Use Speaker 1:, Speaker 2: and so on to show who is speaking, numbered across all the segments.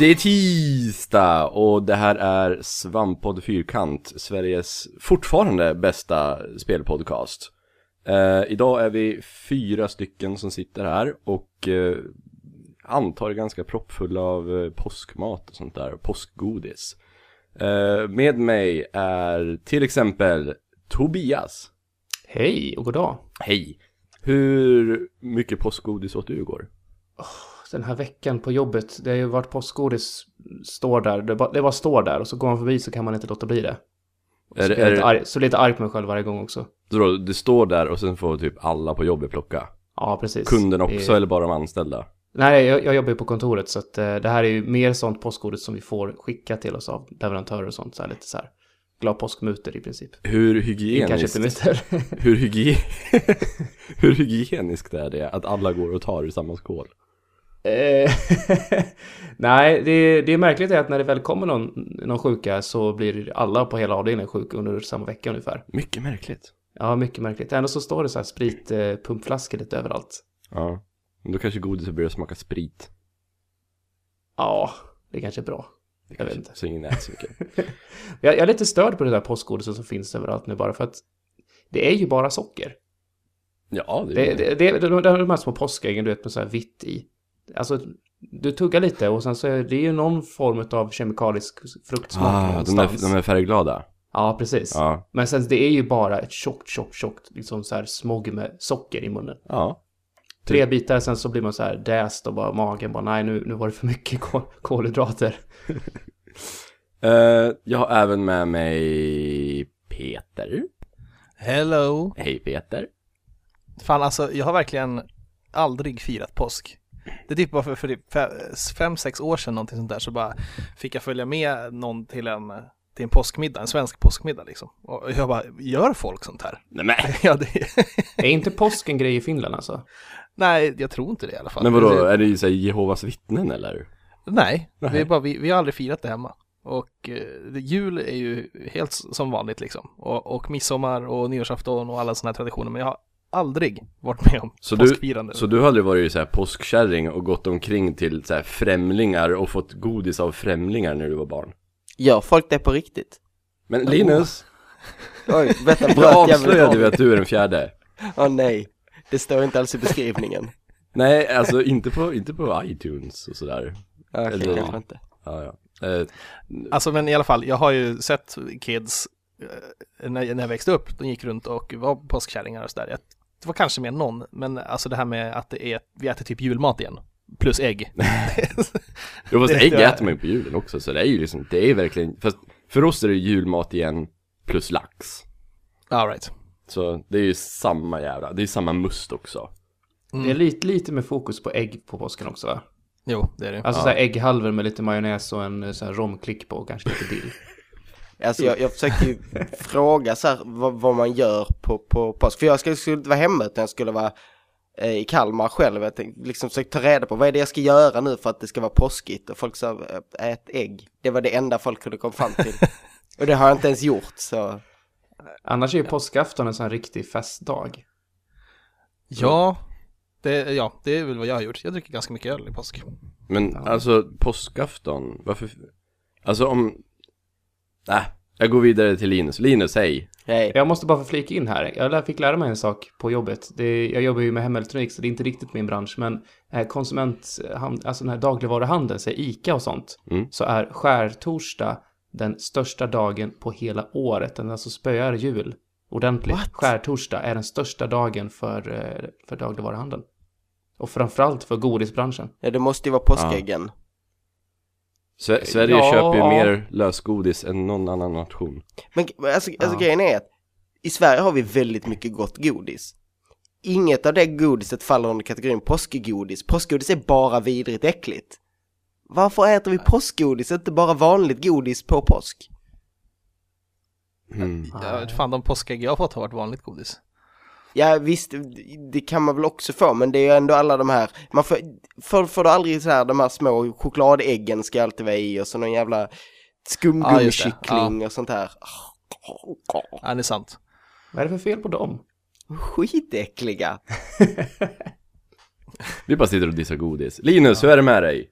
Speaker 1: Det är tisdag och det här är Svamppodd Fyrkant, Sveriges fortfarande bästa spelpodcast. Eh, idag är vi fyra stycken som sitter här och eh, antar ganska proppfulla av eh, påskmat och sånt där, påskgodis. Eh, med mig är till exempel Tobias.
Speaker 2: Hej och god dag.
Speaker 1: Hej! Hur mycket påskgodis åt du igår?
Speaker 2: Den här veckan på jobbet, det har ju varit påskgodis, står där, det bara, det bara står där och så går man förbi så kan man inte låta bli det.
Speaker 1: Är
Speaker 2: så, jag
Speaker 1: är
Speaker 2: lite arg, så lite arg på mig själv varje gång också.
Speaker 1: Så då, det står där och sen får typ alla på jobbet plocka?
Speaker 2: Ja, precis.
Speaker 1: Kunden också
Speaker 2: Det är-
Speaker 1: eller bara de anställda?
Speaker 2: Nej, jag, jag jobbar ju på kontoret så att eh, det här är ju mer sånt påskgodis som vi får skicka till oss av leverantörer och sånt. Så här lite så här glad påskmuter i princip.
Speaker 1: Hur hygieniskt, hur, hygien... hur hygieniskt är det att alla går och tar ur samma skål?
Speaker 2: Eh, Nej, det, det är märkligt är att när det väl kommer någon, någon sjuka så blir alla på hela avdelningen sjuka under samma vecka ungefär.
Speaker 1: Mycket märkligt.
Speaker 2: Ja, mycket märkligt. Ändå så står det så här spritpumpflaskor lite överallt.
Speaker 1: Ja. Men då kanske godiset börjar smaka sprit.
Speaker 2: Ja, det kanske är bra.
Speaker 1: Det
Speaker 2: Jag vet inte.
Speaker 1: Så ingen äter så mycket.
Speaker 2: Jag, jag är lite störd på det där påskgodiset som finns överallt nu bara för att det är ju bara socker.
Speaker 1: Ja, det,
Speaker 2: Det,
Speaker 1: är
Speaker 2: det, det, det, det är de här små påskäggen du vet med så här vitt i. Alltså, du tuggar lite och sen så är det ju någon form av kemikalisk fruktsmak
Speaker 1: ah, de,
Speaker 2: någonstans.
Speaker 1: där, de är färgglada.
Speaker 2: Ja, precis.
Speaker 1: Ja.
Speaker 2: Men sen det är ju bara ett tjockt, tjockt, tjockt liksom så här smog med socker i munnen.
Speaker 1: Ja.
Speaker 2: Tre bitar, sen så blir man så här däst och bara magen bara nej nu, nu var det för mycket kol- kolhydrater.
Speaker 1: Eh, jag har även med mig Peter.
Speaker 3: Hello!
Speaker 1: Hej Peter.
Speaker 3: Fan alltså, jag har verkligen aldrig firat påsk. Det är typ bara för, för typ fe- fem, sex år sedan någonting sånt där så bara fick jag följa med någon till en, till en påskmiddag, en svensk påskmiddag liksom. Och jag bara, gör folk sånt här?
Speaker 1: Nej men,
Speaker 3: Ja, det,
Speaker 2: Är inte påsk en grej i Finland alltså?
Speaker 3: nej, jag tror inte det i alla fall.
Speaker 1: men vadå, är det ju såhär Jehovas vittnen eller?
Speaker 3: Nej, vi,
Speaker 1: Nej.
Speaker 3: är bara, vi, vi har aldrig firat det hemma. Och eh, jul är ju helt som vanligt liksom. Och, och midsommar och nyårsafton och alla sådana här traditioner. Men jag har aldrig varit med om
Speaker 1: Så du,
Speaker 3: påskfirande.
Speaker 1: så du har aldrig varit så här påskkärring och gått omkring till så här främlingar och fått godis av främlingar när du var barn?
Speaker 4: Gör folk det på riktigt?
Speaker 1: Men Linus,
Speaker 4: Oj, vänta, bröt jag
Speaker 1: avslöjade vi att du är den fjärde.
Speaker 4: Åh nej, det står inte alls i beskrivningen.
Speaker 1: Nej, alltså inte på, inte på iTunes och sådär.
Speaker 4: Okej,
Speaker 1: Eller-
Speaker 4: kanske inte.
Speaker 1: Ja, ja. Eh,
Speaker 3: Alltså men i alla fall, jag har ju sett kids eh, när, när jag växte upp, de gick runt och var påskkärringar och sådär. Det var kanske mer någon, men alltså det här med att det är, vi äter typ julmat igen. Plus ägg.
Speaker 1: jo fast ägg äter man ju på julen också, så det är ju liksom, det är verkligen, fast för oss är det julmat igen plus lax.
Speaker 3: All right.
Speaker 1: Så det är ju samma jävla, det är samma must också.
Speaker 3: Mm.
Speaker 2: Det är lite, lite med fokus på ägg på påsken också va?
Speaker 3: Jo, det är det.
Speaker 2: Alltså
Speaker 1: Ja.
Speaker 2: så här ägghalvor med lite majonnäs och en eh, så här romklick på och kanske lite dill.
Speaker 4: Alltså jag, jag försökte ju fråga så här vad, vad man gör på, på påsk. För jag skulle, skulle inte vara hemma utan jag skulle vara eh, i Kalmar själv. Jag tänkte, liksom försökte ta reda på vad är det jag ska göra nu för att det ska vara påskigt. Och folk sa eh, ät ägg. Det var det enda folk kunde komma fram till. Och det har jag inte ens gjort så.
Speaker 2: Annars är ju påskafton en sån riktig festdag.
Speaker 3: Ja, det, ja, det är väl vad jag har gjort. Jag dricker ganska mycket öl i påsk.
Speaker 1: Men alltså påskafton, varför? Alltså om... Äh, jag går vidare till Linus. Linus, hej.
Speaker 4: Hej.
Speaker 2: Jag måste bara få flika in här. Jag fick lära mig en sak på jobbet. Det, jag jobbar ju med hemelektronik så det är inte riktigt min bransch. Men eh, konsument, alltså den här dagligvaruhandeln, så ICA och sånt.
Speaker 1: Mm.
Speaker 2: Så är skärtorsdag den största dagen på hela året. Den alltså spöar jul ordentligt.
Speaker 4: What?
Speaker 2: Skärtorsdag är den största dagen för, eh, för dagligvaruhandeln. Och framförallt för godisbranschen.
Speaker 4: Ja, det måste ju vara påskäggen.
Speaker 1: Sve- Sverige
Speaker 2: Ja.
Speaker 1: köper ju mer lösgodis än någon annan nation.
Speaker 4: Men alltså, alltså
Speaker 2: Ja.
Speaker 4: grejen är att i Sverige har vi väldigt mycket gott godis. Inget av det godiset faller under kategorin påskgodis. Påskgodis är bara vidrigt äckligt. Varför äter vi påskgodis, inte bara vanligt godis på påsk?
Speaker 1: Mm.
Speaker 3: Ja, fan, de påskägg jag har fått har varit vanligt godis.
Speaker 4: Ja visst, det kan man väl också få, men det är ju ändå alla de här, man får, får, får du aldrig så här, de här små chokladäggen ska alltid vara i och så någon jävla
Speaker 3: Ja, just det.
Speaker 4: skumgummikyckling och sånt här.
Speaker 3: Ja, det är sant.
Speaker 2: Vad är det för fel på dem?
Speaker 4: Skitäckliga.
Speaker 1: Vi bara sitter och dissar godis. Linus, hur är det med dig?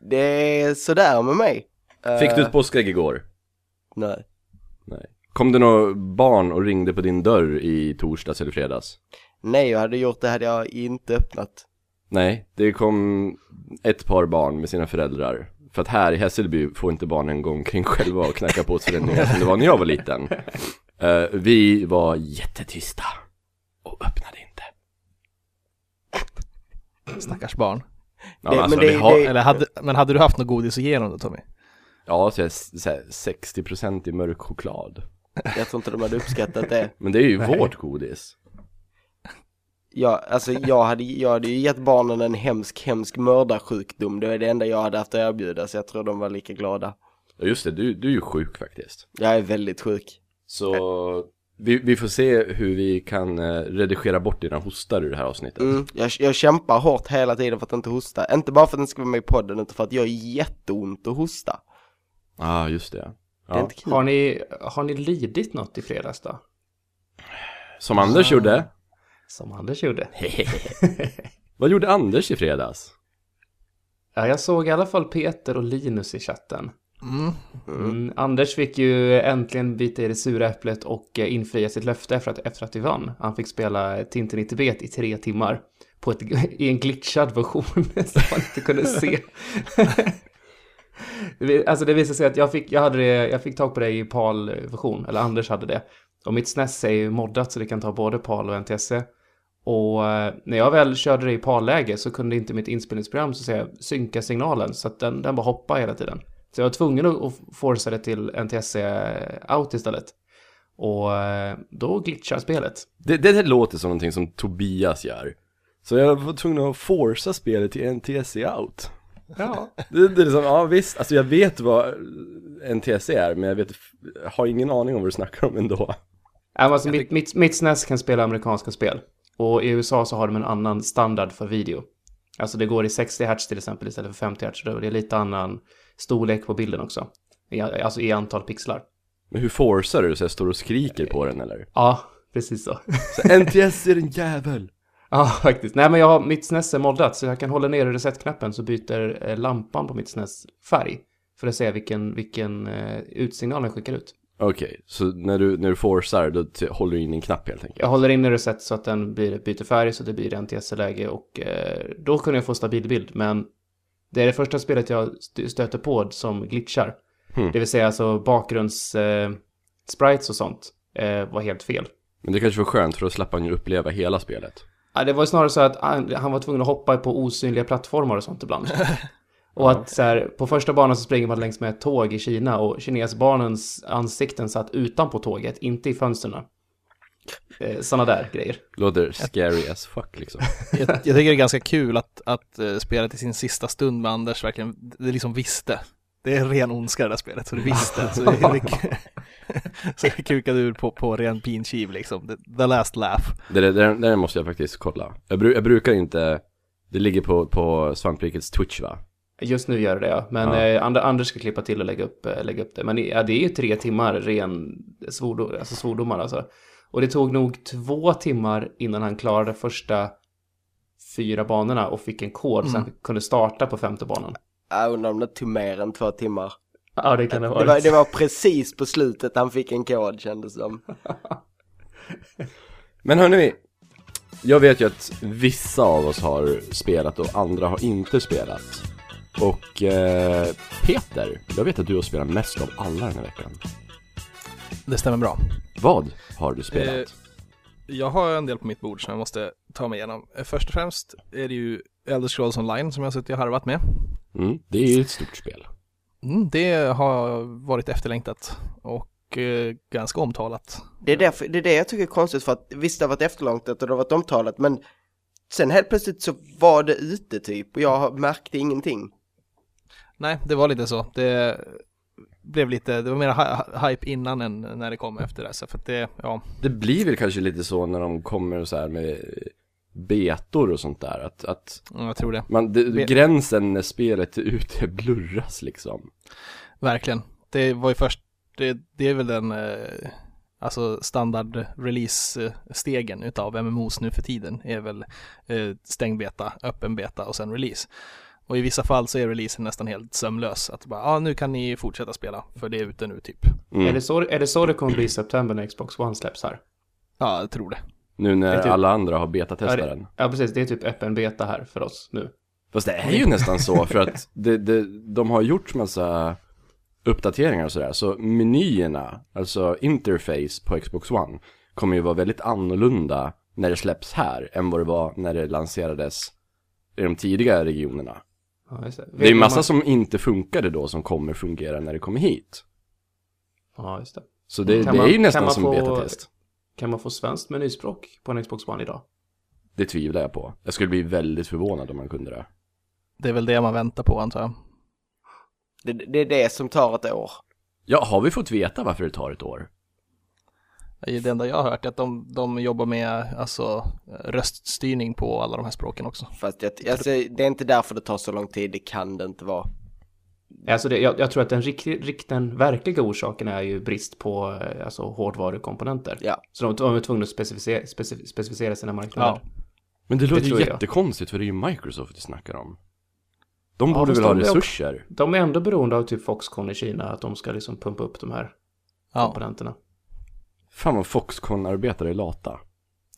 Speaker 4: Det är sådär med mig.
Speaker 1: Fick du
Speaker 4: Eh,
Speaker 1: ett påskägg igår?
Speaker 4: Nej.
Speaker 1: Nej. Kom det några barn och ringde på din dörr i torsdags eller fredags?
Speaker 4: Nej, jag hade gjort det hade jag inte öppnat.
Speaker 1: Nej, det kom ett par barn med sina föräldrar. För att här i Hässelby får inte barnen gå omkring själva och knacka på förändringar som det var när jag var liten. Eh, vi var jättetysta och öppnade inte.
Speaker 3: Stackars barn.
Speaker 1: Ja,
Speaker 4: Det-
Speaker 1: men alltså,
Speaker 4: men det-
Speaker 1: har,
Speaker 4: det-
Speaker 3: Eller hade, men hade du haft något godis att ge dem då Tommy?
Speaker 1: ja, så jag, så här, 60% i mörk choklad.
Speaker 4: Jag tror inte de hade uppskattat det.
Speaker 1: Men det är ju vårt godis.
Speaker 4: Ja, alltså jag hade, jag hade ju gett barnen en hemsk, hemsk mördarsjukdom. Det är det enda jag hade haft att erbjuda, så jag tror de var lika glada.
Speaker 1: Ja just det, du, du är ju sjuk faktiskt.
Speaker 4: Jag är väldigt sjuk.
Speaker 1: Så vi, vi får se hur vi kan eh, redigera bort dina hostar ur det här avsnittet.
Speaker 4: Mm, jag, jag kämpar hårt hela tiden för att inte hosta. Inte bara för att den ska vara med i podden, utan för att jag är jätteont att hosta.
Speaker 1: Ja, ah, just det.
Speaker 4: Det är
Speaker 1: Ja.
Speaker 4: inte kul.
Speaker 2: Har ni, har ni lidit något i fredags då?
Speaker 1: Som Anders gjorde.
Speaker 2: Som Anders gjorde.
Speaker 1: Vad gjorde Anders i fredags?
Speaker 2: Ja, jag såg i alla fall Peter och Linus i chatten.
Speaker 3: Mm.
Speaker 2: Mm. Anders fick ju äntligen bita i det sura äpplet och eh, infria sitt löfte efter att, efter att vi vann. Han fick spela Tintin i Tibet i tre timmar på ett, i en glitchad version som man inte kunde se. Alltså det visade sig att jag fick, jag hade det, jag fick tag på det i PAL-version, eller Anders hade det. Och mitt SNES är ju moddat så det kan ta både PAL och NTSC. Och eh, när jag väl körde det i PAL-läge så kunde inte mitt inspelningsprogram så att säga synka signalen så att den, den bara hoppade hela tiden. Så jag var tvungen att forsa forca det till NTSC-out istället. Och eh, då glitchar spelet.
Speaker 1: Det, det, det låter som någonting som Tobias gör. Så jag var tvungen att forsa spelet till NTSC out.
Speaker 2: Ja.
Speaker 1: Det, det är liksom, ja visst, alltså jag vet vad NTSC är, men jag vet, har ingen aning om vad du snackar om ändå.
Speaker 2: Alltså, mitt, mitt, mitt SNES kan spela amerikanska spel. Och i USA så har de en annan standard för video. Alltså det går i 60 Hz till exempel istället för 50 Hz. Det är lite annan storlek på bilden också. I, alltså i antal pixlar.
Speaker 1: Men hur forcar du? Så jag står och skriker på den eller?
Speaker 2: Ja, precis så.
Speaker 1: Så NTS är en jävel!
Speaker 2: Ja, faktiskt. Nej, men jag har mitt SNES är moddat så jag kan hålla ner reset-knappen så byter eh, lampan på mitt SNES färg. För att se vilken, vilken eh, utsignal den skickar ut.
Speaker 1: Okej, så när du, när du forcar då håller du in en knapp helt enkelt?
Speaker 2: Jag håller in i reset så att den blir, byter färg så det blir NTSC-läge och eh, då kunde jag få stabil bild. Men det är det första spelet jag st- stöter på som glitchar.
Speaker 1: Hmm.
Speaker 2: Det vill säga alltså bakgrunds eh, sprites och sånt eh, var helt fel.
Speaker 1: Men det kanske var skönt för då slapp han ju uppleva hela spelet.
Speaker 2: Ja, det var snarare så att han, han var tvungen att hoppa på osynliga plattformar och sånt ibland. Och att så här, på första banan så springer man längs med ett tåg i Kina och kinesbarnens ansikten satt utanpå tåget, inte i fönstren. Eh, Sådana där grejer.
Speaker 1: Låter scary as fuck liksom.
Speaker 3: Jag, jag tycker det är ganska kul att, att uh, spelet i sin sista stund med Anders verkligen, det liksom visste. Det är ren ondska det där spelet, så det visste. Så det, det, så det kukade ur på, på ren pinkiv liksom. The, the last laugh.
Speaker 1: Det, det, det, det måste jag faktiskt kolla. Jag, bru, jag brukar inte, det ligger på, på Svamprikets Twitch va?
Speaker 2: Just nu gör det ja. Men
Speaker 1: Ja.
Speaker 2: eh, And- Anders ska klippa till och lägga upp, eh, lägga upp det. Men ja, det är ju tre timmar ren svordom, alltså svordomar alltså. Och det tog nog två timmar innan han klarade första fyra banorna och fick en kod så han kunde starta på femte banan.
Speaker 4: Jag undrar om det tog mer än två timmar.
Speaker 2: Ja, det kan det
Speaker 4: Det
Speaker 2: vara.
Speaker 4: var, det var precis på slutet han fick en kod kändes som.
Speaker 1: Men hörni, jag vet ju att vissa av oss har spelat och andra har inte spelat. Och eh, Peter, jag vet att du har spelat mest av alla den här veckan.
Speaker 3: Det stämmer bra.
Speaker 1: Vad har du spelat?
Speaker 3: Eh, Jag har en del på mitt bord som jag måste ta mig igenom. Eh, Först och främst är det ju Elder Scrolls Online som jag har suttit och harvat med.
Speaker 1: Mm, det är ju ett stort spel.
Speaker 3: Mm, det har varit efterlängtat och eh, ganska omtalat.
Speaker 4: Det är, därför, det är det jag tycker är konstigt för att visst det har varit efterlångtat och det har varit omtalat men sen helt plötsligt så var det ute typ och jag märkte ingenting.
Speaker 3: Nej, det var lite så. Det blev lite, det var mer hy- hype innan än när det kom efter det. Så för att det, ja,
Speaker 1: Det blir väl kanske lite så när de kommer så här med betor och sånt där. Att, att
Speaker 3: jag tror det.
Speaker 1: man, det, gränsen när spelet är ute blurras liksom.
Speaker 3: Verkligen. Det var ju först, det, det är väl den eh, alltså standard release-stegen utav MMOs nu för tiden är väl eh, stängd beta, öppen beta och sen release. Och i vissa fall så är releasen nästan helt sömlös. Att bara, ja ah, nu kan ni fortsätta spela, för det är ute nu typ.
Speaker 2: Mm. Är, det så, är det så det kommer bli i september när Xbox One släpps här?
Speaker 3: Ja, jag tror det.
Speaker 1: Nu när
Speaker 2: typ,
Speaker 1: alla andra har betatestat
Speaker 2: ja,
Speaker 1: den.
Speaker 2: Ja, precis. Det är typ öppen beta här för oss nu.
Speaker 1: Fast det är ju nästan så, för att det, det, de har gjort massa uppdateringar och sådär. Så menyerna, alltså interface på Xbox One, kommer ju vara väldigt annorlunda när det släpps här än vad det var när det lanserades i de tidiga regionerna.
Speaker 2: Ja, det.
Speaker 1: det är massa man... som inte funkade då som kommer fungera när det kommer hit.
Speaker 2: Ja, just det.
Speaker 1: Så det, det är ju nästan som få, betatest.
Speaker 2: Kan man få svenskt menyspråk på en Xbox One idag?
Speaker 1: Det tvivlar jag på. Jag skulle bli väldigt förvånad om man kunde det.
Speaker 3: Det är väl det man väntar på antar jag.
Speaker 4: Det, det är det som tar ett år.
Speaker 1: Ja, har vi fått veta varför det tar ett år?
Speaker 3: Det enda jag har hört är att de, de jobbar med alltså, röststyrning på alla de här språken också.
Speaker 4: Fast jag, alltså, det är inte därför det tar så lång tid, det kan det inte vara.
Speaker 2: Alltså det, jag, jag, tror att den, rikt, den verkliga orsaken är ju brist på eh, alltså, hårdvarukomponenter.
Speaker 4: Ja.
Speaker 2: Så de, de är tvungna att specificera, specificera sina marknader. Ja.
Speaker 1: Men det låter ju jättekonstigt för det är ju Microsoft vi snackar om. De borde ja, väl ha resurser?
Speaker 2: Är, de är ändå beroende av typ Foxconn i Kina, att de ska liksom pumpa upp de här ja. komponenterna.
Speaker 1: Fan vad Foxconn-arbetare är lata.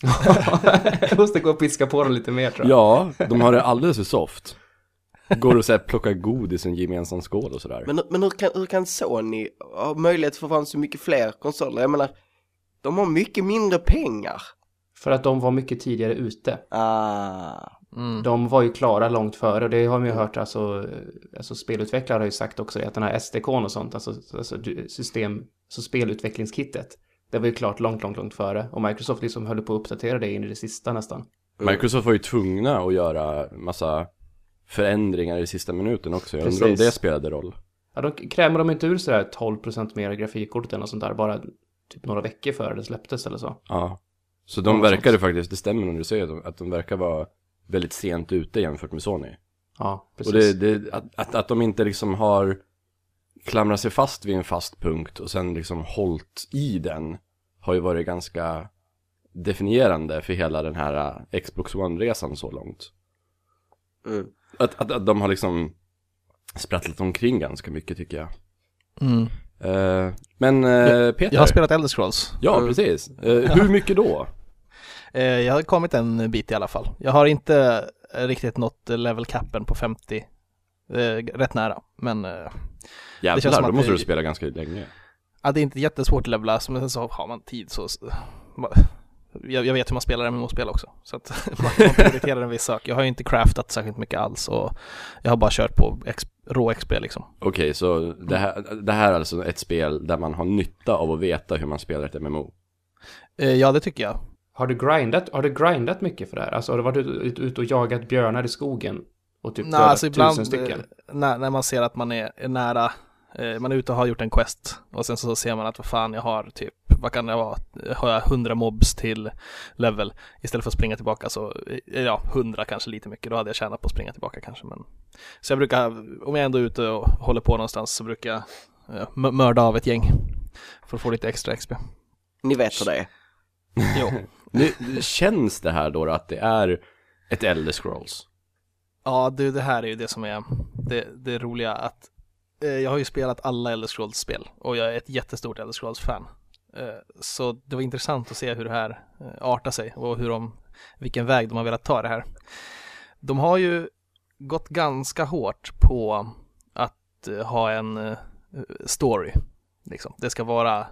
Speaker 2: jag måste gå och piska på dem lite mer tror jag.
Speaker 1: Ja, de har det alldeles för soft. Går och så här, plockar godis i en gemensam skål och sådär.
Speaker 4: Men, men hur, kan, hur kan Sony ha möjlighet att få fram så mycket fler konsoler? Jag menar, de har mycket mindre pengar.
Speaker 2: För att de var mycket tidigare ute.
Speaker 4: Ah.
Speaker 2: Mm. De var ju klara långt före och det har man ju hört, alltså, alltså spelutvecklare har ju sagt också att den här SDK'n och sånt, alltså, alltså system, så spelutvecklingskittet, det var ju klart långt, långt, långt före. Och Microsoft liksom höll på att uppdatera det in i det sista nästan.
Speaker 1: Microsoft var ju tvungna att göra massa förändringar i sista minuten också. Jag undrar om det spelade roll.
Speaker 2: Ja, då krämer de inte ur sådär 12% mer grafikkort eller sånt där, bara typ några veckor före det släpptes eller så.
Speaker 1: Ja. Så de verkade faktiskt, det stämmer när du säger att de verkar vara väldigt sent ute jämfört med Sony.
Speaker 2: Ja, precis.
Speaker 1: Och det, det, att, att, att de inte liksom har klamrat sig fast vid en fast punkt och sen liksom hållt i den har ju varit ganska definierande för hela den här Xbox One-resan så långt.
Speaker 4: Mm.
Speaker 1: Att, att, att de har liksom sprattlat omkring ganska mycket tycker jag.
Speaker 3: Mm.
Speaker 1: Uh, men uh, Peter?
Speaker 3: Jag har spelat Elder Scrolls.
Speaker 1: Ja, mm. precis. Uh, hur mycket då?
Speaker 3: jag har kommit en bit i alla fall. Jag har inte riktigt nått level capen på 50. rätt nära, men
Speaker 1: Jävlar, det känns som då måste det... du spela ganska länge.
Speaker 3: Ja, det är inte jättesvårt att levla, men sen så har man tid så jag, jag vet hur man spelar MMO-spel också, så att man, man prioriterar en viss sak. Jag har ju inte craftat särskilt mycket alls och jag har bara kört på X, rå XP liksom.
Speaker 1: Okej, okay, så det här, det här är alltså ett spel där man har nytta av att veta hur man spelar ett MMO?
Speaker 3: Eh, ja, det tycker jag.
Speaker 2: Har du grindat, har du grindat mycket för det här? Alltså har du varit ute ut och jagat björnar i skogen? Och typ
Speaker 3: Nej, alltså ibland, stycken? Eh, när, när man ser att man är, är nära Eh, man är ute och har gjort en quest och sen så ser man att vad fan jag har typ, vad kan det vara, har jag 100 mobs till level? Istället för att springa tillbaka så, ja 100 kanske lite mycket, då hade jag tjänat på att springa tillbaka kanske men Så jag brukar, om jag ändå är ute och håller på någonstans så brukar jag ja, mörda av ett gäng för att få lite extra XP
Speaker 4: Ni vet hur det är.
Speaker 3: Jo.
Speaker 1: Nu, Känns det här då, då att det är ett Elder Scrolls?
Speaker 3: Ja du, det här är ju det som är det, det roliga att Eh, jag har ju spelat alla Elder Scrolls-spel och jag är ett jättestort Elder Scrolls-fan. Eh, så det var intressant att se hur det här eh, artar sig och hur de, vilken väg de har velat ta det här. De har ju gått ganska hårt på att eh, ha en story. Liksom. Det ska vara,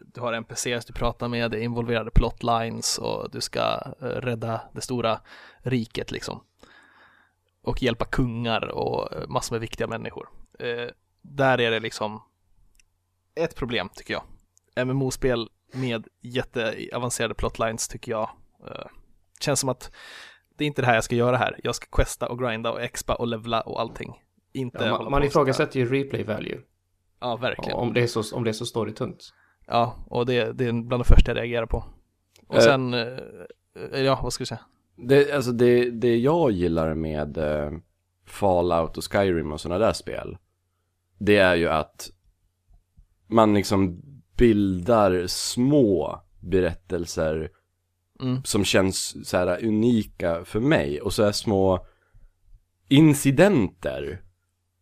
Speaker 3: du har NPCs du pratar med, det är involverade plotlines och du ska rädda det stora riket liksom. Och hjälpa kungar och massor med viktiga människor där är det liksom ett problem tycker jag. MMO-spel med jätteavancerade plotlines tycker jag uh, känns som att det är inte det här jag ska göra här. Jag ska questa och grinda och expa och levla och allting. Inte
Speaker 2: ja, man man ifrågasätter ju replay value.
Speaker 3: Ja, verkligen.
Speaker 2: Om det är så, om det är så storytungt.
Speaker 3: Ja, och det, det är bland det första jag reagerar på. Och uh, sen, uh, ja, vad ska du säga?
Speaker 1: Det, alltså det, det jag gillar med uh, Fallout och Skyrim och sådana där spel det är ju att man liksom bildar små incidenter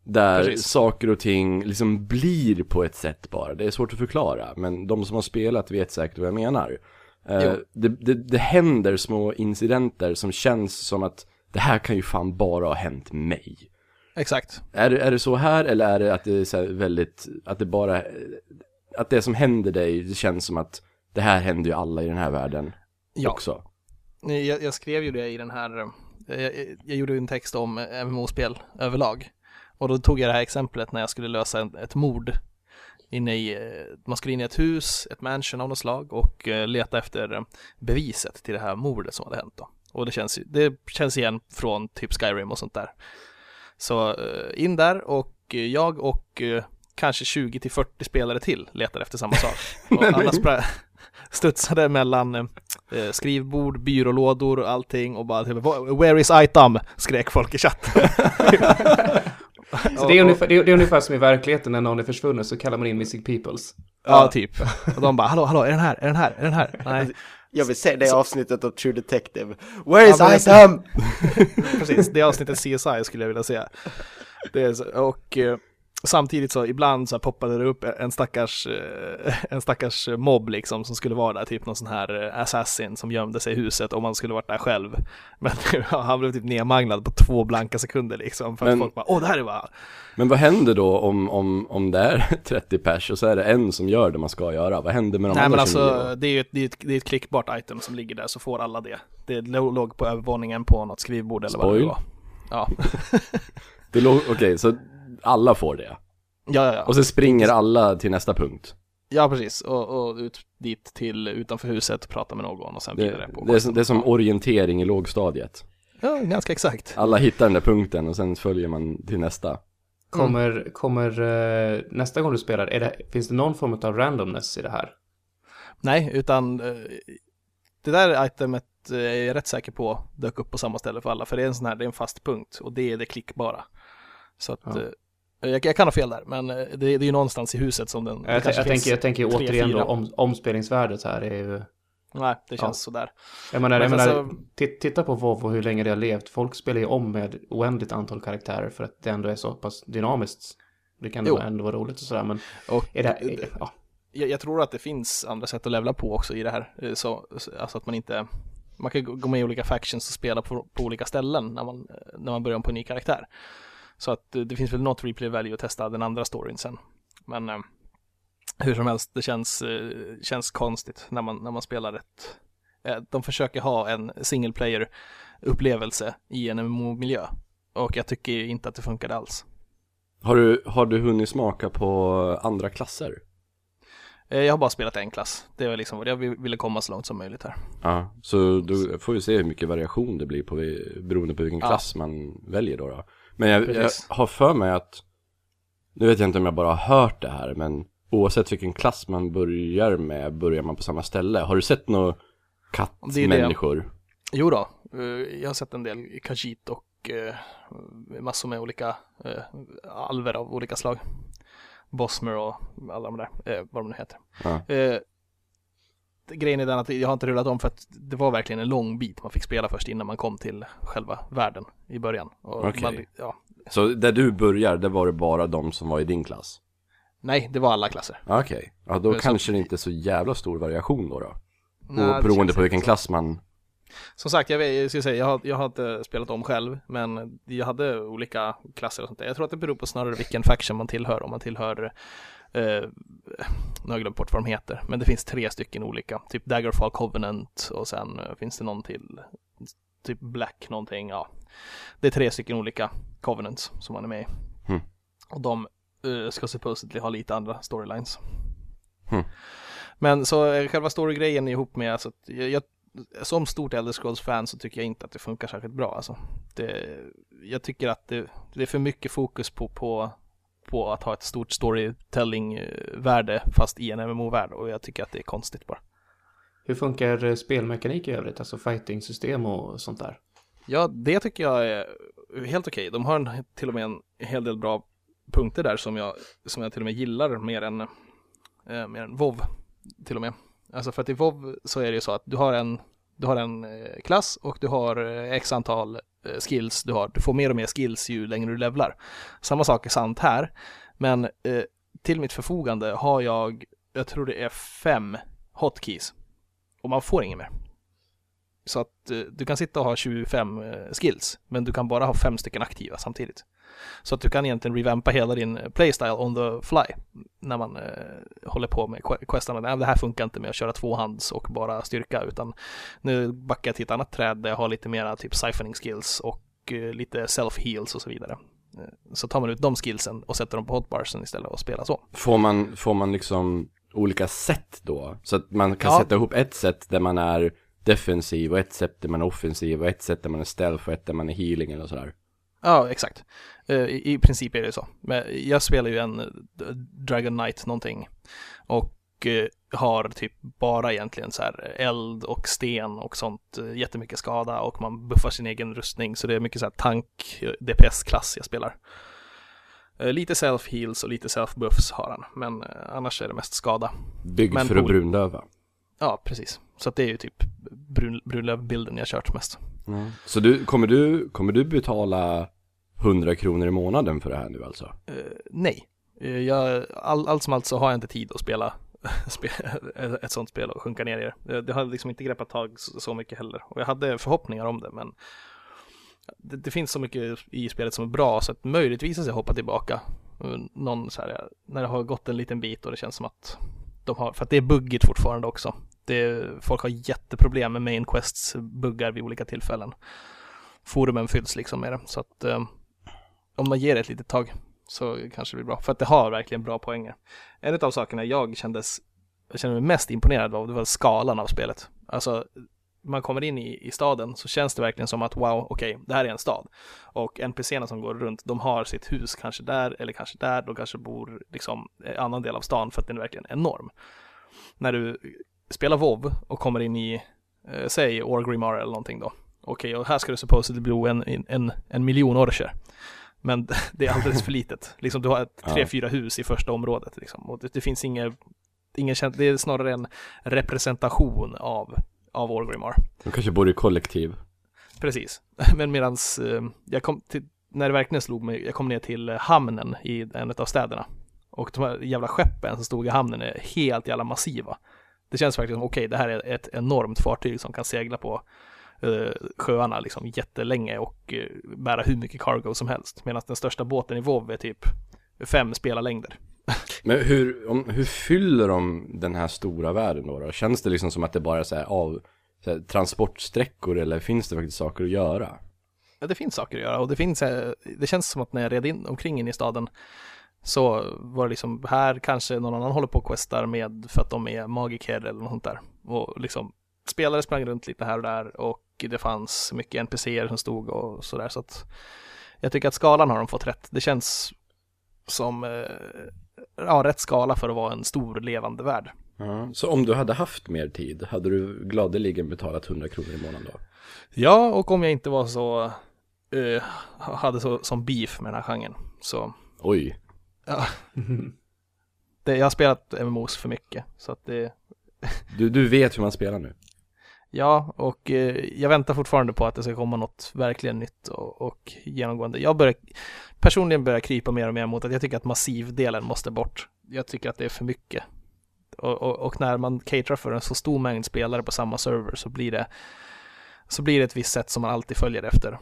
Speaker 1: där
Speaker 3: Precis.
Speaker 1: saker och ting liksom blir på ett sätt bara. Det är svårt att förklara, men de som har spelat vet säkert vad jag menar.
Speaker 3: Jo.
Speaker 1: det, det, det händer små incidenter som känns som att det här kan ju fan bara ha hänt mig.
Speaker 3: Exakt.
Speaker 1: Är, är det så här eller är det att det är så här väldigt, att det bara, att det som händer dig, det känns som att det här händer ju alla i den här världen
Speaker 3: Ja.
Speaker 1: också.
Speaker 3: Jag, jag skrev ju det i den här, eh, jag, jag gjorde en text om MMO-spel överlag. Och då tog jag det här exemplet när jag skulle lösa en, ett mord. Inne i, eh, man skulle in i ett hus, ett mansion av något slag och eh, leta efter beviset till det här mordet som hade hänt då. Och det känns, det känns igen från typ Skyrim och sånt där. Så in där och jag och kanske 20 till 40 spelare till letade efter samma sak. Och alla spra- studsade mellan eh, skrivbord, byrålådor och allting och bara typ, Where is item? skrek folk i chatten.
Speaker 2: Så det, är ungefär, det, är, det är ungefär som i verkligheten när någon är försvunnen så kallar man in missing peoples.
Speaker 3: Ja, typ. Och de bara, hallå, hallå, är den här, är den här, är den här? Nej,
Speaker 4: Jag vill se det avsnittet av True Detective. Where is
Speaker 3: Ja,
Speaker 4: item?
Speaker 3: precis. Det är avsnittet CSI skulle jag vilja säga. Det är så, och eh, samtidigt så ibland så poppade det upp en stackars, eh, en stackars mobb liksom som skulle vara där, typ någon sån här eh, assassin som gömde sig i huset om man skulle varit där själv. Men ja, han blev typ nedmanglad på två blanka sekunder liksom för att
Speaker 1: Men-
Speaker 3: folk bara, åh det här är bara
Speaker 1: Men vad händer då om, om, om det är 30 pers och så är det en som gör det man ska göra? Vad händer med de
Speaker 3: Nej
Speaker 1: andra
Speaker 3: men
Speaker 1: 29
Speaker 3: alltså det är ju ett, det är ett, det är ett klickbart item som ligger där så får alla det. Det låg på övervåningen på något skrivbord eller vad det
Speaker 1: Spoil.
Speaker 3: var. Ja,
Speaker 1: Det låg, okej, så alla får det.
Speaker 3: ja, ja. ja.
Speaker 1: Och så springer alla till nästa punkt.
Speaker 3: Ja, precis. Och, och ut dit till utanför huset, prata med någon och sen
Speaker 1: Det,
Speaker 3: vidare på
Speaker 1: det, är, som- det är som orientering i lågstadiet.
Speaker 3: Ja, ganska exakt.
Speaker 1: Alla hittar den där punkten och sen följer man till nästa.
Speaker 2: Kommer, kommer eh, nästa gång du spelar, är det, finns det någon form av randomness i det här?
Speaker 3: Nej, utan eh, det där itemet eh, är jag rätt säker på dök upp på samma ställe för alla, för det är en sån här, det är en fast punkt och det är det klickbara. Så att,
Speaker 2: Ja.
Speaker 3: Jag, jag kan ha fel där, men eh, det, det är ju någonstans i huset som den,
Speaker 2: Jag, jag, tänker, jag tänker återigen då,
Speaker 3: fyra.
Speaker 2: om, omspelningsvärdet här är ju...
Speaker 3: Nej, det känns
Speaker 2: Ja.
Speaker 3: sådär.
Speaker 2: Jag menar, jag
Speaker 3: Men
Speaker 2: menar
Speaker 3: alltså-
Speaker 2: ti- titta på och hur länge det har levt. Folk spelar ju om med oändligt antal karaktärer för att det ändå är så pass dynamiskt. Det kan
Speaker 3: Jo.
Speaker 2: ändå vara roligt och sådär, men
Speaker 3: Och
Speaker 2: är det... Är, ja.
Speaker 3: jag, jag tror att det finns andra sätt att levla på också i det här. Eh, Så, så- alltså att man inte, man kan gå- gå med i olika factions och spela på, på olika ställen när man, eh, när man börjar på en ny karaktär. Så att eh, det finns väl något replay value att testa den andra storyn sen. Men eh, hur som helst, det känns, eh, känns konstigt när man, när man spelar ett, eh, de försöker ha en single player upplevelse i en MMO-miljö. Och jag tycker inte att det funkade alls.
Speaker 1: Har du, har du hunnit smaka på andra klasser?
Speaker 3: Eh, Jag har bara spelat en klass. Det var liksom vad jag ville komma så långt som möjligt här.
Speaker 1: Ja, så då får vi se hur mycket variation det blir på, beroende på vilken
Speaker 3: Ja.
Speaker 1: klass man väljer då. då. Men jag, jag har för mig att, nu vet jag inte om jag bara har hört det här, men oavsett vilken klass man börjar med, börjar man på samma ställe. Har du sett några
Speaker 3: Det är det.
Speaker 1: kattmänniskor?
Speaker 3: Jo då, eh, jag har sett en del Khajiit och eh, massor med olika eh, alver av olika slag. Bosmer och alla de där, vad de nu heter.
Speaker 1: Ja.
Speaker 3: Grejen är den att jag har inte rullat om för att det var verkligen en lång bit man fick spela först innan man kom till själva världen i början. Och
Speaker 1: Okej.
Speaker 3: man, ja,
Speaker 1: Så där du börjar, det var det bara de som var i din klass?
Speaker 3: nej, det var alla klasser.
Speaker 1: Okej, ja då
Speaker 3: Så-
Speaker 1: kanske det inte är så jävla stor variation då då.
Speaker 3: Nej,
Speaker 1: beroende på vilken
Speaker 3: så.
Speaker 1: klass man,
Speaker 3: Som sagt, jag, vet, jag, ska säga, jag, har, jag har inte spelat om själv, men jag hade olika klasser och sånt där. Jag tror att det beror på snarare vilken faction man tillhör. Om man tillhör, eh, nu har jag glömt bort vad de heter, men det finns tre stycken olika. Typ Daggerfall Covenant och sen eh, finns det någon till, typ Black någonting, ja. Det är tre stycken olika Covenants som man är med i.
Speaker 1: Hmm.
Speaker 3: Och de eh, ska supposedly ha lite andra storylines.
Speaker 1: Hmm.
Speaker 3: Men så själva storygrejen ihop med, alltså, att jag, jag som stort Elder Scrolls-fan så tycker jag inte att det funkar särskilt bra. Alltså. Det, jag tycker att det, det är för mycket fokus på, på, på att ha ett stort storytelling-värde fast i en MMO-värld och jag tycker att det är konstigt bara.
Speaker 2: Hur funkar eh, spelmekanik i övrigt? Alltså fighting-system och sånt där?
Speaker 3: Ja, det tycker jag är helt okej. De har en, till och med en hel del bra punkter där som jag, som jag till och med gillar mer än, eh, mer än WoW till och med. Alltså för att i WoW så är det ju så att du har en, du har en eh, klass och du har eh, x antal Eh, skills du har. Du får mer och mer skills ju längre du levlar. Samma sak är sant här, men eh, till mitt förfogande har jag, jag tror det är fem hotkeys och man får inget mer. Så att eh, du kan sitta och ha 25 eh, skills, men du kan bara ha fem stycken aktiva samtidigt. Så att du kan egentligen revampa hela din eh, playstyle on the fly när man eh, håller på med questarna. Nej, det här funkar inte med att köra tvåhands och bara styrka utan nu backar jag till ett annat träd där jag har lite mera typ siphoning skills och eh, lite self heals och så vidare. Så tar man ut de skillsen och sätter dem på hotbarsen istället och spelar så.
Speaker 1: Får man, får man liksom olika sätt då? Så att man kan
Speaker 3: Ja.
Speaker 1: sätta ihop ett sätt där man är defensiv och ett sätt där man är offensiv och ett sätt där man är stealth och ett där man är healing eller sådär.
Speaker 3: Ja, exakt. Eh, I, I princip är det så. Men jag spelar ju en eh, Dragon Knight någonting och eh, har typ bara egentligen så här eld och sten och sånt, jättemycket skada och man buffar sin egen rustning så det är mycket så här tank, DPS-klass jag spelar. Lite self-heals och lite self-buffs har han, men annars är det mest skada.
Speaker 1: Byggd för att
Speaker 3: cool.
Speaker 1: brundöva.
Speaker 3: Ja, precis. Så det är ju typ brun, Brunlöv-bilden jag kört mest.
Speaker 1: Så du, kommer du, kommer du betala 100 kronor i månaden för det här nu alltså?
Speaker 3: Eh, nej, Eh, jag, all, allt som allt så har jag inte tid att spela spe- ett sånt spel och sjunka ner i det. Eh, Det har liksom inte greppat tag så, mycket heller. Och jag hade förhoppningar om det, men det, det finns så mycket i spelet som är bra så att möjligtvis att jag hoppar tillbaka. Någon så här, när det har gått en liten bit och det känns som att de har, för att det är buggigt fortfarande också. Det, folk har jätteproblem med main quests buggar vid olika tillfällen. Forumen fylls liksom med det, så att eh, om man ger det ett litet tag så kanske det blir bra. För att det har verkligen bra poänger. En av sakerna jag kändes, jag kände mig mest imponerad av, det var skalan av spelet. Alltså, man kommer in i, i staden så känns det verkligen som att wow, okej, det här är en stad. Och NPCerna som går runt, de har sitt hus kanske där eller kanske där, de kanske bor liksom i en annan del av stan för att den är verkligen enorm. När du spelar WoW och kommer in i, eh, säg Orgrimmar eller någonting då. Okej, och här ska det supposedly bo en, en, en miljon orcher. Men det är alldeles för litet. Liksom du har ett, tre, fyra hus i första området liksom. Och det, det finns inget, ingen det är snarare en representation av, av Orgrimmar.
Speaker 1: De kanske bor i kollektiv.
Speaker 3: Precis. Men medans eh, jag kom till, när det verkligen slog mig, jag kom ner till eh, hamnen i en av städerna. Och de här jävla skeppen som stod i hamnen är helt jävla massiva. Det känns verkligen som, okej, det här är ett enormt fartyg som kan segla på eh, sjöarna liksom jättelänge och eh, bära hur mycket cargo som helst. Medan den största båten i WoW är typ fem spelarlängder.
Speaker 1: Men hur, om, hur fyller de den här stora världen då, då? Känns det liksom som att det bara är så här av så här, transportsträckor eller finns det faktiskt saker att göra?
Speaker 3: Ja, det finns saker att göra och det finns, eh, det känns som att när jag red in omkring in i staden så var det liksom, här kanske någon annan håller på och questar med för att de är magiker eller något sånt där. Och liksom, spelare sprang runt lite här och där och det fanns mycket NPCer som stod och sådär så att jag tycker att skalan har de fått rätt. Det känns som, eh, ja, rätt skala för att vara en stor levande värld.
Speaker 1: Ja. Så om du hade haft mer tid, hade du gladeligen betalat 100 kronor i månaden då?
Speaker 3: Ja, och om jag inte var så, eh, hade så som beef med den här genren så
Speaker 1: Oj,
Speaker 3: Ja. Det, jag har spelat MMOs för mycket, så att det,
Speaker 1: du, du vet hur man spelar nu.
Speaker 3: ja, och eh, jag väntar fortfarande på att det ska komma något verkligen nytt och, och genomgående. Jag börjar, personligen börjar krypa mer och mer mot att jag tycker att massivdelen måste bort. Jag tycker att det är för mycket. Och, och, och när man caterar för en så stor mängd spelare på samma server så blir det, så blir det ett visst sätt som man alltid följer efter.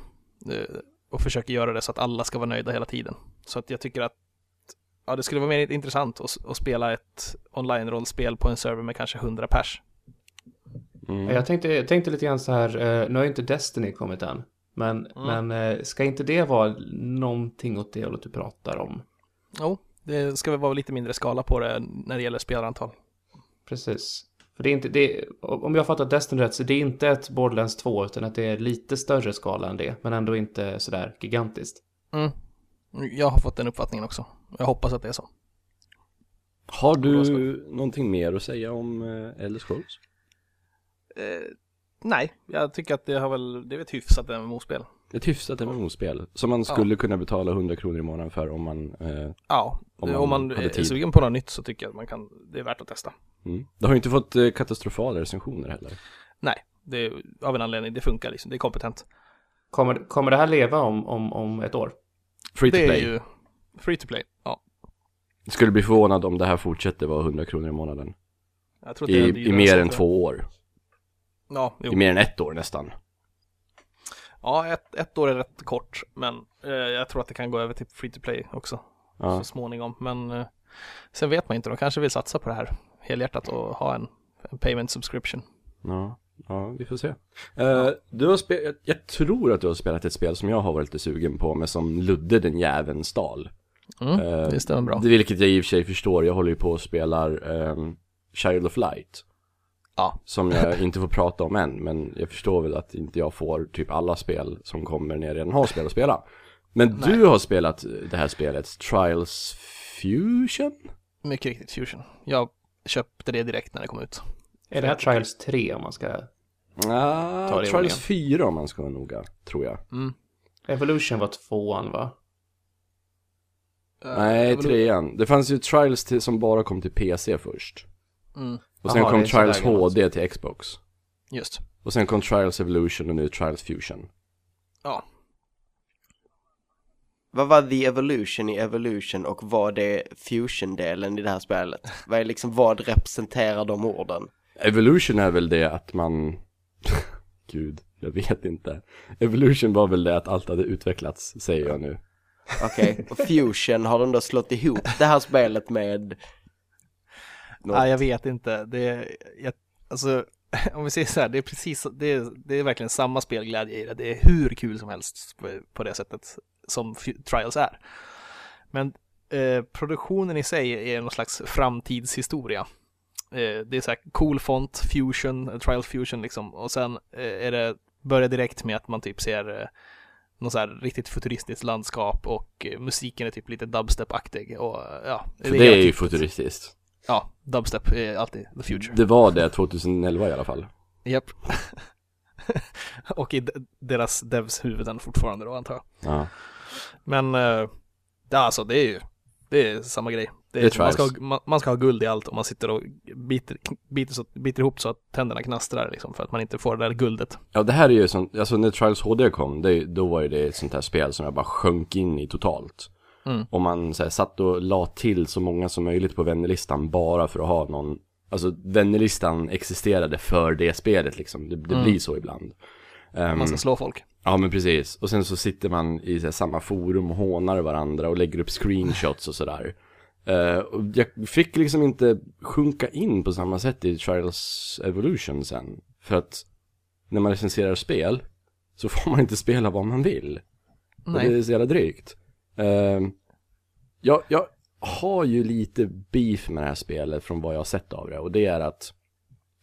Speaker 3: Eh, och försöker göra det så att alla ska vara nöjda hela tiden. Så att jag tycker att ja, det skulle vara mer intressant att, att spela ett online-rollspel på en server med kanske 100 pers.
Speaker 1: Mm.
Speaker 2: Jag tänkte, jag tänkte lite grann så här, eh, nu har ju inte Destiny kommit än. Men, men eh, ska inte det vara någonting åt det hållet du pratar om?
Speaker 3: Jo, det ska väl vara lite mindre skala på det när det gäller spelarantal.
Speaker 2: Precis. För det är inte, det, om jag har fattat Destiny rätt så det är inte ett Borderlands 2 utan att det är lite större skala än det. Men ändå inte sådär gigantiskt.
Speaker 3: Mm. Jag har fått den uppfattningen också. Jag hoppas att det är så.
Speaker 1: Har du någonting mer att säga om eh, Elder Scrolls?
Speaker 3: Eh, nej, jag tycker att det har väl, det är ett hyfsat MMO-spel.
Speaker 1: Ett hyfsat MMO-spel som man skulle kunna betala 100 kronor i månaden för om man eh,
Speaker 3: Ja,
Speaker 1: Om
Speaker 3: om
Speaker 1: man
Speaker 3: man,
Speaker 1: hade
Speaker 3: är sugen på något nytt så tycker jag att man kan, det är värt att testa.
Speaker 1: mm. Det har ju inte fått eh, katastrofala recensioner heller.
Speaker 3: Nej, det är av en anledning, det funkar liksom, det är kompetent.
Speaker 2: Kommer, kommer det här leva om, om, om ett år?
Speaker 1: Free to
Speaker 3: Det är
Speaker 1: play.
Speaker 3: ju free to play. Ja.
Speaker 1: Skulle bli förvånad om det här fortsätter vara 100 kronor i månaden. I, i mer än två år.
Speaker 3: Ja, jo.
Speaker 1: I mer än ett år nästan.
Speaker 3: ja ett, ett år är rätt kort, men eh, jag tror att det kan gå över till free to play också
Speaker 1: Ja.
Speaker 3: så småningom. Men eh, sen vet man inte, de kanske vill satsa på det här helhjärtat och ha en, en payment subscription.
Speaker 1: Ja, ja vi får se. Eh, du har spelat, jag, tror att du har spelat ett spel som jag har varit lite sugen på, men som Ludde den jäveln stal.
Speaker 3: Mm,
Speaker 1: Eh,
Speaker 3: det stämmer bra.
Speaker 1: Vilket jag i och för sig förstår, jag håller ju på och spelar ehm, Child of Light.
Speaker 3: Ja.
Speaker 1: Som jag inte får prata om än, men jag förstår väl att inte jag får typ alla spel som kommer när jag redan har spel att spela. Men
Speaker 3: Nej.
Speaker 1: du har spelat det här spelet, Trials Fusion?
Speaker 3: Mycket riktigt Fusion. Jag köpte det direkt när det kom ut.
Speaker 2: Är det här Trials 3 om man ska...
Speaker 1: Ah, Trials
Speaker 2: ordningen.
Speaker 1: 4 om man ska vara noga, tror jag.
Speaker 3: Mm.
Speaker 2: Evolution var tvåan va?
Speaker 1: Nej,
Speaker 3: Eh,
Speaker 1: trean. Det fanns ju Trials till, som bara kom till PC först.
Speaker 3: Mm,
Speaker 1: Och sen
Speaker 2: Aha,
Speaker 1: kom Trials. HD till Xbox.
Speaker 3: just.
Speaker 1: Och sen kom Trials Evolution och nu Trials Fusion.
Speaker 3: Ja.
Speaker 4: Vad var the evolution i evolution och vad är fusion-delen i det här spelet? Vad är liksom, vad representerar de orden?
Speaker 1: Evolution är väl det att man... Gud, jag vet inte. Evolution var väl det att allt hade utvecklats, säger jag nu.
Speaker 4: Okej, och fusion har de då slått ihop det här spelet med något?
Speaker 3: Nej, jag vet inte. Det är, jag, alltså, om vi säger så här, det är precis, det är, det är verkligen samma spelglädje i det. Det är hur kul som helst på, på det sättet som F- Trials är. Men eh, produktionen i sig är någon slags framtidshistoria. Eh, det är så här cool font, fusion, Trials fusion liksom. Och sen eh, är det, börjar direkt med att man typ ser eh, något så här riktigt futuristiskt landskap och eh, musiken är typ lite dubstep-aktig och ja.
Speaker 1: För det är ju
Speaker 3: typ-
Speaker 1: futuristiskt.
Speaker 3: Ja, dubstep är alltid the future.
Speaker 1: Det var det 2011 i alla fall.
Speaker 3: Japp. och i de- deras devs huvuden fortfarande då antar jag.
Speaker 1: Ja.
Speaker 3: Men, eh, ja alltså det är ju, det är samma grej. Det är man, ska, ha- man, man ska ha guld i allt och man sitter och biter, biter, så, biter ihop så att tänderna knastrar liksom för att man inte får det där guldet.
Speaker 1: Ja, det här är ju sånt, alltså när Trials HD kom, det, då var ju det ett sånt här spel som jag bara sjönk in i totalt.
Speaker 3: Mm.
Speaker 1: Och man så här, satt och la till så många som möjligt på vännerlistan bara för att ha någon, alltså vännerlistan existerade för det spelet liksom, det, det
Speaker 3: Mm.
Speaker 1: blir så ibland. Ehm,
Speaker 3: Man ska slå folk.
Speaker 1: Ja men precis, och sen så sitter man i här, samma forum och hånar varandra och lägger upp screenshots och sådär. Eh, och jag fick liksom inte sjunka in på samma sätt i Trials Evolution sen. För att när man recenserar spel så får man inte spela vad man vill. Och det
Speaker 3: Nej.
Speaker 1: är så jävla drygt. Uh, jag, jag har ju lite beef med det här spelet från vad jag har sett av det. Och det är att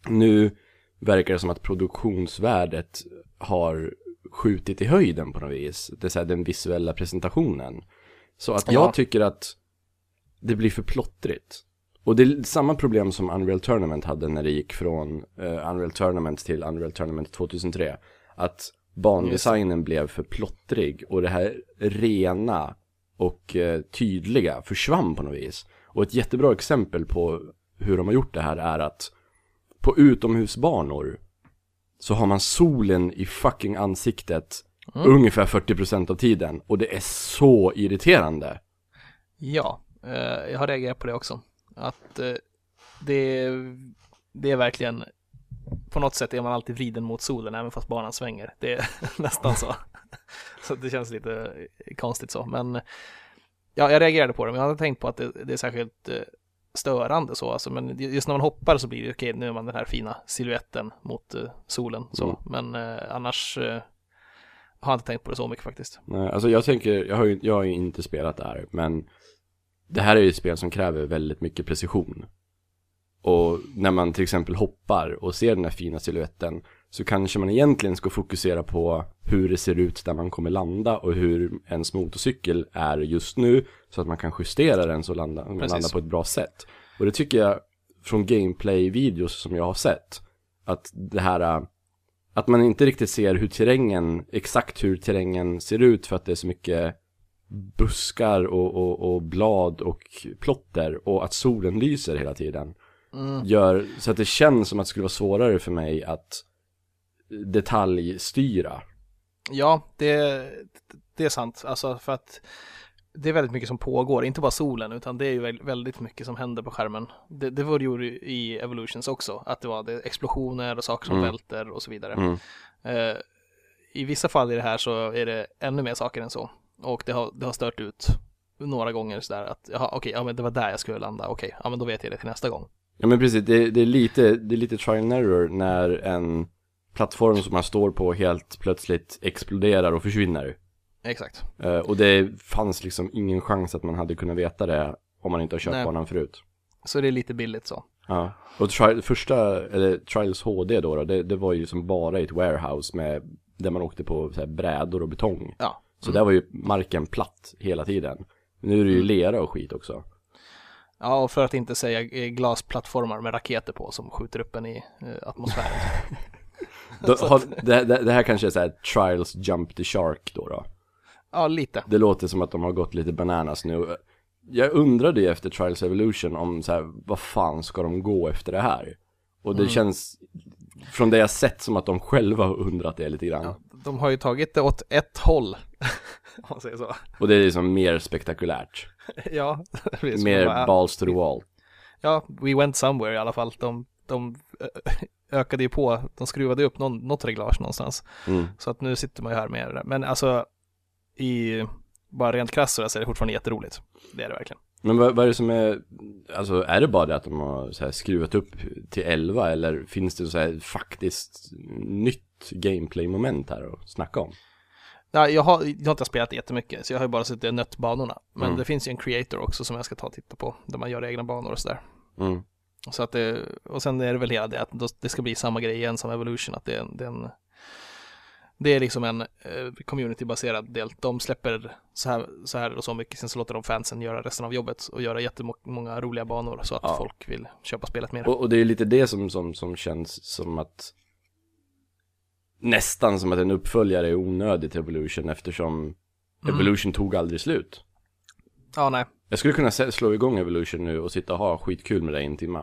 Speaker 1: nu verkar det som att produktionsvärdet har skjutit i höjden på något vis. Det är så här den visuella presentationen. Så att jag
Speaker 3: Ja.
Speaker 1: tycker att det blir för plottrigt. Och det är samma problem som Unreal Tournament hade när det gick från eh, Unreal Tournament till Unreal Tournament 2003. Att bandesignen blev för plottrig och det här rena och eh, tydliga försvann på något vis. Och ett jättebra exempel på hur de har gjort det här är att på utomhusbanor så har man solen i fucking ansiktet ungefär 40% av tiden och det är så irriterande.
Speaker 3: Ja, jag har reagerat på det också. Att eh, det, det är verkligen, på något sätt är man alltid vriden mot solen även fast banan svänger. Det är nästan så. Så det känns lite konstigt så. Men ja, jag reagerade på det, men jag hade tänkt på att det, det är särskilt eh, störande så. Alltså, men just när man hoppar så blir det okej, nu är man den här fina siluetten mot eh, solen. Så.
Speaker 1: Mm.
Speaker 3: Men eh, annars eh, har jag inte tänkt på det så mycket faktiskt.
Speaker 1: Nej, alltså jag tänker, jag har ju, jag har ju inte spelat det här, men det här är ju ett spel som kräver väldigt mycket precision. Och när man till exempel hoppar och ser den här fina siluetten så kanske man egentligen ska fokusera på hur det ser ut där man kommer landa och hur ens motorcykel är just nu så att man kan justera den så landa,
Speaker 3: Precis.
Speaker 1: landa på ett bra sätt. Och det tycker jag från gameplay-videos som jag har sett att det här att man inte riktigt ser hur terrängen, exakt hur terrängen ser ut för att det är så mycket buskar och, och, och blad och plotter och att solen lyser hela tiden. Gör så att det känns som att det skulle vara svårare för mig att detaljstyra.
Speaker 3: Ja, det, det är sant. Alltså för att det är väldigt mycket som pågår, inte bara solen utan det är ju väldigt mycket som händer på skärmen. Det, det var det ju i Evolutions också, att det var det explosioner och saker som mm. välter och så vidare. Mm. Uh, I vissa fall i det här så är det ännu mer saker än så och det har, det har stört ut några gånger sådär att jaha okej, okay, ja men det var där jag skulle landa, okej, okay, ja men då vet jag det till nästa gång.
Speaker 1: Ja men precis, det, det, är lite, det är lite trial and error när en plattform som man står på helt plötsligt exploderar och försvinner.
Speaker 3: Exakt.
Speaker 1: Uh, och det fanns liksom ingen chans att man hade kunnat veta det om man inte har kört Nej. banan förut.
Speaker 3: Så det är lite billigt så.
Speaker 1: Ja, och tri första, eller Trials HD då, då det, det, var ju som bara ett warehouse med, där man åkte på så här, brädor och betong.
Speaker 3: Ja.
Speaker 1: Så mm. där var ju marken platt hela tiden. Nu är det ju mm. lera och skit också.
Speaker 3: Ja, och för att inte säga glasplattformar med raketer på som skjuter upp en i eh, atmosfären.
Speaker 1: då, har, det, det, här kanske är så här Trials Jump the Shark då då?
Speaker 3: Ja, lite.
Speaker 1: Det låter som att de har gått lite bananas nu. Jag undrade ju efter Trials Evolution om så här, vad fan ska de gå efter det här? Och det mm. känns, från det jag sett som att de själva har undrat det lite grann. Ja,
Speaker 3: de har ju tagit det åt ett håll, om man säger så.
Speaker 1: Och det är liksom mer spektakulärt.
Speaker 3: ja.
Speaker 1: mer bara, balls to the wall.
Speaker 3: Ja, we went somewhere i alla fall. De, de ökade ju på, de skruvade upp någon, något reglage någonstans. Mm. Så att nu sitter man ju här med det. Men alltså, i bara rent krasst så är det fortfarande jätteroligt. Det är det verkligen.
Speaker 1: Men vad, vad, är det som är, alltså är det bara det att de har så här skruvat upp till 11 eller finns det så här faktiskt nytt gameplay-moment här att snacka om?
Speaker 3: Nej, jag har, jag har inte spelat jättemycket så jag har ju bara sett nött banorna. Men mm. det finns ju en creator också som jag ska ta och titta på där man gör egna banor och sådär. Mm. Så att det, och sen är det väl hela det att det ska bli samma grej igen som Evolution, att det är, det är en det är liksom en eh, communitybaserad del. De släpper så här, så här och så mycket, sen så låter de fansen göra resten av jobbet och göra jättemånga roliga banor så att ja. folk vill köpa spelet mer.
Speaker 1: Och, och, det är lite det som, som, som känns som att nästan som att en uppföljare är onödig till Evolution eftersom mm. Evolution tog aldrig slut.
Speaker 3: Ja, nej.
Speaker 1: Jag skulle kunna slå igång Evolution nu och sitta och ha skitkul med det i en timme.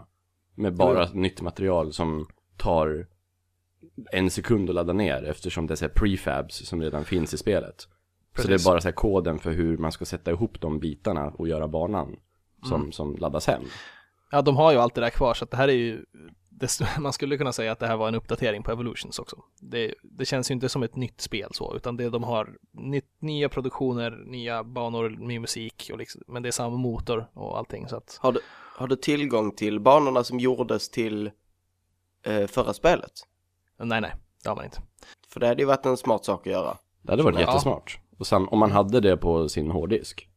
Speaker 1: Med bara mm. nytt material som tar en sekund att ladda ner eftersom det är så prefabs som redan finns i spelet. Precis. Så det är bara så här koden för hur man ska sätta ihop de bitarna och göra banan som, mm. som laddas hem.
Speaker 3: Ja, de har ju allt det där kvar så att det här är ju man skulle kunna säga att det här var en uppdatering på Evolutions också. Det, det känns ju inte som ett nytt spel så, utan det de har nytt, nya produktioner, nya banor, ny musik, och liksom, men det är samma motor och allting. Så att...
Speaker 4: har, du, har du tillgång till banorna som gjordes till eh, förra spelet?
Speaker 3: Nej, nej, det har man inte.
Speaker 4: För det hade ju varit en smart sak att göra.
Speaker 1: Det hade varit jättesmart. Och sen om man hade det på sin hårddisk.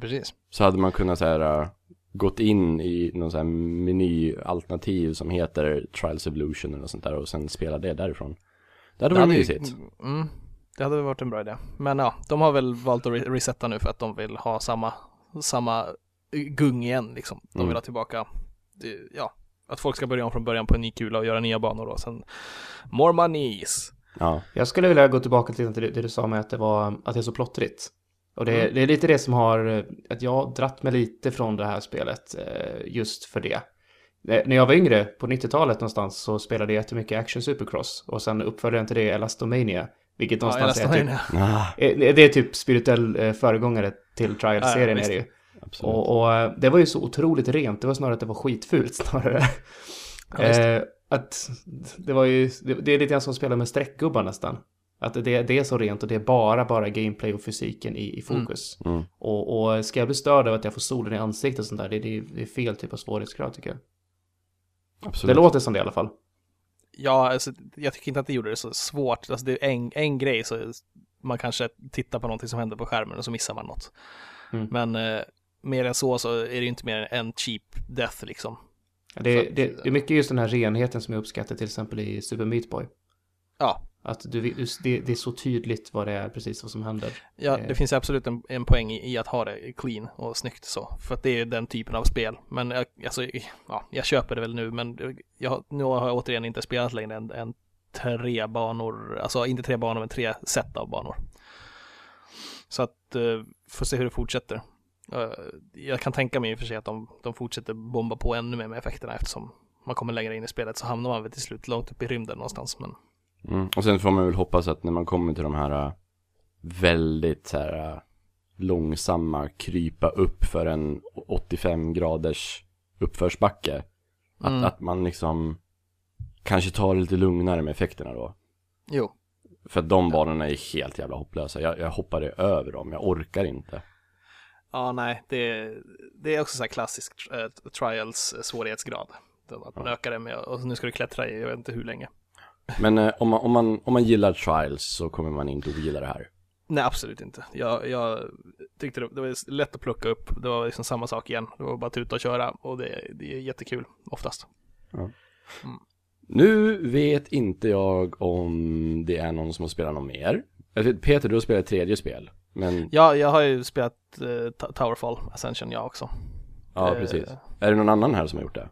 Speaker 3: Precis.
Speaker 1: Så hade man kunnat så här, uh, gått in i någon sån här menyalternativ som heter Trials Evolution eller sånt där och sen spela det därifrån. Det hade varit mysigt.
Speaker 3: Mm, det hade varit en bra idé. Men ja, de har väl valt att resetta nu för att de vill ha samma, samma gung igen liksom. De vill mm. ha tillbaka, ja, att folk ska börja om från början på en ny kula och göra nya banor och sen more moneys.
Speaker 2: Ja. Jag skulle vilja gå tillbaka till det, det du sa med att det var att det är så plottrigt. Och det, mm. det är lite det som har, att jag har dratt mig lite från det här spelet eh, just för det. När jag var yngre, på 90-talet någonstans, så spelade jag jättemycket Action Supercross. Och sen uppföljaren till det Elastomania. Vilket någonstans ja, är, typ, ah. det är typ spirituell eh, föregångare till Trial-serien ja, är det ju. Och, och, eh, det var ju så otroligt rent, det var snarare att det var skitfult snarare. Ja, eh, att det var ju, det, det är lite grann som att spela med streckgubbar nästan. Att det, det, är så rent och det är bara, bara gameplay och fysiken i, i fokus. Mm. Mm. Och, och ska jag bli störd av att jag får solen i ansiktet och sånt där, det, det, det är fel typ av svårighetsgrad tycker jag. Absolut. Det låter som det i alla fall.
Speaker 3: Ja, alltså, jag tycker inte att det gjorde det så svårt. Alltså, det är en, en grej så man kanske tittar på någonting som händer på skärmen och så missar man något. Mm. Men eh, mer än så så är det inte mer än cheap death liksom.
Speaker 2: Det, är, det, det, är mycket just den här renheten som jag uppskattar till exempel i Super Meat Boy.
Speaker 3: Ja.
Speaker 2: Att du, det, det, är så tydligt vad det är precis vad som händer.
Speaker 3: Ja, det eh. finns absolut en, en poäng i, i, att ha det clean och snyggt så. För att det är den typen av spel. Men jag, alltså, ja, jag köper det väl nu, men jag, nu har jag återigen inte spelat längre än, än tre banor, alltså inte tre banor, men tre set av banor. Så att, uh, får se hur det fortsätter. Jag kan tänka mig i och för sig att de, de fortsätter bomba på ännu mer med effekterna eftersom man kommer längre in i spelet så hamnar man väl till slut långt upp i rymden någonstans. Men
Speaker 1: Mm. Och sen får man väl hoppas att när man kommer till de här äh, väldigt så här äh, långsamma krypa upp för en 85 graders uppförsbacke. Att,
Speaker 3: Mm.
Speaker 1: att man liksom kanske tar det lite lugnare med effekterna då.
Speaker 3: Jo.
Speaker 1: För att de banorna är helt jävla hopplösa. Jag, jag hoppade över dem, jag orkar inte.
Speaker 3: Ja, nej, det, det är också så här klassisk eh, trials eh, svårighetsgrad. Att man ökar det med, och nu ska du klättra i, jag vet inte hur länge.
Speaker 1: Men eh, om, man, om, man, om man gillar trials så kommer man inte att gilla det här.
Speaker 3: Nej, absolut inte. Jag, jag tyckte det, det var lätt att plocka upp. Det var liksom samma sak igen. Det var bara att tuta och köra och det, det är jättekul oftast.
Speaker 1: Nu vet inte jag om det är någon som har spelat något mer. Peter, du har spelat tredje spel. Men,
Speaker 3: Ja, jag har ju spelat eh, Towerfall Ascension jag också.
Speaker 1: ja
Speaker 3: eh,
Speaker 1: precis. Är det någon annan här som har gjort det?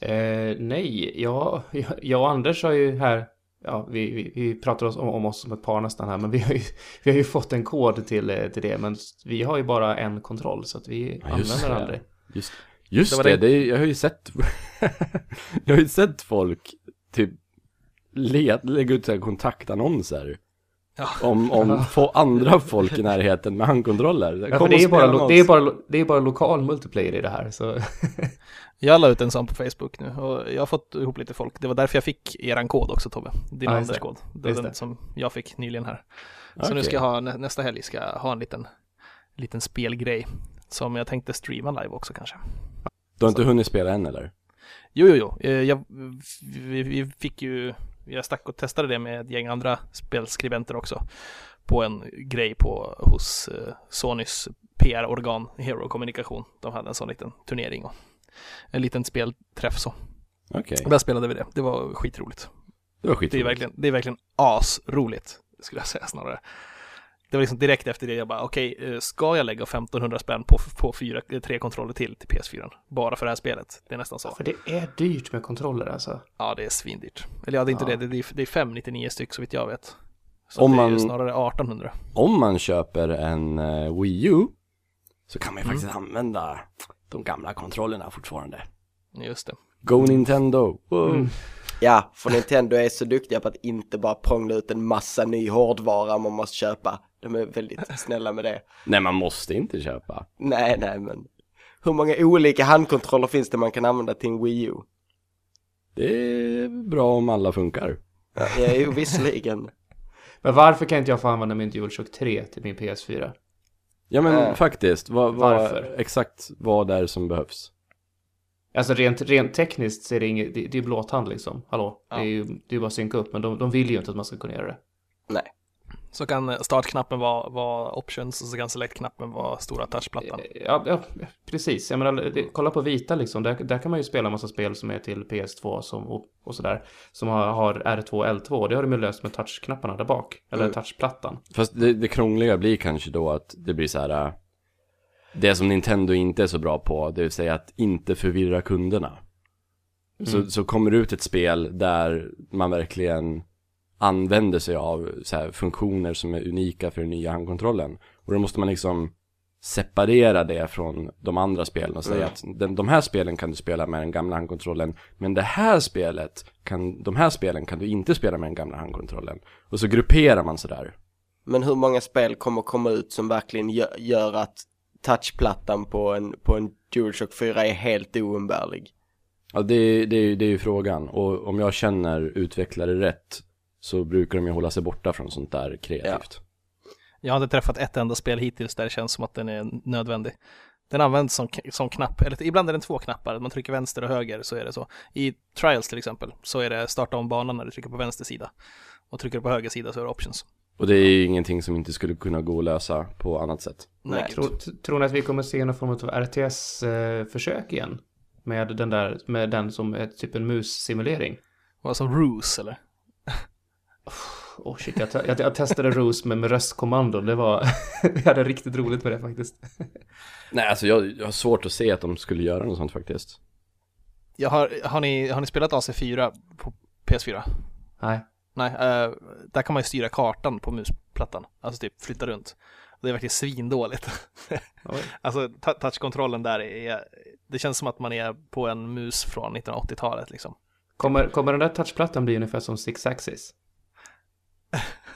Speaker 2: Eh, nej, jag, jag, och Anders har ju här, ja, vi, vi, vi pratar oss om, om oss som ett par nästan här, men vi har ju, vi har ju fått en kod till, eh, till det, men vi har ju bara en kontroll, så att vi
Speaker 1: Ja, just
Speaker 2: använder
Speaker 1: det.
Speaker 2: aldrig.
Speaker 1: Just, just
Speaker 3: Det
Speaker 1: det,
Speaker 3: det-
Speaker 1: det är, jag har ju sett Jag har ju sett folk typ lägga ut så här kontaktannonser
Speaker 3: Ja.
Speaker 1: Om, om få andra folk i närheten med handkontroller
Speaker 2: Ja, det, är bara, det, är bara, det är bara lokal multiplayer i det här, så
Speaker 3: Jag la ut en sån på Facebook nu och jag har fått ihop lite folk. Det var därför jag fick eran kod också Tobbe. Din
Speaker 2: just
Speaker 3: Anders kod. Det är den
Speaker 2: det.
Speaker 3: som jag fick nyligen här. Så
Speaker 1: Okej.
Speaker 3: nu ska jag ha, nä, nästa helg ska jag ha en liten, liten spelgrej. Som jag tänkte streama live också kanske.
Speaker 1: Du har inte hunnit spela än eller?
Speaker 3: Jo, jo, jo. Eh, Jag, vi, vi fick ju, jag stack och testade det med ett gäng andra spelskribenter också. På en grej på, hos eh, Sonys PR-organ Hero Kommunikation. De hade en sån liten turnering och en liten spelträff så.
Speaker 1: Okej,
Speaker 3: Där spelade vi det. Det var skitroligt.
Speaker 1: det var
Speaker 3: Det är
Speaker 1: skitroligt
Speaker 3: verkligen, det är verkligen asroligt, skulle jag säga snarare. Det var liksom direkt efter det jag bara, okej, eh, ska jag lägga 1500 spänn på, på fyra, eh, tre kontroller till till PS4? Bara för det här spelet? Det är nästan så.
Speaker 2: för det är dyrt med kontroller alltså.
Speaker 3: Ja, det är svindyrt. Eller ja, det är inte
Speaker 2: Ja.
Speaker 3: det. Det är, det är 599 styck så vitt jag vet. Så
Speaker 1: Om
Speaker 3: det är ju
Speaker 1: man-
Speaker 3: snarare 1800.
Speaker 1: Om man köper en eh, Wii U Så kan man ju
Speaker 3: Mm.
Speaker 1: faktiskt använda de gamla kontrollerna fortfarande
Speaker 3: Just det.
Speaker 1: Go Nintendo! Wow.
Speaker 2: Mm.
Speaker 4: Ja, för Nintendo är så duktiga på att inte bara prångla ut en massa ny hårdvara man måste köpa. De är väldigt snälla med det.
Speaker 1: Nej, man måste inte köpa
Speaker 4: Nej, nej, men hur många olika handkontroller finns det man kan använda till en Wii U?
Speaker 1: Det är bra om alla funkar
Speaker 4: Ja, jo, visserligen.
Speaker 2: Men varför kan inte jag få använda min DualShock 3 till min PS4?
Speaker 1: Ja men
Speaker 4: Äh.
Speaker 1: faktiskt, vad, vad,
Speaker 2: Varför?
Speaker 1: exakt vad det är som behövs
Speaker 2: Alltså rent, rent tekniskt så är det inget, det, det är blåtand liksom. Hallå?
Speaker 3: Ja.
Speaker 2: Det är ju det är bara att synka upp, men de, de vill ju inte att man ska kunna göra det.
Speaker 4: Nej.
Speaker 3: Så kan eh, startknappen vara, vara options och så kan select-knappen vara stora touchplattan.
Speaker 2: Ja, ja precis. Jag menar, det, kolla på vita liksom. Där, där kan man ju spela en massa spel som är till PS2 som, och, och sådär. Som har, har R2 och L2. Det har de ju löst med touchknapparna där bak. Eller
Speaker 4: Mm.
Speaker 2: touchplattan.
Speaker 1: Fast det, det krångliga blir kanske då att det blir så här. äh, Det som Nintendo inte är så bra på, det vill säga att inte förvirra kunderna så,
Speaker 2: Mm.
Speaker 1: så kommer det ut ett spel där man verkligen använder sig av så funktioner som är unika för den nya handkontrollen Och då måste man liksom separera det från de andra spelen och säga
Speaker 4: Mm.
Speaker 1: att den, de här spelen kan du spela med den gamla handkontrollen Men det här spelet, kan, de här spelen kan du inte spela med den gamla handkontrollen Och så grupperar man sådär
Speaker 4: Men hur många spel kommer komma ut som verkligen gör, gör att touchplattan på en, på en DualShock 4 är helt oumbärlig?
Speaker 1: Ja, det, det, det är ju frågan. Och om jag känner utvecklare rätt så brukar de ju hålla sig borta från sånt där kreativt.
Speaker 3: Jag har inte träffat ett enda spel hittills där det känns som att den är nödvändig. Den används som, som knapp, eller ibland är den två knappar, man trycker vänster och höger så är det så. I Trials till exempel så är det starta om banan när du trycker på vänster sida. Och trycker du på höger sida så är det options.
Speaker 1: Och det är ju ingenting som inte skulle kunna gå att lösa på annat sätt.
Speaker 3: Nej,
Speaker 2: Tror, tror ni att vi kommer se någon form av RTS-försök igen? Med den där, med den som är typ en mus-simulering?
Speaker 3: var det som Ruse eller?
Speaker 2: Oh shit, jag, jag, jag testade Rose med, med röstkommandon. Det var, vi hade riktigt roligt med det faktiskt.
Speaker 1: Nej, alltså jag, jag har svårt att se att de skulle göra något sånt faktiskt.
Speaker 3: Jag har, har, ni, har ni spelat AC4 på PS4?
Speaker 2: Nej.
Speaker 3: Nej, eh, där kan man ju styra kartan på musplattan. Alltså typ flytta runt. Det är verkligen svindåligt. Alltså touchkontrollen där är, det känns som att man är på en mus från 1980-talet liksom.
Speaker 2: Kommer, kommer den där touchplattan bli ungefär som Six Axis?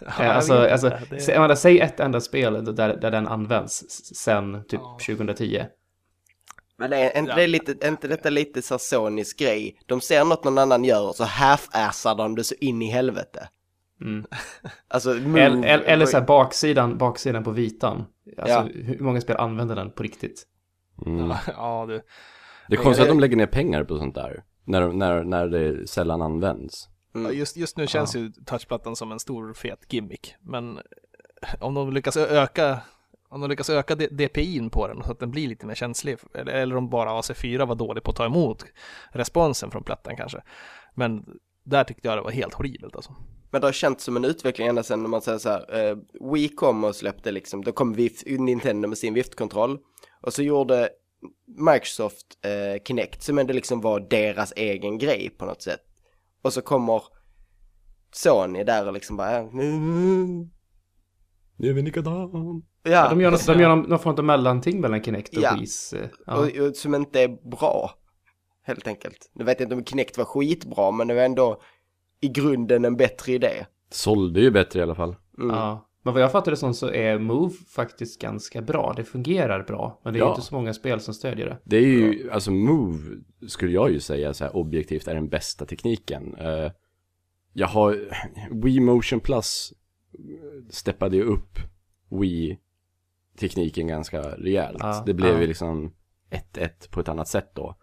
Speaker 3: Ja,
Speaker 2: Eh, alltså, alltså.
Speaker 3: Det-
Speaker 2: menar, säg ett enda spel där, där den används sen typ
Speaker 3: Ja.
Speaker 2: 2010.
Speaker 4: Men är inte, det lite, är inte detta lite Sonys grej? De ser något någon annan gör och så half-assar de det så in i helvete.
Speaker 2: Mm.
Speaker 4: Alltså,
Speaker 2: eller, eller så här baksidan, baksidan på vitan. Alltså
Speaker 4: Ja.
Speaker 2: hur många spel använder den på riktigt?
Speaker 1: Mm.
Speaker 3: Ja, du.
Speaker 1: Det är konstigt att de lägger ner pengar på sånt där. När, när, när det sällan används.
Speaker 3: Ja,
Speaker 4: Mm.
Speaker 3: Just, just nu känns ju touchplattan som en stor fet gimmick. Men om de lyckas öka om de lyckas öka DPI'n på den så att den blir lite mer känslig, eller, eller om bara AC4 var dålig på att ta emot responsen från plattan kanske. Men där tyckte jag det var helt horribelt alltså.
Speaker 4: Men det har känts som en utveckling ända sedan när man säger så här, eh, Wii kom och släppte liksom, då kom Vift, Nintendo med sin viftkontroll. Och så gjorde Microsoft eh, Kinect som ändå liksom var deras egen grej på något sätt. Och så kommer Sony där och liksom bara, mm,
Speaker 1: Nu är vi likadan.
Speaker 2: Ja,
Speaker 4: ja,
Speaker 2: de gör, något, de gör någon, någon form av mellanting mellan Kinect och
Speaker 4: Ja.
Speaker 2: Wii's. eh, Ja.
Speaker 4: och, och som inte är bra. Helt enkelt. Nu vet jag inte om Kinect var skitbra, men det var ändå i grunden en bättre idé.
Speaker 1: Sålde ju bättre i alla fall.
Speaker 4: Mm.
Speaker 2: Ja. Men vad jag fattar det som så är Move faktiskt ganska bra. Det fungerar bra. Men det är
Speaker 1: Ja.
Speaker 2: inte så många spel som stödjer det.
Speaker 1: Det är ju, alltså Move skulle jag ju säga så här objektivt är den bästa tekniken. Eh, jag har, Wii Motion Plus steppade ju upp Wii-tekniken ganska rejält.
Speaker 2: Ja,
Speaker 1: det blev
Speaker 2: ja.
Speaker 1: ju liksom 1-1 på ett annat sätt då.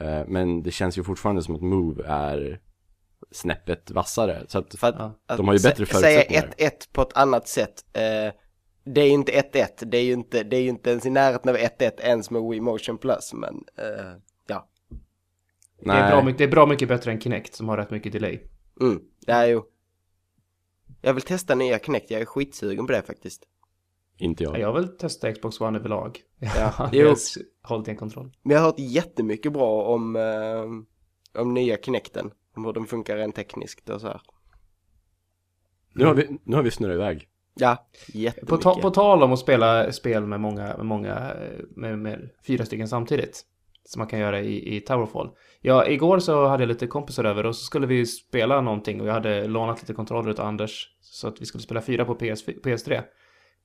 Speaker 1: Eh, men det känns ju fortfarande som att Move är snäppet vassare. Så att,
Speaker 4: För att,
Speaker 2: Ja.
Speaker 4: att
Speaker 1: De har ju bättre
Speaker 4: sä-
Speaker 1: förutsättningar.
Speaker 4: Säga 1-1 på ett annat sätt. Eh, det är ju inte 1-1, det är ju inte, det är ju inte ens i närheten av 1-1 ens med Wii Motion Plus, men eh, ja.
Speaker 2: Det är, bra, mycket- det är bra mycket bättre än Kinect som har rätt mycket delay.
Speaker 4: Mm, det är ju. Jag vill testa nya Kinect, jag är skitsugen på det faktiskt.
Speaker 1: inte jag.
Speaker 2: Jag vill testa Xbox One överlag.
Speaker 4: Ja,
Speaker 2: Jag
Speaker 4: jo.
Speaker 2: har hållit i en kontroll.
Speaker 4: Men jag har hört jättemycket bra om, eh, om nya Kinecten. Om hur den funkar rent tekniskt och så här.
Speaker 1: Nu har vi, nu har vi snurrat iväg.
Speaker 4: Ja,
Speaker 2: På,
Speaker 4: jättemycket.
Speaker 2: ta, på tal om att spela spel med många, med många, med, med fyra stycken samtidigt. Som man kan göra i, i Towerfall. Ja, igår så hade jag lite kompisar över och så skulle vi spela någonting och jag hade lånat lite kontroller av Anders. Så att vi skulle spela fyra på PS, PS3.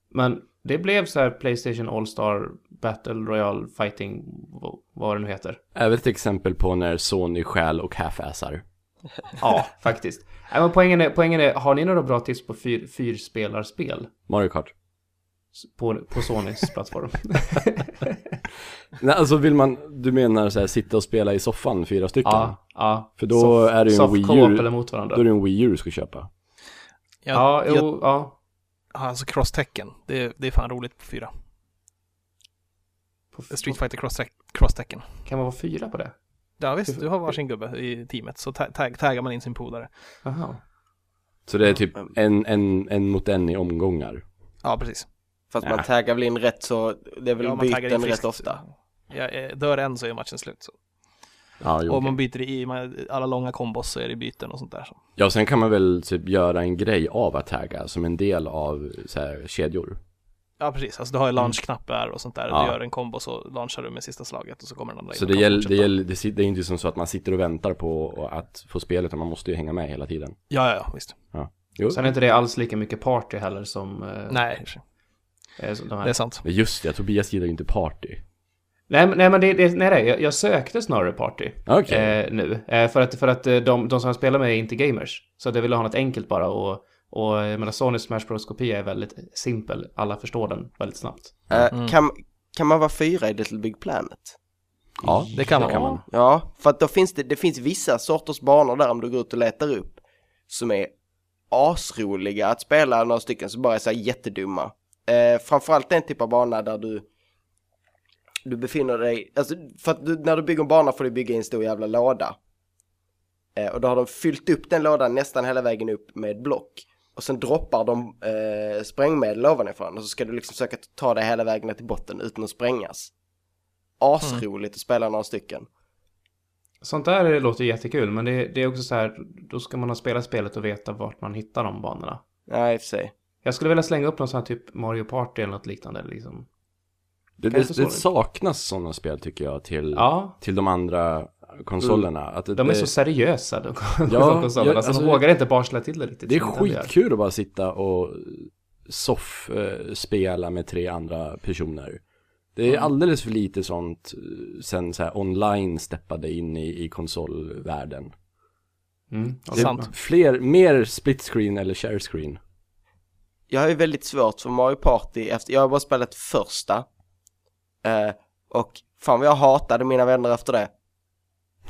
Speaker 2: Men det blev så här Playstation All-Star Battle Royale Fighting, vad- vad det nu heter.
Speaker 1: Även ett exempel på när Sony stjäl och half-assar.
Speaker 2: Ja, faktiskt. Nej, men poängen, är, poängen är, har ni några bra tips på fyr, fyrspelarspel?
Speaker 1: Mario Kart.
Speaker 2: På, på Sonys plattform?
Speaker 1: Nej, alltså vill man, du menar så här, sitta och spela i soffan, fyra stycken?
Speaker 2: ja, ja.
Speaker 1: För då
Speaker 2: Soft-
Speaker 1: är det ju en Wii U.
Speaker 2: eller mot varandra.
Speaker 1: Då är det en Wii U du ska köpa.
Speaker 2: Ja,
Speaker 3: jag,
Speaker 2: jo, ja.
Speaker 3: alltså cross-tecken, det, det är fan roligt på fyra.
Speaker 2: På,
Speaker 3: Street Fighter cross- cross-tecken.
Speaker 2: Kan man vara fyra på det?
Speaker 3: Ja visst, du har varsin gubbe i teamet, så ta- tag, taggar man in sin polare.
Speaker 2: Jaha.
Speaker 1: Så det är typ en, en, en mot en i omgångar.
Speaker 3: Ja, precis.
Speaker 4: Fast
Speaker 1: Ja.
Speaker 4: man taggar väl in rätt så, det är väl
Speaker 3: Ja, man taggar in
Speaker 4: byten rätt ofta.
Speaker 3: Ja, eh, dör en så är matchen slut. Så.
Speaker 1: Ja, jo,
Speaker 3: Och om man byter i alla långa kombos så är det byten och sånt där. Så.
Speaker 1: ja, sen kan man väl typ göra en grej av att tagga som en del av så här, kedjor.
Speaker 3: Ja, precis. Alltså du har ju launchknappar och sånt där.
Speaker 1: Ja.
Speaker 3: Du gör en kombo så launchar du med sista slaget och så kommer den andra in
Speaker 1: Så det gäller, det gäller, det, sit- det är inte som så att man sitter och väntar på att få spelet, utan man måste ju hänga med hela tiden.
Speaker 3: Ja, ja, ja, visst.
Speaker 1: Jo,
Speaker 2: Sen är inte det alls lika mycket party heller som... eh,
Speaker 3: Nej,
Speaker 2: eh, som de här.
Speaker 3: det är sant.
Speaker 1: Men just det, Tobias gillar ju inte party.
Speaker 2: Nej, nej men det, det nej, nej, jag, jag sökte snarare party.
Speaker 1: Okej.
Speaker 2: Eh, nu. Eh, för att, för att eh, de, de som jag spelar med är inte gamers. Så jag ville ha något enkelt bara och... Och jag menar, Sony Smash Bros kopia är väldigt simpel. Alla förstår den väldigt snabbt.
Speaker 4: Eh,
Speaker 3: Mm.
Speaker 4: kan, kan man vara fyra i Little Big Planet?
Speaker 1: Ja,
Speaker 3: Det kan man.
Speaker 1: man.
Speaker 4: Ja, för att då finns det, det finns vissa sorters banor där om du går ut och letar upp som är asroliga att spela några stycken som bara är så här jättedumma. Eh, framförallt den typ av bana där du du befinner dig, alltså för att du, när du bygger en bana får du bygga i en stor jävla låda. Eh, och då har de fyllt upp den lådan nästan hela vägen upp med block. Och sen droppar de eh, sprängmedel ovanifrån och så ska du liksom försöka ta dig hela vägen ner till botten utan att sprängas. Asroligt att spela några stycken.
Speaker 2: Sånt där låter jättekul, men det, det är också så här, då ska man ha spelat spelet och veta vart man hittar de banorna.
Speaker 4: Ja, i och för sig.
Speaker 2: Jag skulle vilja slänga upp någon sån här typ Mario Party eller något liknande liksom.
Speaker 1: Det, det det? saknas sådana spel tycker jag till,
Speaker 2: Ja,
Speaker 1: till de andra, konsolerna. Att det,
Speaker 2: De är så seriösa, de,
Speaker 1: Ja,
Speaker 2: de konsolerna.
Speaker 1: ja,
Speaker 2: alltså,
Speaker 1: alltså-
Speaker 2: de vågar inte barsla till det riktigt.
Speaker 1: det är skitkul att bara sitta och soff-spela med tre andra personer. Det är alldeles för lite sånt eh, sen så här online steppade in i, i konsolvärlden.
Speaker 2: Mm,
Speaker 1: Det är
Speaker 3: Sant.
Speaker 1: Fler, mer split screen eller share screen.
Speaker 4: Jag har ju väldigt svårt för Mario Party efter, jag har bara spelat första. Eh, och fan vad jag hatade mina vänner efter det.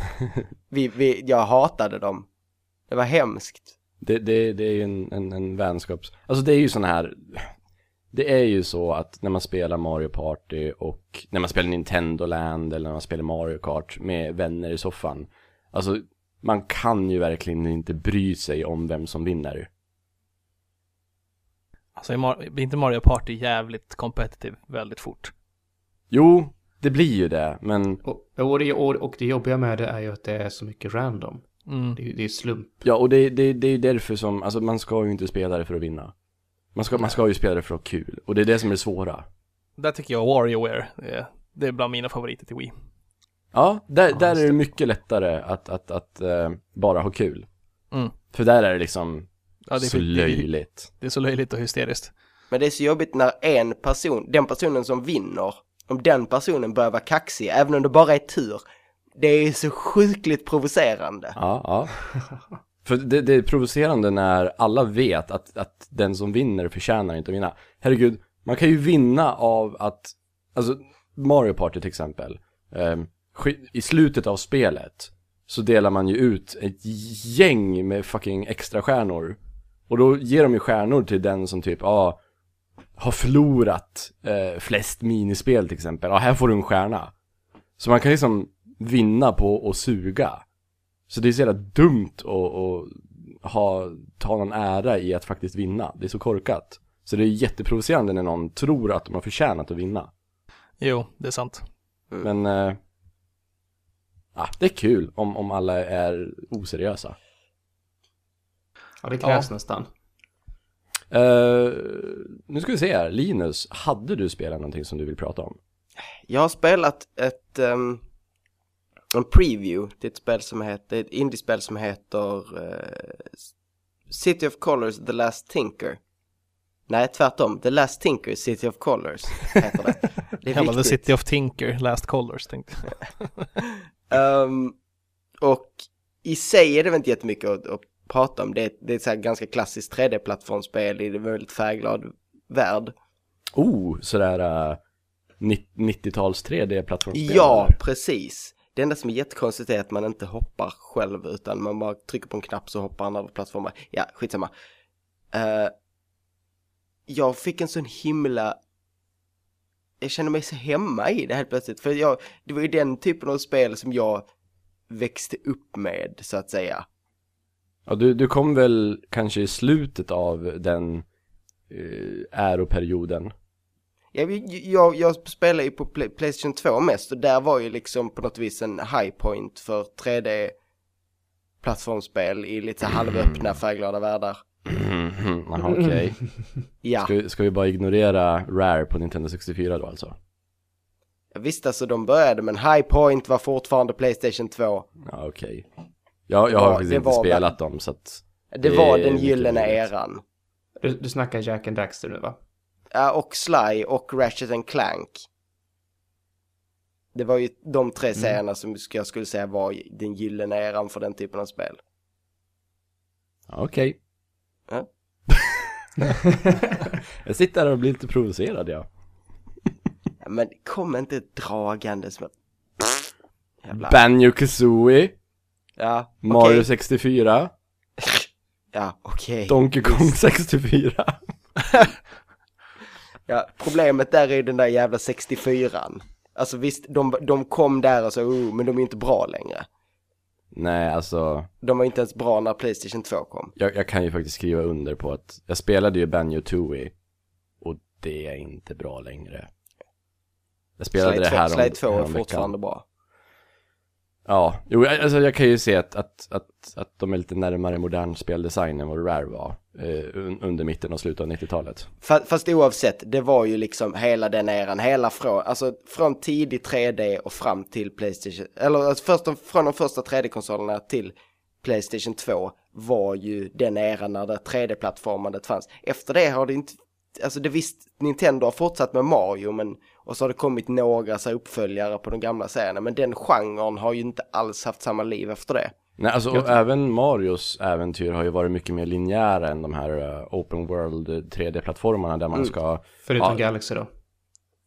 Speaker 4: vi, vi, jag hatade dem. Det var hemskt.
Speaker 1: Det, det, det är ju en, en, en vänskaps... Alltså det är ju sån här... Det är ju så att när man spelar Mario Party och när man spelar Nintendo Land eller när man spelar Mario Kart med vänner i soffan. Alltså man kan ju verkligen inte bry sig om vem som vinner.
Speaker 3: Alltså, blir inte Mario Party jävligt competitive väldigt fort?
Speaker 1: Jo, det blir ju det, men
Speaker 2: Och, och, det, och, och det jobbiga med det är ju att det är så mycket random.
Speaker 3: Mm.
Speaker 2: Det, är- det är slump.
Speaker 1: ja, och det, det, det är ju därför som, alltså man ska ju inte spela det för att vinna. Man ska, man ska ju spela det för att ha kul, och det är det som är det svåra.
Speaker 3: Där tycker jag WarioWare är, det är bland mina favoriter till Wii.
Speaker 1: Ja, där, där
Speaker 2: just
Speaker 1: är det mycket lättare att, att, att eh, bara ha kul.
Speaker 3: Mm.
Speaker 1: För där är det liksom
Speaker 3: Ja, det,
Speaker 1: så
Speaker 3: är, det,
Speaker 1: löjligt.
Speaker 3: det är så löjligt och hysteriskt.
Speaker 4: Men det är så jobbigt när en person, den personen som vinner, om den personen börjar vara kaxig, även om det bara är tur. Det är så sjukligt provocerande.
Speaker 1: Ja, ja. För det, det är provocerande när alla vet att, att den som vinner förtjänar inte att vinna. Herregud, man kan ju vinna av att, alltså Mario Party till exempel. eh, I slutet av spelet så delar man ju ut ett gäng med fucking extra stjärnor. Och då ger de ju stjärnor till den som typ, ja, har förlorat eh, flest minispel till exempel. Ja, här får du en stjärna. Så man kan liksom vinna på att suga. Så det är så jävla dumt att, att ha, ta någon ära i att faktiskt vinna. Det är så korkat. Så det är jätteprovocerande när någon tror att de har förtjänat att vinna.
Speaker 3: Jo, det är sant.
Speaker 1: Men, eh, ja, det är kul om, om alla är oseriösa.
Speaker 2: Ja, det krävs
Speaker 3: Ja.
Speaker 2: nästan.
Speaker 1: Eh, nu ska vi se här, Linus, hade du spelat någonting som du vill prata om?
Speaker 4: Jag har spelat ett, ehm, en preview till ett spel som heter, ett indiespel som heter eh, City of Colors The Last Tinker. Nej, tvärtom. The Last Tinker City of Colors heter det. Det är
Speaker 3: The. City of Tinker, Last Colors tänkte jag.
Speaker 4: Ehm, och i sig är det väl inte jättemycket att, att prata om. Det det är ett så här ganska klassiskt 3D-plattformsspel i en väldigt färgglad värld.
Speaker 1: Oh, sådär uh, 90-tals 3D-plattformsspel?
Speaker 4: Ja,
Speaker 1: eller?
Speaker 4: precis. Det enda som är jättekonstigt är att man inte hoppar själv utan man bara trycker på en knapp så hoppar han över plattformar. Ja, skitsamma. Uh, jag fick en sån himla... Jag känner mig så hemma i det helt plötsligt. För jag, det var ju den typen av spel som jag växte upp med, så att säga.
Speaker 1: Ja, du, du kom väl kanske i slutet av den uh, äroperioden?
Speaker 4: Jag, jag, jag spelar ju på Play, Playstation 2 mest och där var ju liksom på något vis en high point för 3D plattformsspel i lite här halvöppna färgglada världar.
Speaker 1: Jaha, okej.
Speaker 4: Ja,
Speaker 1: Ska, vi- ska vi bara ignorera Rare på Nintendo 64 då alltså?
Speaker 4: visst alltså de började men high point var fortfarande Playstation 2.
Speaker 1: Ja, okej. Jag, jag har faktiskt inte spelat dem så att...
Speaker 4: Det,
Speaker 1: Det
Speaker 4: var den gyllene eran.
Speaker 2: Du, du snackar Jack and Daxter nu va?
Speaker 4: Ja, och Sly och Ratchet and Clank. Det var ju de tre serierna som jag skulle säga var den gyllene eran för den typen av spel.
Speaker 1: Okej.
Speaker 4: Ja.
Speaker 1: jag sitter här och blir lite provocerad ja.
Speaker 4: Ja, Men kom inte dragandes med... Jävla...
Speaker 1: Banjo Kazooie,
Speaker 4: Ja, okej.
Speaker 1: Mario 64,
Speaker 4: Ja, okej.
Speaker 1: Donkey Kong 64.
Speaker 4: Ja, problemet där är ju den där jävla 64an. Alltså visst, de, de kom där och så, oh, men de är inte bra längre.
Speaker 1: Nej, alltså,
Speaker 4: De var inte ens bra när Playstation 2 kom.
Speaker 1: jag, jag kan ju faktiskt skriva under på att jag spelade ju Banjo Tooie och det är inte bra längre. Jag spelade
Speaker 4: Slide
Speaker 1: det
Speaker 4: 2,
Speaker 1: här om,
Speaker 4: Slide 2 är fortfarande bra.
Speaker 1: Ja, jo, alltså jag kan ju se att, att, att, att de är lite närmare modern speldesign än vad Rare var eh, under mitten och slutet av 90-talet.
Speaker 4: Fast, fast oavsett, det var ju liksom hela den eran, hela från, alltså från tidig 3D och fram till Playstation, eller alltså först, från de första 3D-konsolerna till Playstation 2 var ju den eran när det 3D-plattformandet fanns. Efter det har det inte, alltså det visst, Nintendo har fortsatt med Mario men och så har det kommit några så här, uppföljare på de gamla serierna men den genren har ju inte alls haft samma liv efter det.
Speaker 1: Nej, alltså och även Marios äventyr har ju varit mycket mer linjära än de här uh, open world 3D-plattformarna där man
Speaker 4: Mm.
Speaker 1: ska
Speaker 2: Förutom
Speaker 1: Ja.
Speaker 2: Galaxy då.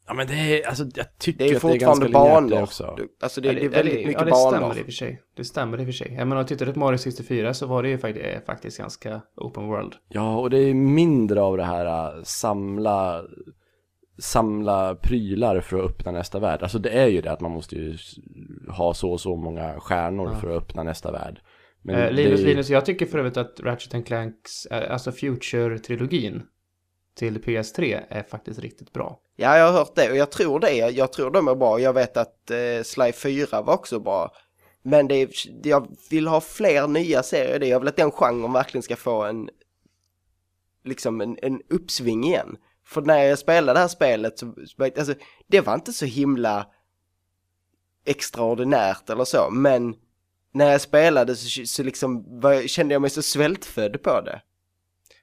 Speaker 1: Ja men det är, alltså jag tycker
Speaker 4: Det är
Speaker 1: att det är ganska
Speaker 4: fortfarande
Speaker 1: linjärt det också.
Speaker 4: Du- Alltså det,
Speaker 2: Ja,
Speaker 4: det är väldigt
Speaker 2: ja,
Speaker 4: mycket
Speaker 2: det
Speaker 4: banor.
Speaker 2: stämmer i och för sig. Det stämmer i och för sig. Jag menar, tittar du på Mario 64 så var det ju faktiskt, eh, faktiskt ganska open world.
Speaker 1: Ja, och det är mindre av det här uh, samla samla prylar för att öppna nästa värld. Alltså det är ju det att man måste ju ha så och så många stjärnor
Speaker 2: Ja.
Speaker 1: för att öppna nästa värld. Men
Speaker 2: Eh, Linus,
Speaker 1: är-
Speaker 2: Linus, jag tycker för övrigt att Ratchet and Clanks, eh, alltså Future-trilogin till PS3 är faktiskt riktigt bra.
Speaker 4: Ja, jag har hört det och jag tror det. Jag, tror de är bra. Jag vet att eh, Sly 4 var också bra. Men det är, jag vill ha fler nya serier det. Jag vill att den genren verkligen ska få en liksom en, en uppsving igen. För när jag spelade det här spelet så, alltså, det var inte så himla extraordinärt eller så, men när jag spelade så, så liksom var, kände jag mig så svältfödd på det.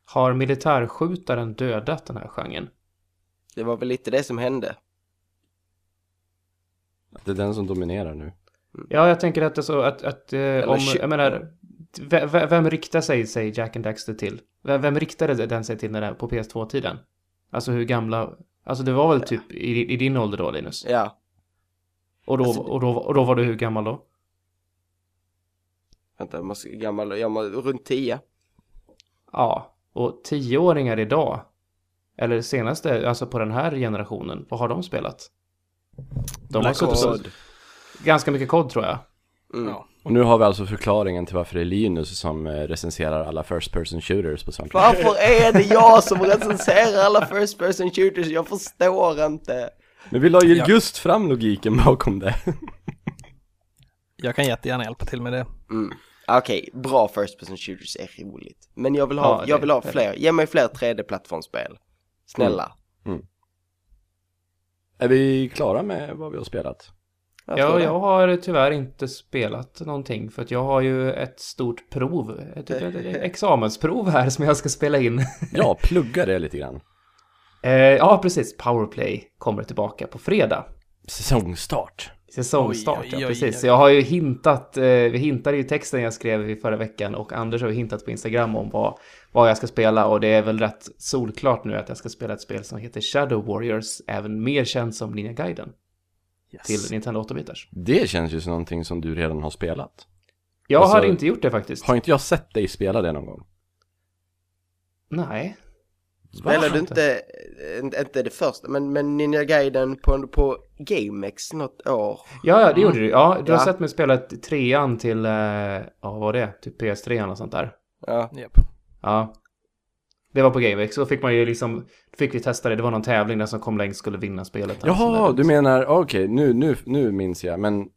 Speaker 2: Har militärskjutaren dödat den här genren?
Speaker 4: Det var väl lite det som hände.
Speaker 1: det är den som dominerar nu.
Speaker 2: Ja, jag tänker att det är så att, att eh, om, jag menar, ve- ve- vem riktar sig, sig Jack and Daxter till? Vem, vem riktade den sig till när det, på PS2-tiden? Alltså hur gamla, alltså det var väl typ i, i din ålder då Linus?
Speaker 4: Ja,
Speaker 2: Och då,
Speaker 4: Alltså-
Speaker 2: och, då, och då var du hur gammal då?
Speaker 4: vänta, jag måste, gammal, jag runt 10.
Speaker 2: Ja, och tioåringar idag, eller senaste, alltså på den här generationen, vad har de spelat? De har
Speaker 3: Black
Speaker 2: suttit
Speaker 3: Ops.
Speaker 2: och, ganska mycket kod tror jag.
Speaker 4: Mm.
Speaker 3: Ja.
Speaker 1: Och nu har vi alltså förklaringen till varför det är Linus som eh, recenserar alla first person shooters på Soundtrack.
Speaker 4: Varför är det jag som recenserar alla first person shooters? Jag förstår inte.
Speaker 1: Men vi la ju just fram logiken bakom det.
Speaker 3: Jag kan jättegärna hjälpa till med det.
Speaker 4: Mm. Okej, bra first person shooters är roligt. Men jag vill ha,
Speaker 2: Ja, det-
Speaker 4: jag vill ha fler. Ge mig fler 3D-plattformsspel. Snälla.
Speaker 1: Är vi klara med vad vi har spelat?
Speaker 4: Jag
Speaker 2: Ja, jag har tyvärr inte spelat någonting för att jag har ju ett stort prov, ett, ett, ett examensprov här som jag ska spela in.
Speaker 1: Ja, plugga det lite grann.
Speaker 2: Eh, ja, precis. Powerplay kommer tillbaka på fredag.
Speaker 1: Säsongstart.
Speaker 2: Säsongstart,
Speaker 3: Oj, oj,
Speaker 2: ja
Speaker 3: oj,
Speaker 2: precis.
Speaker 3: oj.
Speaker 2: Så jag har ju hintat, eh, vi hintade ju i texten jag skrev i förra veckan och Anders har ju hintat på Instagram om vad, vad jag ska spela och det är väl rätt solklart nu att jag ska spela ett spel som heter Shadow Warriors, även mer känt som Ninja Gaiden
Speaker 3: Yes.
Speaker 2: till Nintendo 8-bitars.
Speaker 1: Det känns ju som någonting som du redan har spelat.
Speaker 2: Jag
Speaker 1: Alltså,
Speaker 2: hade inte gjort det faktiskt.
Speaker 1: Har inte jag sett dig spela det någon gång?
Speaker 2: Nej.
Speaker 4: Spelade du
Speaker 2: Inte.
Speaker 4: inte, inte det första, men, men Ninja Gaiden på, på GameX något år?
Speaker 2: Ja, ja, det gjorde du. Ja, du har
Speaker 4: Ja.
Speaker 2: sett mig spela trean till, eh, ja, vad var det? Typ PS3 och sånt där.
Speaker 4: Ja.
Speaker 3: Japp.
Speaker 2: Ja. Det var på GameX, så fick man ju liksom, fick vi testa det, det var någon tävling där som kom längst skulle vinna spelet.
Speaker 1: Jaha, du menar, okej, nu, nu, nu minns jag, men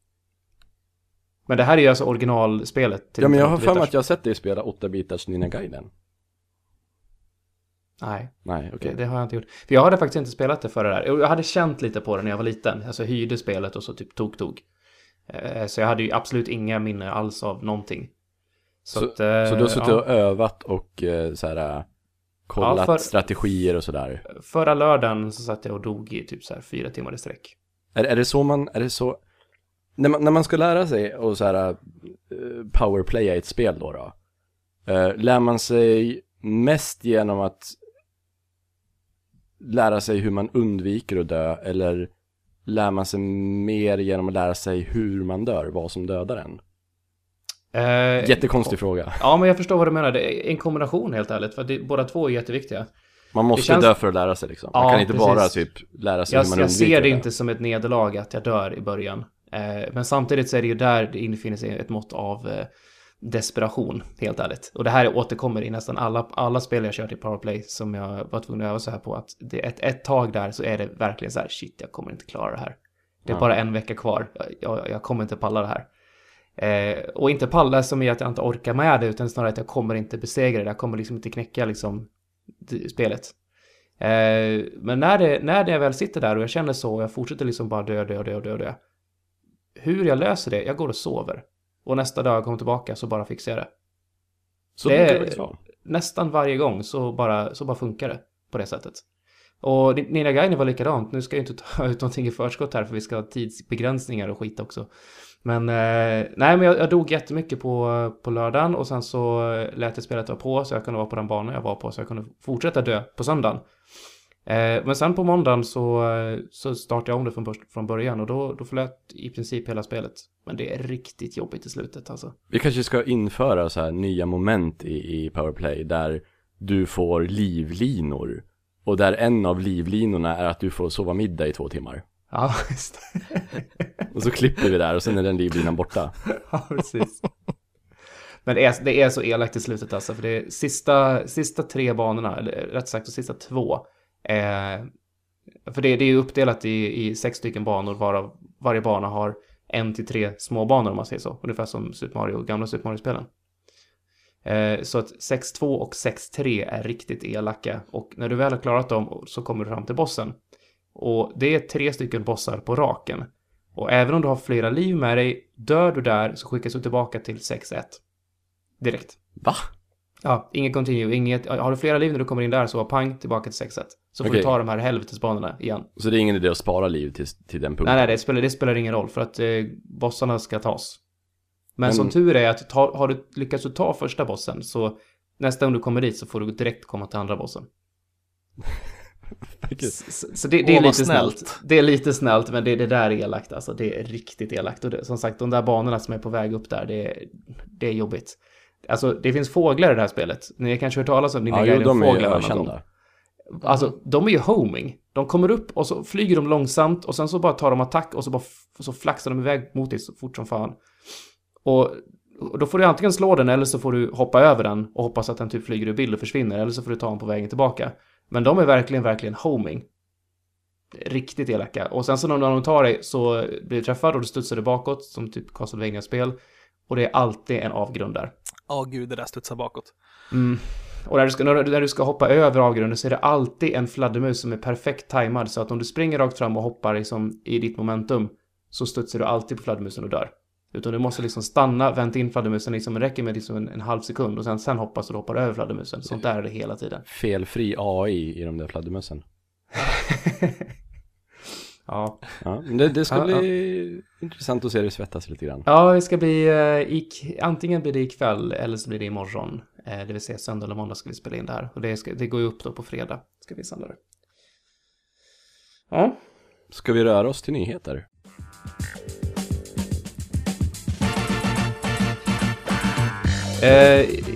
Speaker 2: Men det här är ju alltså originalspelet. till
Speaker 1: Ja men jag har för mig
Speaker 2: 8-bitars.
Speaker 1: att jag har sett dig spela 8-bitars Ninja Gaiden.
Speaker 2: Nej,
Speaker 1: Nej, okej.
Speaker 2: det, det har jag inte gjort. För jag hade faktiskt inte spelat det före det här. Jag hade känt lite på det när jag var liten. Alltså hyrde spelet och så typ tog tog. Eh, Så jag hade ju absolut inga minne alls av någonting. Så,
Speaker 1: Så-
Speaker 2: att, eh,
Speaker 1: Så du har suttit
Speaker 2: ja.
Speaker 1: och övat och eh, så här kollat
Speaker 2: Ja, för-
Speaker 1: strategier och sådär.
Speaker 2: Förra lördagen så satt jag och dog i typ så här fyra timmar i sträck.
Speaker 1: Är, är det så man, är det så, när man, när man ska lära sig och så här äh, powerplaya i ett spel då då, eh, lär man sig mest genom att lära sig hur man undviker att dö eller lär man sig mer genom att lära sig hur man dör, vad som dödar en?
Speaker 2: Eh,
Speaker 1: Jättekonstig fråga.
Speaker 2: Ja, men jag förstår vad du menar. Det är en kombination helt ärligt. För det, båda två är jätteviktiga.
Speaker 1: Man måste
Speaker 2: känns-
Speaker 1: dö för att lära sig liksom. Man
Speaker 2: Ja,
Speaker 1: kan inte bara
Speaker 2: precis.
Speaker 1: typ lära sig
Speaker 2: Jag,
Speaker 1: hur man
Speaker 2: jag ser det
Speaker 1: dö.
Speaker 2: inte som ett nederlag att jag dör i början. Eh, men samtidigt så är det ju där det infinner sig ett mått av eh, desperation, helt ärligt. Och det här återkommer i nästan alla, alla spel jag kört i Powerplay som jag var tvungen att öva så här på. Att det ett, ett tag där så är det verkligen så här, shit, jag kommer inte klara det här. Det är
Speaker 1: Ja.
Speaker 2: bara en vecka kvar, jag, jag, jag kommer inte palla det här. Eh, och inte palla som är att jag inte orkar med det, utan snarare att jag kommer inte besegra det. Jag kommer liksom inte knäcka liksom spelet. Eh, men när det, när det väl sitter där och jag känner så och jag fortsätter liksom bara dö, dö, dö, dö, dö. Hur jag löser det, jag går och sover. Och nästa dag jag kommer tillbaka så bara fixar jag det.
Speaker 1: Så
Speaker 2: Det
Speaker 1: det
Speaker 2: är-
Speaker 1: vara.
Speaker 2: Nästan varje gång så bara, så bara funkar det på det sättet. Och Nina Gaini var likadant. Nu ska jag inte ta ut någonting i förskott här för vi ska ha tidsbegränsningar och skit också. Men eh, nej, men jag, jag dog jättemycket på, på lördagen och sen så eh, lät jag spelet vara på så jag kunde vara på den banan jag var på så jag kunde fortsätta dö på söndagen. Eh, men sen på måndagen så, eh, så startade jag om det från, från början och då, då förlät i princip hela spelet. Men det är riktigt jobbigt i slutet alltså.
Speaker 1: Vi kanske ska införa så här nya moment i, i Powerplay där du får livlinor. Och där en av livlinorna är att du får sova middag i två timmar.
Speaker 2: Ja, just
Speaker 1: Och så klipper vi där och sen är den livlinan borta.
Speaker 2: Ja, precis. Men det är, det är så elakt i slutet alltså, för det är sista, sista tre banorna, eller rätt sagt de sista två, eh, för det, det är uppdelat i, i sex stycken banor, varav varje bana har en till tre små banor om man säger så, ungefär som Super Mario, gamla Super Mario-spelen. Eh, så att 6-2 och 6-3 är riktigt elaka, och när du väl har klarat dem så kommer du fram till bossen. Och det är tre stycken bossar på raken. Och även om du har flera liv med dig, dör du där så skickas du tillbaka till 6-1. Direkt.
Speaker 1: Va?
Speaker 2: Ja, inget continue, inget, har du flera liv när du kommer in där så pang tillbaka till 6-1. Så får du ta de här helvetesbanorna igen.
Speaker 1: Så det är ingen idé att spara liv till, till den punkten?
Speaker 2: Nej, nej, det spelar, det spelar ingen roll för att eh, bossarna ska tas. Men,
Speaker 1: Men-
Speaker 2: som tur är att ta, har du lyckats ta första bossen så nästa gång du kommer dit så får du direkt komma till andra bossen. Så, det, det är
Speaker 3: Åh,
Speaker 2: lite snällt.
Speaker 3: snällt.
Speaker 2: Det är lite snällt, men det, det där är elakt alltså. Det är riktigt elakt. Och det, som sagt, de där banorna som är på väg upp där, det, är- det är jobbigt. Alltså, det finns fåglar i det här spelet. Ni har kanske hört talas om Ninja
Speaker 1: Ja, de
Speaker 2: Gaiden-fåglarna. Alltså, de är ju homing. De kommer upp och så flyger de långsamt och sen så bara tar de attack och så bara så flaxar de iväg mot dig så fort som fan. Och, och då får du antingen slå den eller så får du hoppa över den och hoppas att den typ flyger ur bild och försvinner eller så får du ta den på vägen tillbaka. Men de är verkligen, verkligen homing. Riktigt elaka. Och sen så när de tar dig så blir du träffad och du studsar du bakåt som typ Castlevania-spel. Och det är alltid en avgrund där.
Speaker 3: Åh gud, det där studsar bakåt.
Speaker 2: Mm. Och när du, ska, när du ska hoppa över avgrunden så är det alltid en fladdermus som är perfekt tajmad. Så att om du springer rakt fram och hoppar liksom i ditt momentum så studsar du alltid på fladdermusen och dör. Utan du måste liksom stanna, vänta in fladdermusen, liksom, det räcker med liksom en, en halv sekund och sen, sen hoppas du hoppar över fladdermusen. Sånt där är det hela tiden.
Speaker 1: Felfri AI i de där fladdermössen.
Speaker 2: Ja,
Speaker 1: Ja, det, det ska
Speaker 2: Ja,
Speaker 1: bli intressant att se dig svettas lite grann.
Speaker 2: ja det ska bli, eh, ik, antingen blir det ikväll eller så blir det imorgon. Eh, det vill säga söndag eller måndag ska vi spela in det här. Och det, ska, det går ju upp då på fredag, ska vi sända det. Ja,
Speaker 1: Ska vi röra oss till nyheter?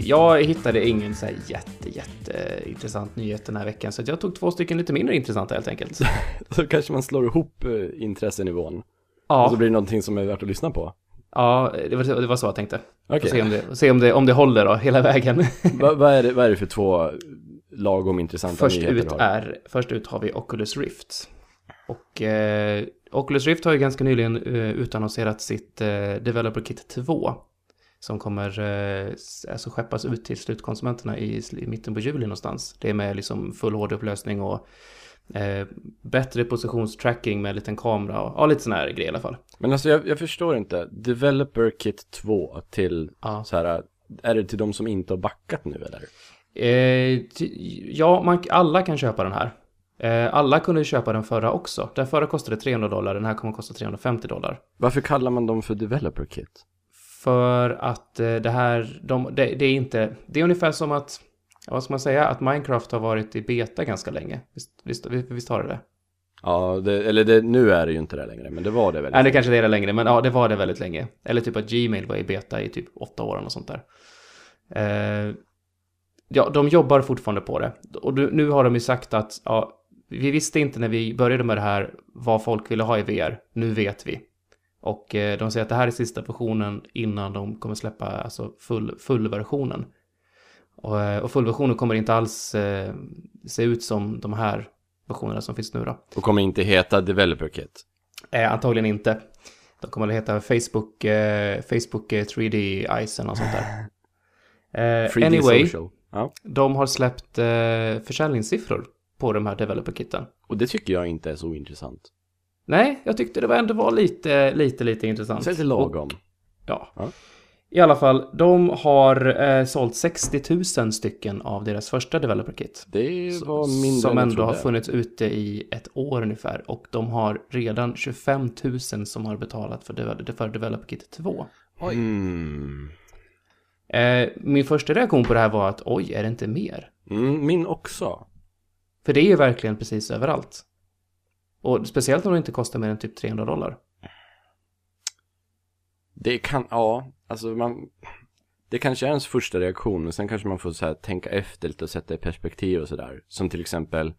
Speaker 2: Jag hittade ingen så här jätte, jätte intressant nyhet den här veckan, så jag tog två stycken lite mindre intressanta helt enkelt.
Speaker 1: Så kanske man slår ihop eh, intressenivån. Och
Speaker 2: Ja,
Speaker 1: så blir det någonting som är värt att lyssna på.
Speaker 2: ja det, var, det var så jag tänkte. Får Se, om det, se om, det, om det håller då, hela vägen.
Speaker 1: vad, är det, vad är det för två lagom intressanta
Speaker 2: först,
Speaker 1: nyheter
Speaker 2: ut är, först ut har vi Oculus Rift. Och eh, Oculus Rift har ju ganska nyligen eh, utannonserat sitt eh, Developer Kit 2. Som kommer eh, alltså skeppas ut till slutkonsumenterna i, i mitten på juli någonstans. Det är med liksom full HD-upplösning och eh, bättre positionstracking med en liten kamera och ja, lite sådana här grejer i alla fall.
Speaker 1: Men alltså jag, jag förstår inte. Developer Kit 2 till
Speaker 2: Ja.
Speaker 1: så här, är det till de som inte har backat nu eller?
Speaker 2: Eh, ja, man, alla kan köpa den här. Eh, alla kunde köpa den förra också. Den förra kostade 300 dollar, den här kommer kosta 350 dollar.
Speaker 1: Varför kallar man dem för Developer Kit?
Speaker 2: För att eh, det här, de, det, det är inte, det är ungefär som att, vad ska man säga, att Minecraft har varit i beta ganska länge. Visst, visst, visst, har det det?
Speaker 1: Ja, det, eller det, nu är det ju inte det längre, men det var det väl?
Speaker 2: Nej, det kanske det är det längre, men ja, det var det väldigt länge. Eller typ att Gmail var i beta i typ åtta år och sånt där. Eh, ja, de jobbar fortfarande på det. Och du, nu har de ju sagt att, ja, vi visste inte när vi började med det här vad folk ville ha i VR. Nu vet vi. Och eh, de säger att det här är sista versionen innan de kommer släppa alltså full, fullversionen. Och, eh, och fullversionen kommer inte alls eh, se ut som de här versionerna som finns nu då.
Speaker 1: Och kommer inte heta Developer Kit.
Speaker 2: Eh, antagligen inte. De kommer att heta Facebook, eh, Facebook 3D Ice eller något sånt där. Eh,
Speaker 1: 3D
Speaker 2: anyway.
Speaker 1: Ja.
Speaker 2: de har släppt eh, försäljningssiffror på de här developer-kitten.
Speaker 1: Och det tycker jag inte är så intressant.
Speaker 2: Nej, jag tyckte det var ändå var lite, lite, lite intressant.
Speaker 1: Så lite lagom.
Speaker 2: Ja.
Speaker 1: Ja.
Speaker 2: I alla fall, de har eh, sålt 60 000 stycken av deras första developer kit.
Speaker 1: Det var mindre
Speaker 2: Som
Speaker 1: än jag
Speaker 2: ändå har
Speaker 1: trodde.
Speaker 2: funnits ute i ett år ungefär. Och de har redan 25 000 som har betalat för, devel- för developer kit 2.
Speaker 3: Oj.
Speaker 1: Mm.
Speaker 2: Eh, min första reaktion på det här var att oj, är det inte mer?
Speaker 1: Mm, min också.
Speaker 2: För det är ju verkligen precis överallt. Och speciellt om det inte kostar mer än typ 300 dollar.
Speaker 1: Det kan, ja, alltså man... Det kanske är ens första reaktion, men sen kanske man får så här, tänka efter lite och sätta i perspektiv och sådär. Som till exempel,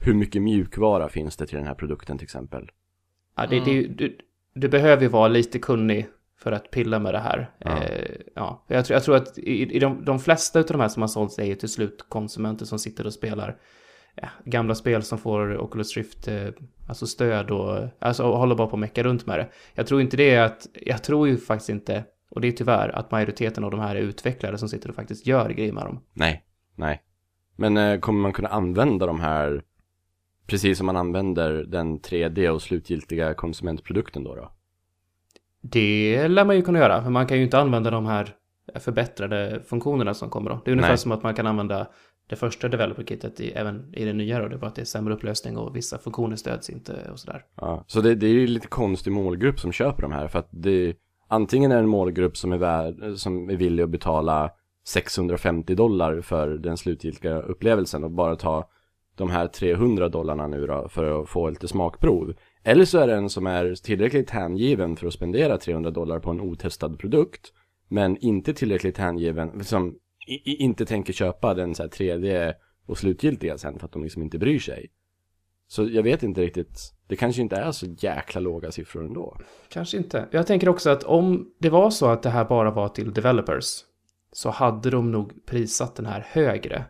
Speaker 1: hur mycket mjukvara finns det till den här produkten till exempel?
Speaker 2: Ja, det, det, är ju- du, du behöver ju vara lite kunnig för att pilla med det här.
Speaker 1: Ja.
Speaker 2: Eh, ja. Jag, tror, jag tror att i, i de, de flesta av de här som har sålts är ju till slut konsumenter som sitter och spelar ja, gamla spel som får Oculus Rift eh, alltså stöd och alltså, och håller bara på att mecka runt med det. Jag tror inte det är att, jag tror ju faktiskt inte, och det är tyvärr, att majoriteten av de här är utvecklare som sitter och faktiskt gör grejer med dem.
Speaker 1: Nej, nej. Men eh, kommer man kunna använda de här, precis som man använder den 3D och slutgiltiga konsumentprodukten då? då?
Speaker 2: Det lär man ju kunna göra, för man kan ju inte använda de här förbättrade funktionerna som kommer då. Det är ungefär
Speaker 1: Nej.
Speaker 2: som att man kan använda det första developer-kitet i, även i det nya då. Det är bara att det är sämre upplösning och vissa funktioner stöds inte och sådär.
Speaker 1: Ja, så det, det är ju lite konstig målgrupp som köper de här för att det antingen är det en målgrupp som är, värd, som är villig att betala 650 dollar för den slutgiltiga upplevelsen och bara ta de här 300 dollarna nu då för att få lite smakprov. Eller så är det en som är tillräckligt hängiven för att spendera 300 dollar på en otestad produkt men inte tillräckligt hängiven, som i, inte tänker köpa den så här 3D och slutgiltiga sen för att de liksom inte bryr sig. Så jag vet inte riktigt, det kanske inte är så jäkla låga siffror ändå.
Speaker 2: Kanske inte. Jag tänker också att om det var så att det här bara var till developers så hade de nog prissatt den här högre.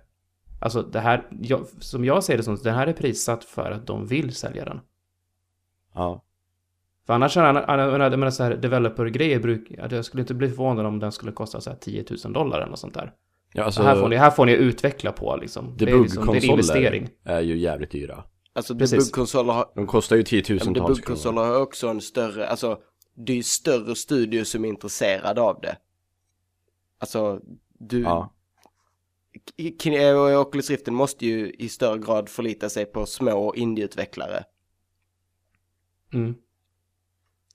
Speaker 2: Alltså det här, jag, som jag ser det som, den här är prissatt för att de vill sälja den.
Speaker 1: Ja,
Speaker 2: För annars, jag menar, så här, developer-grejer brukar, ja, jag skulle inte bli förvånad om den skulle kosta så här 10 000 dollar eller något sånt där.
Speaker 1: ja alltså
Speaker 2: här, får ni, här får ni utveckla på liksom. Det är, liksom, det är en investering.
Speaker 1: är ju jävligt dyra.
Speaker 4: Alltså
Speaker 2: Precis.
Speaker 4: debugkonsoler har,
Speaker 1: De kostar ju tiotusentals
Speaker 4: debugkonsoler har också en större, alltså det är ju större studio som är intresserad av det. Alltså, du,
Speaker 1: Ja,
Speaker 4: och Oculus Riften måste ju i större grad förlita sig på små indieutvecklare.
Speaker 2: Mm.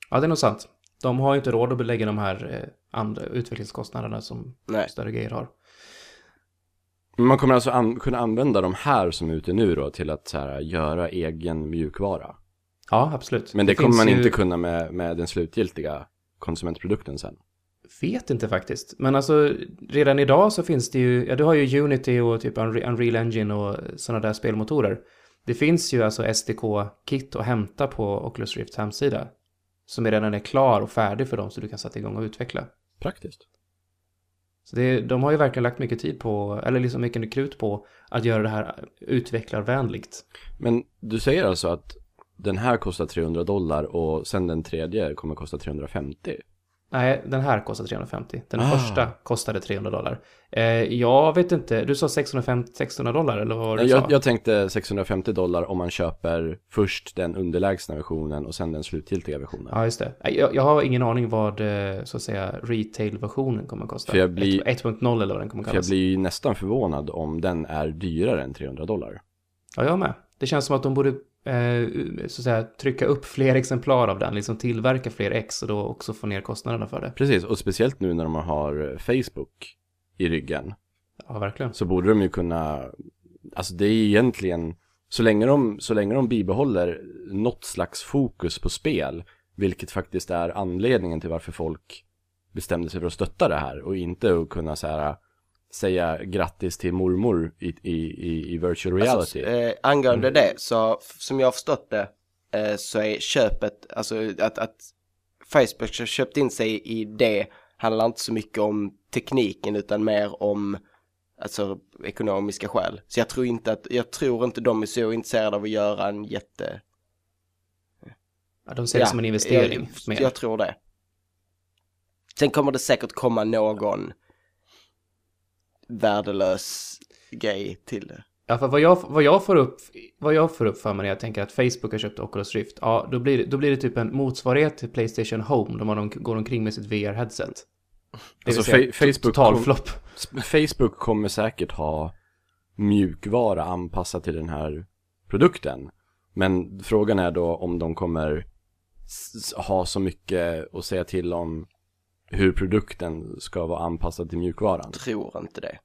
Speaker 2: Ja, det är nog sant. De har ju inte råd att belägga de här eh, andra utvecklingskostnaderna som
Speaker 4: Nej.
Speaker 2: större grejer har.
Speaker 1: man kommer alltså an- kunna använda de här som är ute nu då till att här, göra egen mjukvara.
Speaker 2: Ja, absolut.
Speaker 1: Men det, kommer
Speaker 2: finns
Speaker 1: man
Speaker 2: ju-
Speaker 1: inte kunna med, med den slutgiltiga konsumentprodukten sen.
Speaker 2: Vet inte faktiskt. Men alltså redan idag så finns det ju, ja du har ju Unity och typ Unre- Unreal Engine och sådana där spelmotorer. Det finns ju alltså SDK-kit att hämta på Oculus Rifts hemsida. Som redan är klar och färdig för dem så du kan sätta igång och utveckla.
Speaker 1: Praktiskt.
Speaker 2: Så det, de har ju verkligen lagt mycket tid på, eller liksom mycket krut på att göra det här utvecklarvänligt.
Speaker 1: Men du säger alltså att den här kostar 300 dollar och sen den tredje kommer kosta 350?
Speaker 2: Nej, den här kostar 350. Den
Speaker 1: Ah.
Speaker 2: första kostade 300 dollar. Eh, jag vet inte, du sa 650, 600 dollar eller vad du
Speaker 1: Jag,
Speaker 2: sa?
Speaker 1: jag tänkte 650 dollar om man köper först den underlägsna versionen och sen den slutgiltiga versionen.
Speaker 2: Ja, just det. Jag, jag har ingen aning vad, eh, så att säga, retail-versionen kommer att kosta.
Speaker 1: För jag blir-
Speaker 2: 1.0 eller vad den kommer att
Speaker 1: För jag
Speaker 2: kallas.
Speaker 1: blir nästan förvånad om den är dyrare än 300 dollar.
Speaker 2: Ja, jag med. Det känns som att de borde, eh, så att säga, trycka upp fler exemplar av den, liksom tillverka fler ex och då också få ner kostnaderna för det.
Speaker 1: Precis, och speciellt nu när de har Facebook i ryggen.
Speaker 2: Ja, verkligen.
Speaker 1: Så borde de ju kunna, alltså det är egentligen, så länge de, så länge de bibehåller något slags fokus på spel, vilket faktiskt är anledningen till varför folk bestämde sig för att stötta det här och inte att kunna så här, säga grattis till mormor i, i, i, i virtual reality.
Speaker 4: Alltså, eh, angående det, så som jag har förstått det, eh, så är köpet, alltså att, att Facebook har köpt in sig i det handlar inte så mycket om tekniken utan mer om alltså ekonomiska skäl. Så jag tror inte att, jag tror inte de är så intresserade av att göra en jätte
Speaker 2: Ja, de ser det som en investering.
Speaker 4: Jag, mer. jag tror det. Sen kommer det säkert komma någon värdelös grej till det.
Speaker 2: Ja, för vad jag, vad jag, får, upp, vad jag får upp för mig när jag tänker att Facebook har köpt Oculus Rift, ja, då blir, det, då blir det typ en motsvarighet till Playstation Home, de, de går omkring med sitt VR-headset.
Speaker 1: Alltså fa Facebook, totalflopp. Facebook kommer säkert ha mjukvara anpassad till den här produkten. Men frågan är då om de kommer ha så mycket att säga till om hur produkten ska vara anpassad till mjukvaran.
Speaker 4: Tror inte det.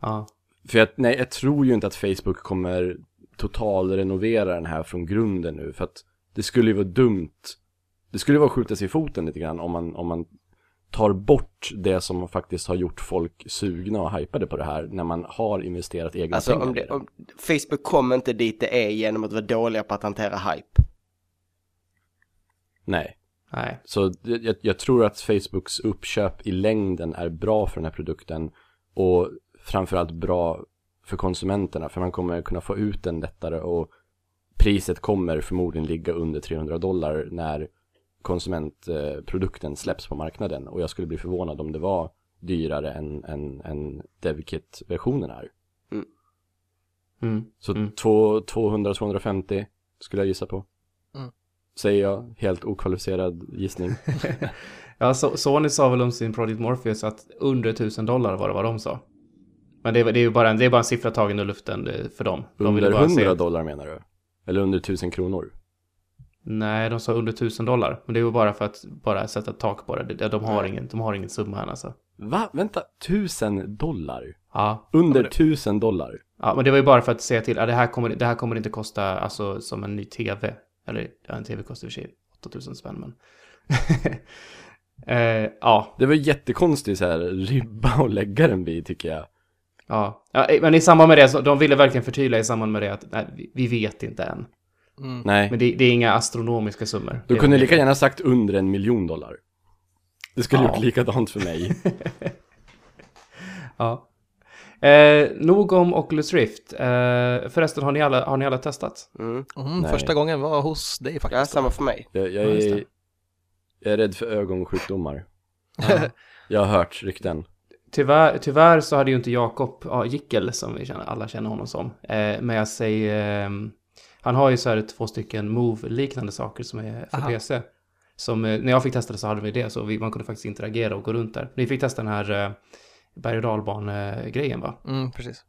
Speaker 2: Ja.
Speaker 1: För jag, nej, jag tror ju inte att Facebook kommer totalrenovera den här från grunden nu. För att det skulle ju vara dumt. Det skulle vara att skjuta sig i foten lite grann om man, om man tar bort det som faktiskt har gjort folk sugna och hypade på det här när man har investerat egna
Speaker 4: alltså,
Speaker 1: pengar
Speaker 4: om, det, om Facebook kommer inte dit det är genom att vara dåliga på att hantera hype.
Speaker 1: Nej.
Speaker 2: Nej.
Speaker 1: Så jag, jag, tror att Facebooks uppköp i längden är bra för den här produkten och framförallt bra för konsumenterna för man kommer kunna få ut den lättare och priset kommer förmodligen ligga under 300 dollar när konsumentprodukten släpps på marknaden och jag skulle bli förvånad om det var dyrare än, än, än DevKit-versionen är.
Speaker 2: Mm. Mm.
Speaker 1: Så
Speaker 2: mm.
Speaker 1: 200-250 skulle jag gissa på. Säger jag, helt okvalificerad gissning.
Speaker 2: ja, Sony sa väl om sin Project Morpheus att under 1000 dollar var det vad de sa. Men det, det är ju bara en, det är bara en siffra tagen ur luften för dem.
Speaker 1: De under 100 se... dollar menar du? Eller under 1000 kronor?
Speaker 2: Nej, de sa under 1000 dollar. Men det är ju bara för att bara sätta tak på det. De har, ingen, de har ingen summa här alltså.
Speaker 1: Va? Vänta, 1000 dollar?
Speaker 2: Ja.
Speaker 1: Under 1000 dollar?
Speaker 2: Ja, men det var ju bara för att säga till, ja, det, här kommer, det här kommer inte kosta alltså, som en ny tv. Eller, ja, en tv kostar i och för sig 8000 spänn, men... eh, ja.
Speaker 1: Det var jättekonstigt så här ribba att lägga den vid, tycker jag.
Speaker 2: Ja. ja, men i samband med det, så de ville verkligen förtydliga i samband med det att nej, vi vet inte än.
Speaker 1: Mm. Nej.
Speaker 2: Men det, det, är inga astronomiska summor.
Speaker 1: Du kunde lika gärna sagt under en miljon dollar. Det skulle ja. gjort likadant för mig.
Speaker 2: ja. Eh, nog om Oculus Rift. Eh, förresten, har ni alla, har ni alla testat?
Speaker 4: Mm.
Speaker 3: Mm, första gången var hos dig faktiskt.
Speaker 4: Ja, samma för mig.
Speaker 1: Jag, jag, är, jag är rädd för ögonsjukdomar. jag har hört rykten.
Speaker 2: Tyvärr, tyvärr så hade ju inte Jakob ja, Gickel, som vi känner, alla känner honom som, eh, med sig eh, han har ju så här två stycken Move-liknande saker som är för Aha. PC. Som, eh, när jag fick testa det så hade vi det, så vi, man kunde faktiskt interagera och gå runt där. Ni fick testa den här eh, berg och dalbane-grejen va?
Speaker 3: Mm, precis.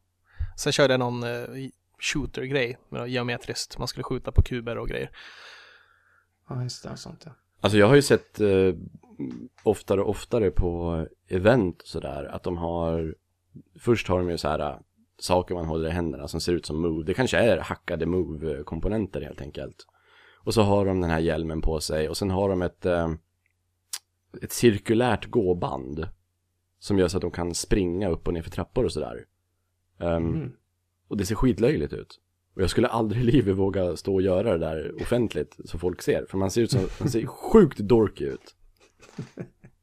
Speaker 3: Sen körde jag någon eh, shooter-grej, med geometriskt. Man skulle skjuta på kuber och grejer.
Speaker 2: Ja, just det, sånt ja.
Speaker 1: Alltså jag har ju sett eh, oftare och oftare på event och sådär att de har Först har de ju så här saker man håller i händerna som ser ut som Move. Det kanske är hackade Move-komponenter helt enkelt. Och så har de den här hjälmen på sig och sen har de ett, eh, ett cirkulärt gåband. Som gör så att de kan springa upp och ner för trappor och sådär. Um, mm. Och det ser skitlöjligt ut. Och jag skulle aldrig i livet våga stå och göra det där offentligt så folk ser. För man ser ut som, man ser sjukt dorky ut.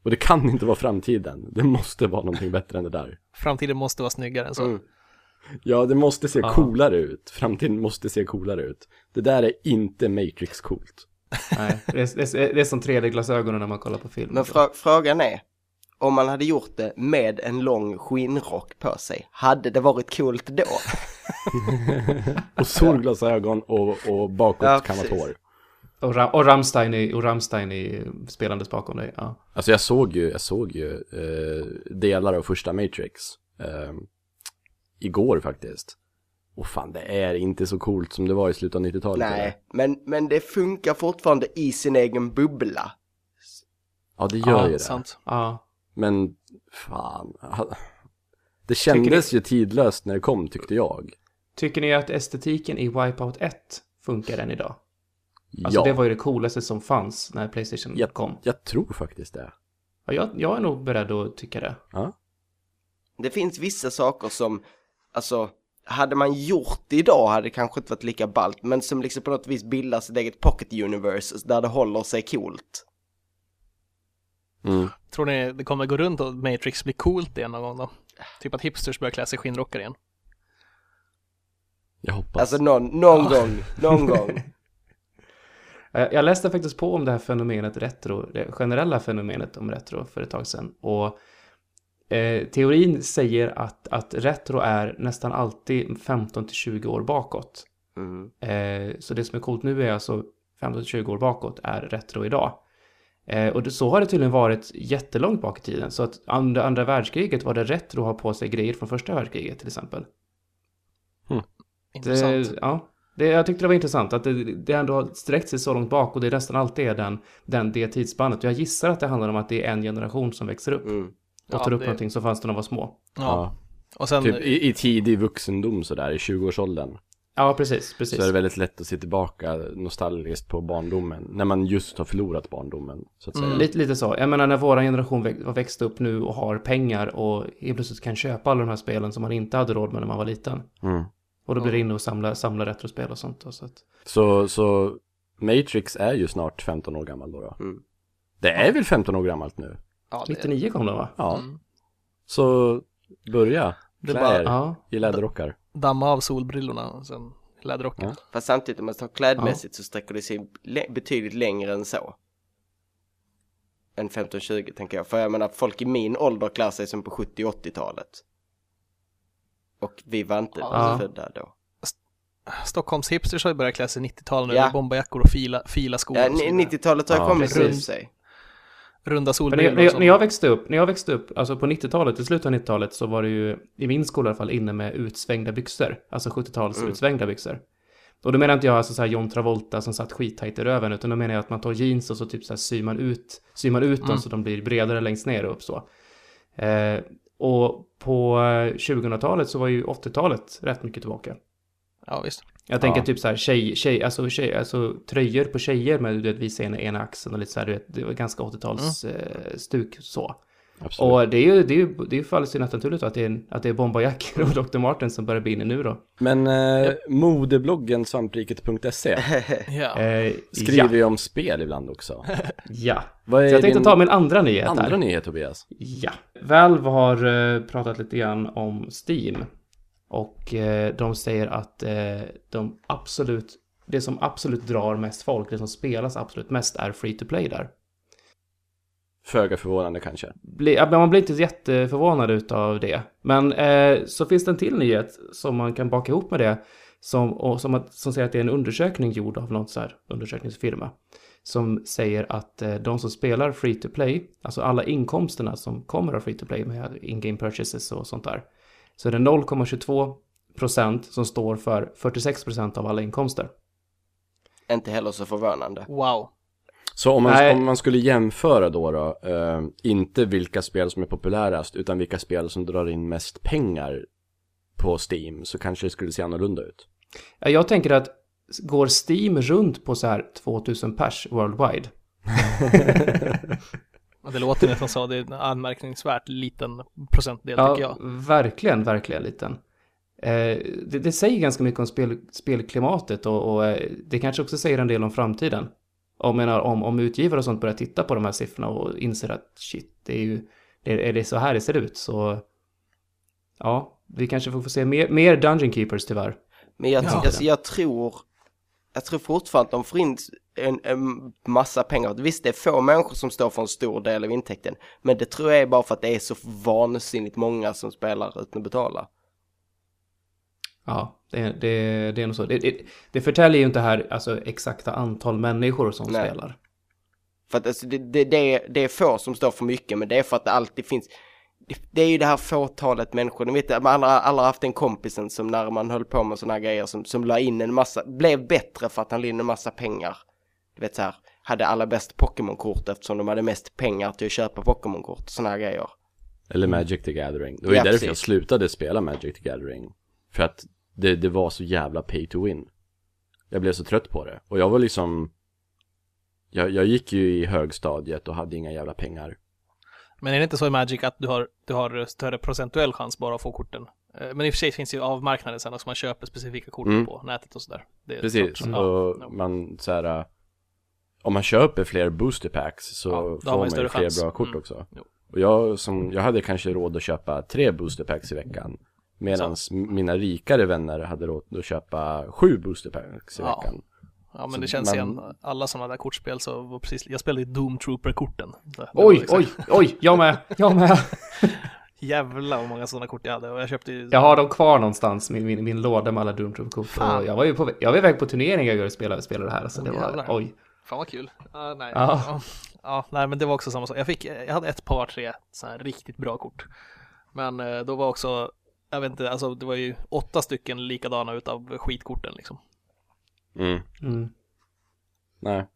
Speaker 1: Och det kan inte vara framtiden. Det måste vara någonting bättre än det där.
Speaker 3: Framtiden måste vara snyggare än så. Mm.
Speaker 1: Ja, det måste se Aha. coolare ut. Framtiden måste se coolare ut. Det där är inte Matrix coolt.
Speaker 2: Nej, det är, det är, det är som 3D-glasögonen när man kollar på film.
Speaker 4: Men frå frågan är, om man hade gjort det med en lång skinnrock på sig, hade det varit coolt då?
Speaker 1: och solglasögon och, och bakåtkammat ja, hår.
Speaker 2: Och, Ram och Rammstein, i, och Rammstein i spelandes bakom dig, ja.
Speaker 1: Alltså jag såg ju, jag såg ju eh, delar av första Matrix. Eh, igår faktiskt. Och fan, det är inte så coolt som det var i slutet av 90-talet.
Speaker 4: Nej, men, men det funkar fortfarande i sin egen bubbla.
Speaker 1: Ja, det gör
Speaker 2: ja,
Speaker 1: ju det.
Speaker 2: Sant. Ja.
Speaker 1: Men fan. Det kändes ni... ju tidlöst när det kom tyckte jag.
Speaker 2: Tycker ni att estetiken i Wipeout 1 funkar än idag? Alltså ja. det var ju det coolaste som fanns när Playstation
Speaker 1: jag,
Speaker 2: kom.
Speaker 1: Jag tror faktiskt det.
Speaker 2: Ja, jag, jag är nog beredd att tycka det.
Speaker 1: Ja.
Speaker 4: Det finns vissa saker som alltså, hade man gjort det idag hade det kanske inte varit lika ballt, men som liksom på något vis bildar sitt eget pocket universe där det håller sig coolt.
Speaker 1: Mm.
Speaker 3: Tror ni det kommer gå runt och Matrix blir coolt igen någon gång då? Typ att hipsters börjar klä sig skinnrockar igen.
Speaker 1: Jag hoppas.
Speaker 4: Alltså någon, någon gång, någon gång.
Speaker 2: Eh, Jag läste faktiskt på om det här fenomenet retro, det generella fenomenet om retro för ett tag sedan. Och eh, teorin säger att, att retro är nästan alltid 15 till 20 år bakåt.
Speaker 4: Mm.
Speaker 2: Eh, så det som är coolt nu är alltså 15 till 20 år bakåt är retro idag. Eh, och så har det tydligen varit jättelångt bak i tiden. Så att andra, andra världskriget var det retro att ha på sig grejer från första världskriget till exempel.
Speaker 3: Intressant.
Speaker 2: Det, ja, det, jag tyckte det var intressant att det, det ändå har sträckt sig så långt bak och det nästan alltid är den, den, det tidsspannet. Jag gissar att det handlar om att det är en generation som växer upp
Speaker 4: Mm.
Speaker 2: och
Speaker 3: Ja,
Speaker 2: tar upp
Speaker 3: det-
Speaker 2: någonting som fanns när de var små.
Speaker 3: Ja. Och sen,
Speaker 1: Typ i, i tidig vuxendom sådär, i 20-årsåldern.
Speaker 2: Ja, precis, precis.
Speaker 1: Så är det väldigt lätt att se tillbaka nostalgiskt på barndomen. När man just har förlorat barndomen, så att säga.
Speaker 3: Mm.
Speaker 2: Lite, lite så. Jag menar när våran generation väx- har växt upp nu och har pengar och helt plötsligt kan köpa alla de här spelen som man inte hade råd med när man var liten.
Speaker 1: Mm.
Speaker 2: Och då blir det inne och samla, samla retrospel och sånt. Och så att,
Speaker 1: Så, så Matrix är ju snart 15 år gammal då. då.
Speaker 4: Mm.
Speaker 1: Det är väl 15 år gammalt nu?
Speaker 3: ja, det,
Speaker 2: 99 kom de va?
Speaker 1: Ja.
Speaker 3: Mm.
Speaker 1: Så börja klä
Speaker 3: bara-
Speaker 1: er
Speaker 2: Ja.
Speaker 1: i läderrockar.
Speaker 3: Damma av solbrillorna och sen läderrocken.
Speaker 1: Ja.
Speaker 4: Fast samtidigt om man tar klädmässigt så sträcker det sig betydligt längre än så. Än 15-20 tänker jag. För jag menar folk i min ålder klär sig som på 70 80-talet. Och vi var inte
Speaker 2: Ja.
Speaker 4: födda då.
Speaker 3: Stockholms hipsters har ju börjat klä sig 90-talet nu
Speaker 4: Ja.
Speaker 3: med bomberjackor och fila, fila skor
Speaker 4: Ja,
Speaker 3: och så
Speaker 4: ni-
Speaker 3: vidare.
Speaker 4: 90-talet har
Speaker 1: Ja,
Speaker 4: kommit
Speaker 2: precis.
Speaker 4: ur sig.
Speaker 3: Runda
Speaker 2: när,
Speaker 3: solbrillor
Speaker 2: när, när jag växte upp, när jag växte upp, alltså på 90-talet, i slutet av 90-talet så var det ju, i min skola i alla fall, inne med utsvängda byxor. Alltså 70-tals
Speaker 4: Mm.
Speaker 2: utsvängda byxor. Och då menar inte jag alltså så här John Travolta som satt skittajt i röven, utan då menar jag att man tar jeans och så typ så här syr man ut, syr man ut dem
Speaker 3: Mm.
Speaker 2: så de blir bredare längst ner och upp så. Eh, och på eh, 2000-talet så var ju 80-talet rätt mycket tillbaka.
Speaker 3: Ja, visst.
Speaker 2: Jag tänker
Speaker 1: Ja.
Speaker 2: typ så här tjej, tjej, alltså, tjej, alltså tröjor på tjejer med du vet, visa ena, ena axeln och lite så här, du vet, det var ganska 80-tals eh, stuk så.
Speaker 1: Absolut.
Speaker 2: Och det är ju, det är ju, det är ju för alldeles naturligt att det är, att det är bombarjackor och Dr. Martens som börjar bli inne nu då.
Speaker 1: Men eh, modebloggen svampriket.se
Speaker 3: Ja.
Speaker 2: Eh,
Speaker 1: skriver
Speaker 2: ja,
Speaker 1: ju om spel ibland också.
Speaker 2: ja.
Speaker 1: Vad är
Speaker 2: Så jag tänkte
Speaker 1: din
Speaker 2: ta min andra nyhet
Speaker 1: andra
Speaker 2: här.
Speaker 1: nyhet Tobias?
Speaker 2: Ja. Valve har eh, pratat lite grann om Steam. Och eh, de säger att eh, de absolut, det som absolut drar mest folk, det som spelas absolut mest är free to play där.
Speaker 1: Föga förvånande kanske.
Speaker 2: Bli, man blir inte jätteförvånad utav det. Men eh, så finns det en till nyhet som man kan baka ihop med det. Som, och som, att, som säger att det är en undersökning gjord av någon så här undersökningsfirma. Som säger att de som spelar free to play, alltså alla inkomsterna som kommer av free to play med in-game purchases och sånt där. Så är det 0,22 procent som står för 46 procent av alla inkomster.
Speaker 4: Inte heller så förvånande.
Speaker 3: Wow.
Speaker 1: Så om man, om man skulle jämföra då, då eh, inte vilka spel som är populärast, utan vilka spel som drar in mest pengar på Steam, så kanske det skulle se annorlunda ut.
Speaker 2: Ja, Jag tänker att går Steam runt på så här 2000 pers worldwide
Speaker 3: Det låter nästan så. Det är en anmärkningsvärt liten procentdel tycker jag.
Speaker 2: verkligen, verkligen liten. Eh, det, det säger ganska mycket om spel, spelklimatet och, och eh, det kanske också säger en del om framtiden. Och menar, om, om utgivare och sånt börjar titta på de här siffrorna och inser att shit, det är ju, det, är det så här det ser ut så ja, vi kanske får få se mer, mer Dungeon Keepers tyvärr.
Speaker 4: Men jag,
Speaker 3: Ja.
Speaker 4: alltså, jag tror, jag tror fortfarande att de får in en, en massa pengar. Visst, det är få människor som står för en stor del av intäkten. Men det tror jag är bara för att det är så vansinnigt många som spelar utan att betala.
Speaker 2: Ja, det, det, det är nog så. Det, det, det förtäljer ju inte här alltså, exakta antal människor som
Speaker 4: Nej.
Speaker 2: spelar.
Speaker 4: För att alltså, det, det, det, är, det är få som står för mycket, men det är för att det alltid finns det, det är ju det här fåtalet människor, ni vet, man har alla haft en kompisen som när man höll på med sådana här grejer som, som la in en massa, blev bättre för att han la in en massa pengar. Du vet så här, hade alla bäst Pokémon-kort eftersom de hade mest pengar till att köpa Pokémon-kort, sådana här grejer.
Speaker 1: Eller Magic the Gathering. Det var ju
Speaker 4: Ja,
Speaker 1: därför
Speaker 4: precis.
Speaker 1: jag slutade spela Magic the Gathering. För att det, det var så jävla pay to win. Jag blev så trött på det. Och jag var liksom... Jag, jag gick ju i högstadiet och hade inga jävla pengar.
Speaker 3: Men är det inte så i Magic att du har, du har större procentuell chans bara att få korten? Eh, Men i och för sig finns ju av marknaden sen också, man köper specifika kort
Speaker 1: Mm.
Speaker 3: på nätet och sådär.
Speaker 1: Precis.
Speaker 3: klart.
Speaker 1: Och
Speaker 3: ja.
Speaker 1: man så här... Om man köper fler booster packs så
Speaker 3: Ja,
Speaker 1: får
Speaker 3: man
Speaker 1: man
Speaker 3: ju
Speaker 1: fler
Speaker 3: chans.
Speaker 1: bra kort
Speaker 3: Mm.
Speaker 1: också.
Speaker 3: Jo.
Speaker 1: Och jag, som, jag hade kanske råd att köpa tre booster packs i veckan. Medan mina rikare vänner hade råd att köpa sju booster packs i
Speaker 3: Ja.
Speaker 1: veckan.
Speaker 3: Ja men
Speaker 1: Så
Speaker 3: det känns
Speaker 1: man-
Speaker 3: igen, alla sådana där kortspel så var precis, jag spelade ju Doom Trooper-korten.
Speaker 2: Oj,
Speaker 3: liksom-
Speaker 2: oj, oj, jag med, jag med.
Speaker 3: Jävlar vad många sådana kort jag hade och jag köpte ju
Speaker 2: Jag har dem kvar någonstans, min, min, min låda med alla Doom Trooper-kort. Jag var ju på, jag var iväg på turneringar igår och spelade, spelade det här. Så det var,
Speaker 3: Jävlar.
Speaker 2: oj.
Speaker 3: Fan vad kul. Ja, nej.
Speaker 2: Ja.
Speaker 3: Ja. ja, nej men det var också samma sak. Jag, fick, jag hade ett par, tre så här riktigt bra kort. Men eh, då var också, jag vet inte, alltså det var ju åtta stycken likadana utav skitkorten liksom.
Speaker 1: Mm.
Speaker 2: Mm.
Speaker 1: Nej.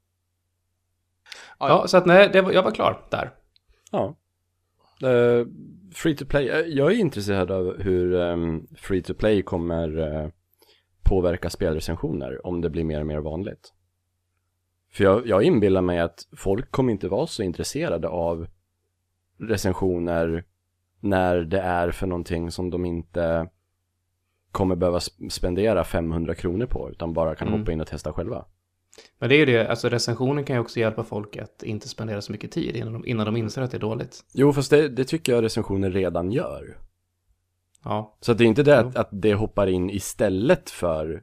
Speaker 3: Ja,
Speaker 2: Ja, så att nej, det var, jag var klar där.
Speaker 1: Ja. Eh, free to play. Jag är intresserad av hur um, free to play kommer eh, påverka spelrecensioner om det blir mer och mer vanligt. För jag, jag inbillar mig att folk kommer inte vara så intresserade av recensioner när det är för någonting som de inte kommer behöva sp- spendera 500 kronor på utan bara kan
Speaker 2: Mm.
Speaker 1: hoppa in och testa själva.
Speaker 2: Men det är ju det, alltså recensionen kan ju också hjälpa folk att inte spendera så mycket tid innan de, innan de inser att det är dåligt.
Speaker 1: Jo, fast det, det tycker jag recensioner redan gör.
Speaker 2: Ja,
Speaker 1: Så det är inte det att, att det hoppar in istället för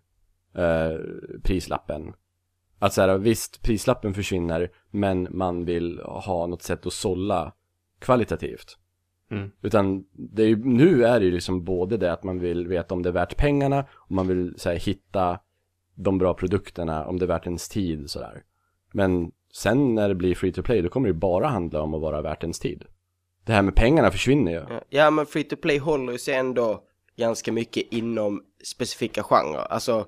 Speaker 1: eh, prislappen. Att så här, visst, prislappen försvinner, men man vill ha något sätt att sålla kvalitativt.
Speaker 2: Mm.
Speaker 1: Utan det är ju, nu är det ju liksom både det att man vill veta om det är värt pengarna och man vill så här, hitta de bra produkterna, om det är värt ens tid sådär. Men sen när det blir free to play, då kommer det ju bara handla om att vara värt ens tid. Det här med pengarna försvinner ju.
Speaker 4: Ja, men free to play håller ju sig ändå ganska mycket inom specifika genrer. Alltså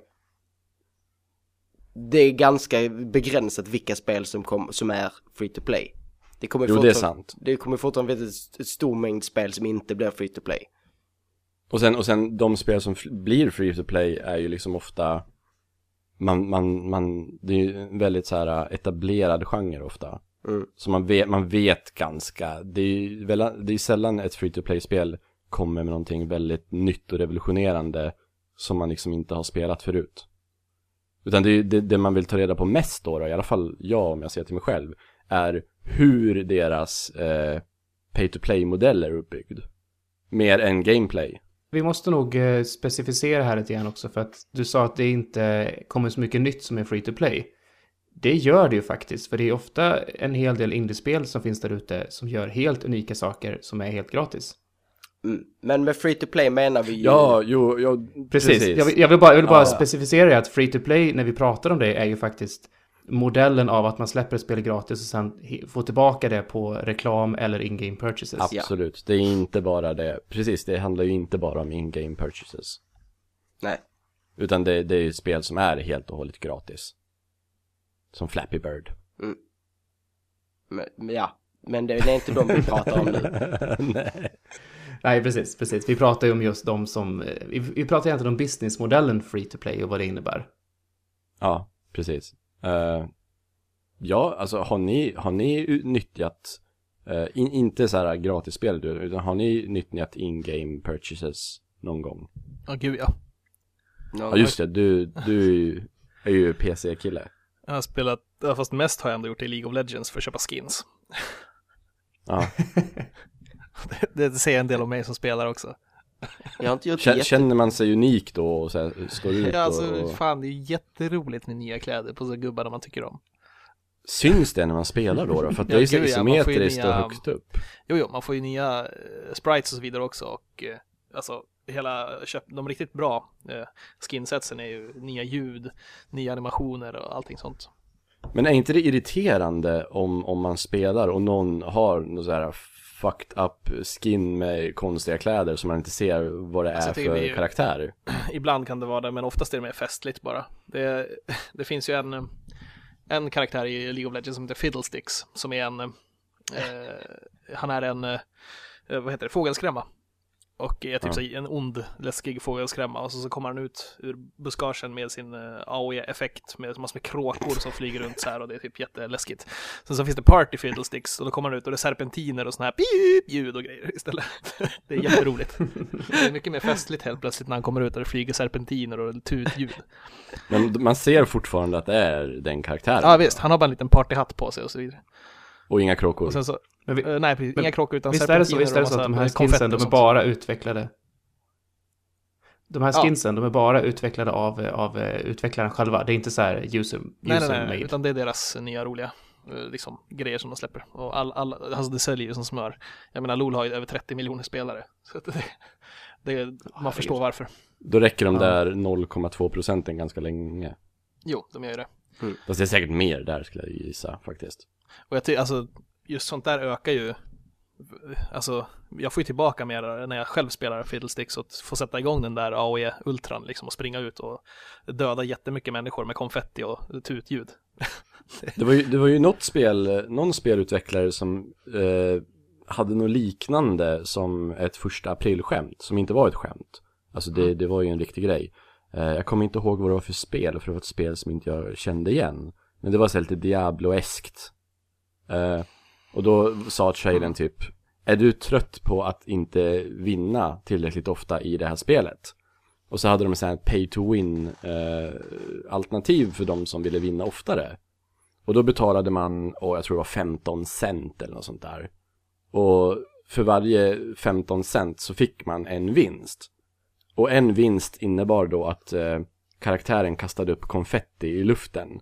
Speaker 4: det är ganska begränsat vilka spel som, kom, som är free to play. Det kommer
Speaker 1: Jo, det är sant.
Speaker 4: Det kommer fortfarande vara ett stor mängd spel som inte blir free to play.
Speaker 1: Och sen, och sen de spel som blir free to play är ju liksom ofta man, man, man, det är ju en väldigt så här etablerad genre ofta.
Speaker 4: Mm.
Speaker 1: Så man vet, man vet ganska, det är ju väl, det är sällan ett free to play-spel kommer med någonting väldigt nytt och revolutionerande som man liksom inte har spelat förut. Utan det, det, det man vill ta reda på mest då, då, i alla fall jag om jag ser till mig själv, är hur deras eh, pay to play-modell är uppbyggd. Mer än gameplay.
Speaker 2: Vi måste nog eh, specificera här lite grann också för att du sa att det inte kommer så mycket nytt som är free to play. Det gör det ju faktiskt, för det är ofta en hel del indiespel som finns där ute som gör helt unika saker som är helt gratis.
Speaker 4: Mm. Men med free to play menar vi ju...
Speaker 1: Ja, jo, jo
Speaker 2: Precis. Jag, vill, jag vill bara, jag vill bara
Speaker 1: Ja.
Speaker 2: specificera det att free to play, när vi pratar om det, är ju faktiskt modellen av att man släpper ett spel gratis och sen får tillbaka det på reklam eller in-game purchases.
Speaker 1: Absolut, det är inte bara det. Precis, det handlar ju inte bara om in-game purchases.
Speaker 4: Nej.
Speaker 1: Utan det, det är ju spel som är helt och hållet gratis. Som Flappy Bird.
Speaker 4: Men, men ja. Men det, det är inte de vi pratar om nu.
Speaker 1: Nej.
Speaker 2: Nej, precis, precis. Vi pratar ju om just de som, eh, vi, vi pratar egentligen om businessmodellen free to play och vad det innebär.
Speaker 1: Ja, precis. Eh, ja, alltså har ni, har ni nyttjat, eh, in, inte så här gratisspel, utan har ni nyttjat in-game purchases någon gång?
Speaker 3: Ja, gud ja.
Speaker 1: Ja, just det, du, du är ju- PC-kille.
Speaker 3: Jag har spelat, fast mest har jag ändå gjort det i League of Legends för att köpa skins.
Speaker 1: Ja.
Speaker 3: Det, det säger en del om mig som spelar också.
Speaker 4: Jag har inte gjort
Speaker 1: Kä-
Speaker 4: jätte...
Speaker 1: Känner man sig unik då och så här, står ut
Speaker 3: Ja, alltså,
Speaker 1: och...
Speaker 3: fan det är jätteroligt med nya kläder på så gubbarna man tycker om.
Speaker 1: Syns det när man spelar då? då? För att det är ju så
Speaker 3: Ja, ja, ju
Speaker 1: isometriskt och högst upp.
Speaker 3: Jo, jo, man får ju nya eh, sprites och så vidare också och eh, alltså hela, köp, de riktigt bra eh, skinsetsen är ju nya ljud, nya animationer och allting sånt.
Speaker 1: Men är inte det irriterande om, om man spelar och någon har någon så här fucked up skin med konstiga kläder som man inte ser vad det
Speaker 3: Alltså,
Speaker 1: är för
Speaker 3: det är-
Speaker 1: karaktär?
Speaker 3: Ibland kan det vara det, men oftast är det mer festligt bara. Det, det finns ju en, en karaktär i League of Legends som heter Fiddlesticks, som är en, eh, han är en, eh, vad heter det, fågelskrämma. Och är typ
Speaker 1: Ja.
Speaker 3: så en ond, läskig fågelskrämma och så, så kommer han ut ur buskagen med sin uh, AOE-effekt med massor med kråkor som flyger runt så här och det är typ jätteläskigt. Sen så finns det Party Fiddlesticks och då kommer han ut och det är serpentiner och såna här pip ljud och grejer istället. det är jätteroligt. Det är mycket mer festligt helt plötsligt när han kommer ut och det flyger serpentiner och tutljud.
Speaker 1: Men man ser fortfarande att det är den karaktären.
Speaker 3: Ja visst, han har bara en liten partyhatt på sig och så vidare.
Speaker 1: Och inga kråkor.
Speaker 3: Och sen så,
Speaker 2: Men vi,
Speaker 3: eh, nej precis,
Speaker 2: men
Speaker 3: inga kråkor utan
Speaker 2: visst är det så,
Speaker 3: serpentiner
Speaker 2: visst är det så att de här skinsen, de är bara utvecklade? De här
Speaker 4: Ja.
Speaker 2: skinsen, de är bara utvecklade av, av eh, utvecklaren själva. Det är inte så här user,
Speaker 3: Nej, nej,
Speaker 2: user
Speaker 3: nej,
Speaker 2: made.
Speaker 3: utan det är deras nya roliga eh, liksom, grejer som de släpper. Och all, all, alltså det säljer ju som smör. Jag menar, LOL har ju över 30 miljoner spelare. Så att det, det, man förstår varför.
Speaker 1: Då räcker de
Speaker 2: Ja.
Speaker 1: där 0,2 procenten ganska länge.
Speaker 3: Jo, de gör ju det.
Speaker 1: Fast det är säkert mer där skulle jag gissa faktiskt.
Speaker 3: Och jag tycker, alltså, just sånt där ökar ju Alltså, jag får ju tillbaka mer när jag själv spelar Fiddlesticks och får sätta igång den där AOE Ultran liksom och springa ut och döda jättemycket människor med konfetti och tutljud.
Speaker 1: Det var ju, det var ju något spel, någon spelutvecklare som eh, hade något liknande som ett första aprilskämt, som inte var ett skämt. Alltså det, det var ju en riktig grej. Eh, jag kommer inte ihåg vad det var för spel, för det var ett spel som inte jag kände igen. Men det var så lite Diablo-eskt. Eh, och då sa trailern typ, är du trött på att inte vinna tillräckligt ofta i det här spelet? Och så hade de så här pay to win eh, alternativ för de som ville vinna oftare. Och då betalade man, och jag tror det var 15 cent eller något sånt där. Och för varje 15 cent så fick man en vinst. Och en vinst innebar då att eh, karaktären kastade upp konfetti i luften.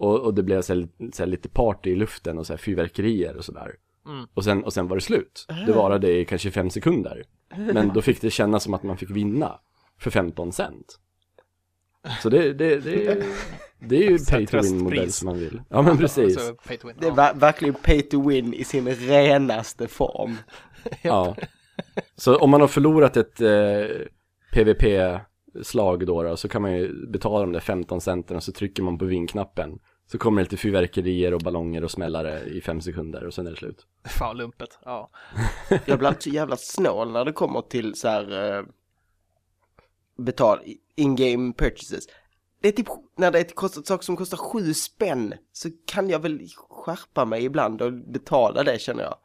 Speaker 1: Och, och det blev så här, så här lite party i luften och så här fyrverkerier och sådär.
Speaker 3: Mm.
Speaker 1: Och, sen, och sen var det slut. Det varade i kanske fem sekunder. Men då fick det kännas som att man fick vinna för 15 cent. Så det, det, det, det är ju pay to win modell
Speaker 3: tröstpris.
Speaker 1: som man vill. Ja men precis.
Speaker 3: Alltså.
Speaker 4: Det är verkligen pay to win i sin renaste form.
Speaker 1: Ja. Så om man har förlorat ett eh, PVP-slag då, då så kan man ju betala de där 15 centen och så trycker man på vinknappen. Så kommer det lite fyrverkerier och ballonger och smällare i fem sekunder och sen är det slut.
Speaker 3: Fan lumpet. Ja.
Speaker 4: Jag blir alltid så jävla snål när det kommer till så här eh, betal, in-game purchases. Det är typ, när det är kostat saker som kostar sju spänn så kan jag väl skärpa mig ibland och betala det känner jag.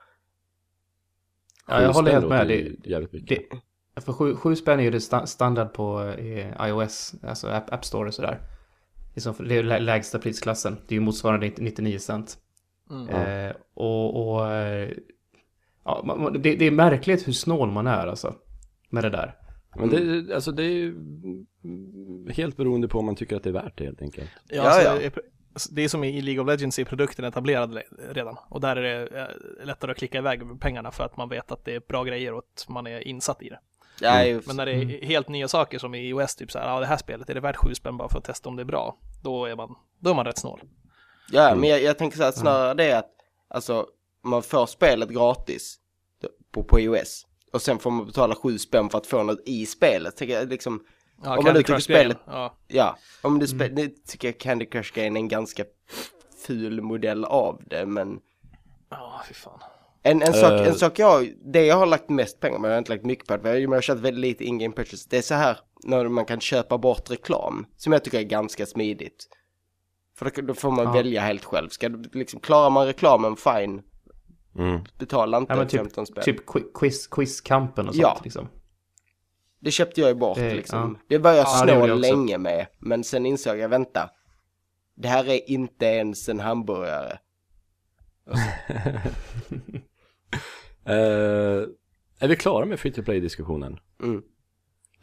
Speaker 2: Ja, jag håller helt med. Det,
Speaker 1: jävligt mycket.
Speaker 2: det, för sju, sju spänn är ju det sta- standard på eh, iOS, alltså App, App Store och sådär. Det är, det lägsta prisklassen. Det är ju motsvarande 99 cent.
Speaker 3: Mm.
Speaker 2: Eh, och och ja, det, det är märkligt hur snål man är alltså. Med det där.
Speaker 1: Men det, alltså det är ju mm, helt beroende på om man tycker att det är värt det helt enkelt.
Speaker 3: Ja,
Speaker 4: Ja,
Speaker 3: alltså,
Speaker 4: ja.
Speaker 3: det är- Det är som i League of Legends, är produkten etablerad le- redan. Och där är det eh, lättare att klicka iväg pengarna för att man vet att det är bra grejer och att man är insatt i det.
Speaker 4: Ja, ju-
Speaker 3: Men när det är helt nya saker som i iOS, typ så här, ja det här spelet, är det värt sju spänn bara för att testa om det är bra? Då är man, då är man rätt snål.
Speaker 4: Ja, men jag, jag tänker så här snarare det att, alltså, man får spelet gratis på, på iOS och sen får man betala sju spänn för att få något i spelet. Tänker jag liksom,
Speaker 3: Ja,
Speaker 4: Om man nu tycker spelet-
Speaker 3: Ja,
Speaker 4: ja, om du spelar, nu tycker jag Candy Crush-grejen är en ganska ful modell av det, men
Speaker 3: ja fy fan.
Speaker 4: En, en, sak,
Speaker 1: Eh.
Speaker 4: en sak jag, det jag har lagt mest pengar med, jag har inte lagt mycket på det, för jag har kört väldigt lite in-game purchase, det är så här när man kan köpa bort reklam, som jag tycker är ganska smidigt. För då, då får man
Speaker 2: Ja.
Speaker 4: välja helt själv, ska du liksom, klarar man reklamen, fine,
Speaker 1: Mm.
Speaker 4: betala inte
Speaker 2: Ja, men typ,
Speaker 4: 15 spänn.
Speaker 2: typ qui- quiz, quizkampen och sånt
Speaker 4: Ja.
Speaker 2: liksom.
Speaker 4: Det köpte jag ju bort
Speaker 2: Det-
Speaker 4: liksom.
Speaker 2: ja.
Speaker 4: Det var jag
Speaker 2: Ja,
Speaker 4: snål
Speaker 2: jag
Speaker 4: länge med, men sen insåg jag, vänta, det här är inte ens en hamburgare.
Speaker 1: Eh, är vi klara med free to play-diskussionen?
Speaker 4: Mm.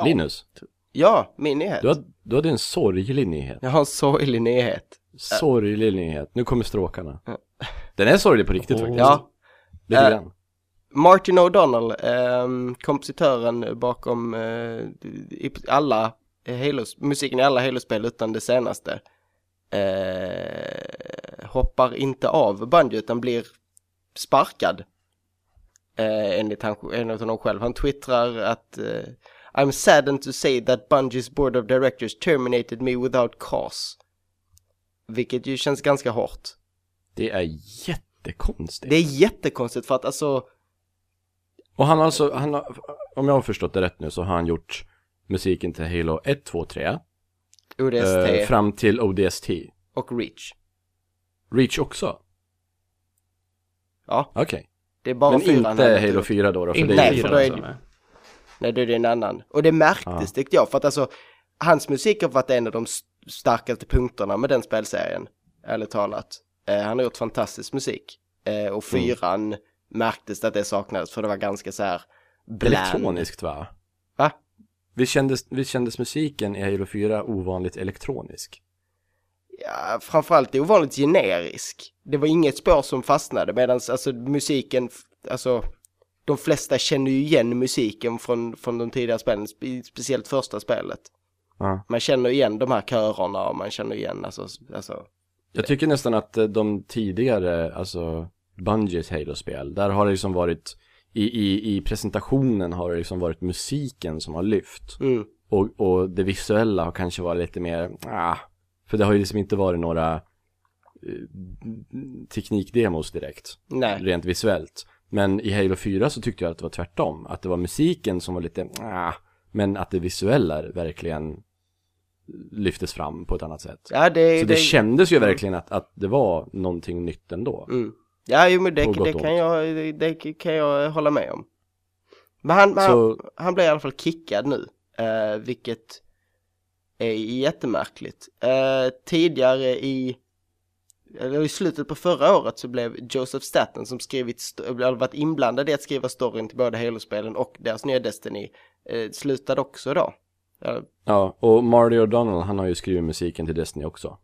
Speaker 1: Linus,
Speaker 4: Ja, min nyhet.
Speaker 1: du, har, du hade en sorglig nyhet.
Speaker 4: Jag har en sorglig nyhet.
Speaker 1: Sorglig nyhet. Nu kommer stråkarna.
Speaker 4: Ja.
Speaker 1: Den är sorglig på riktigt
Speaker 2: Åh.
Speaker 1: faktiskt.
Speaker 4: Ja,
Speaker 1: Lite grann.
Speaker 4: Martin O'Donnell, ehm, kompositören bakom i alla Halos, musiken i alla Halo-spel utan det senaste, hoppar inte av Bungie utan blir sparkad. Eh, enligt, han, enligt honom själv. Han twittrar att eh, I'm saddened to say that Bungies board of directors terminated me without cause. Vilket ju känns ganska hårt.
Speaker 1: Det är jättekonstigt.
Speaker 4: Det är jättekonstigt för att alltså
Speaker 1: Och han har alltså, han har, om jag har förstått det rätt nu så har han gjort musiken till Halo 1, 2, 3.
Speaker 4: ODST
Speaker 1: eh, fram till ODST.
Speaker 4: och Reach.
Speaker 1: Reach också?
Speaker 4: Ja,
Speaker 1: Okej.
Speaker 4: Det är bara
Speaker 1: Men
Speaker 4: fyran
Speaker 1: inte Halo
Speaker 4: gjort.
Speaker 1: 4 då, då för
Speaker 2: Inte
Speaker 1: det är
Speaker 4: Nej, för då är det-
Speaker 2: nej.
Speaker 4: Det är en annan. Och det märktes
Speaker 1: Ja.
Speaker 4: tyckte jag, för att alltså hans musik har varit en av de starkaste punkterna med den spelserien, ärligt talat. Eh, han har gjort fantastisk musik. Eh, och fyran märktes att det saknades, för det var ganska så här bland.
Speaker 1: elektroniskt va?
Speaker 4: Va?
Speaker 1: Visst kändes, visst kändes musiken i Halo 4 ovanligt elektronisk?
Speaker 4: Ja, framförallt ovanligt generisk. Det var inget spår som fastnade medan alltså musiken, alltså de flesta känner ju igen musiken från, från de tidigare spelen, spe- speciellt första spelet.
Speaker 1: Ja.
Speaker 4: Man känner igen de här körerna och man känner igen alltså, alltså
Speaker 1: Jag tycker nästan att eh, de tidigare, alltså Bungies Halo-spel, där har det liksom varit i, i, i presentationen har det liksom varit musiken som har lyft.
Speaker 4: mm,
Speaker 1: Och, och det visuella har kanske varit lite mer, ah, för det har ju liksom inte varit några eh, teknikdemos direkt,
Speaker 4: nej.
Speaker 1: rent visuellt. Men i Halo 4 så tyckte jag att det var tvärtom, att det var musiken som var lite, ah, men att det visuella verkligen lyftes fram på ett annat sätt.
Speaker 4: Ja, det,
Speaker 1: Så det kändes ju verkligen att, att det var någonting nytt ändå.
Speaker 4: Mm. Ja, jo, men det, det, kan jag, det, det kan jag hålla med om. Men han, men han,
Speaker 1: Så,
Speaker 4: han blev i alla fall kickad nu, eh, vilket är jättemärkligt. Eh, tidigare i, eller i slutet på förra året så blev Joseph Staten som skrivit, eller varit inblandad i att skriva storyn till både Halo-spelen och deras nya Destiny, eh, slutade också då. Eh,
Speaker 1: ja, och Marty O'Donnell, han har ju skrivit musiken till Destiny också.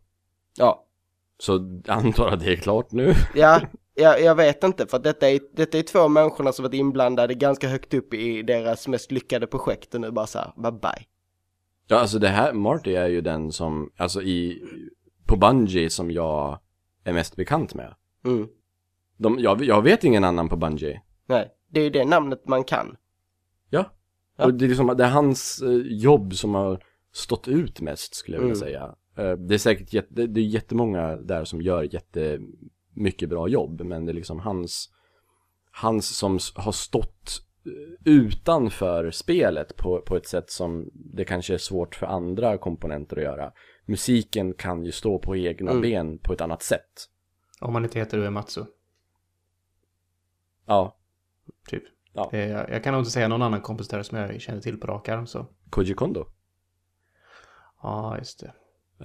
Speaker 4: ja,
Speaker 1: Så antar att det är klart nu.
Speaker 4: Ja, jag, jag vet inte för detta är, detta är två människorna som varit inblandade ganska högt upp i deras mest lyckade projekt och nu bara så här, bye bye.
Speaker 1: Ja, alltså det här, Marty är ju den som, alltså i, på Bungie som jag är mest bekant med.
Speaker 4: Mm.
Speaker 1: De, jag, jag vet ingen annan på Bungie.
Speaker 4: Nej, det är ju det namnet man kan.
Speaker 1: Ja.
Speaker 4: Ja.
Speaker 1: Och det är liksom, det är hans eh, jobb som har stått ut mest skulle jag vilja
Speaker 4: Mm.
Speaker 1: säga. Eh, det är säkert jätte, det, är jättemånga där som gör jättemycket bra jobb, men det är liksom hans, hans som har stått utanför spelet på, på ett sätt som det kanske är svårt för andra komponenter att göra. Musiken kan ju stå på egna
Speaker 4: Mm.
Speaker 1: ben på ett annat sätt.
Speaker 2: Om man inte heter Uematsu,
Speaker 1: Ja,
Speaker 2: typ.
Speaker 1: Ja.
Speaker 2: Det, jag, jag kan nog inte säga någon annan kompositör som jag känner till på rak arm, så.
Speaker 1: Koji Kondo.
Speaker 2: Ja, just det.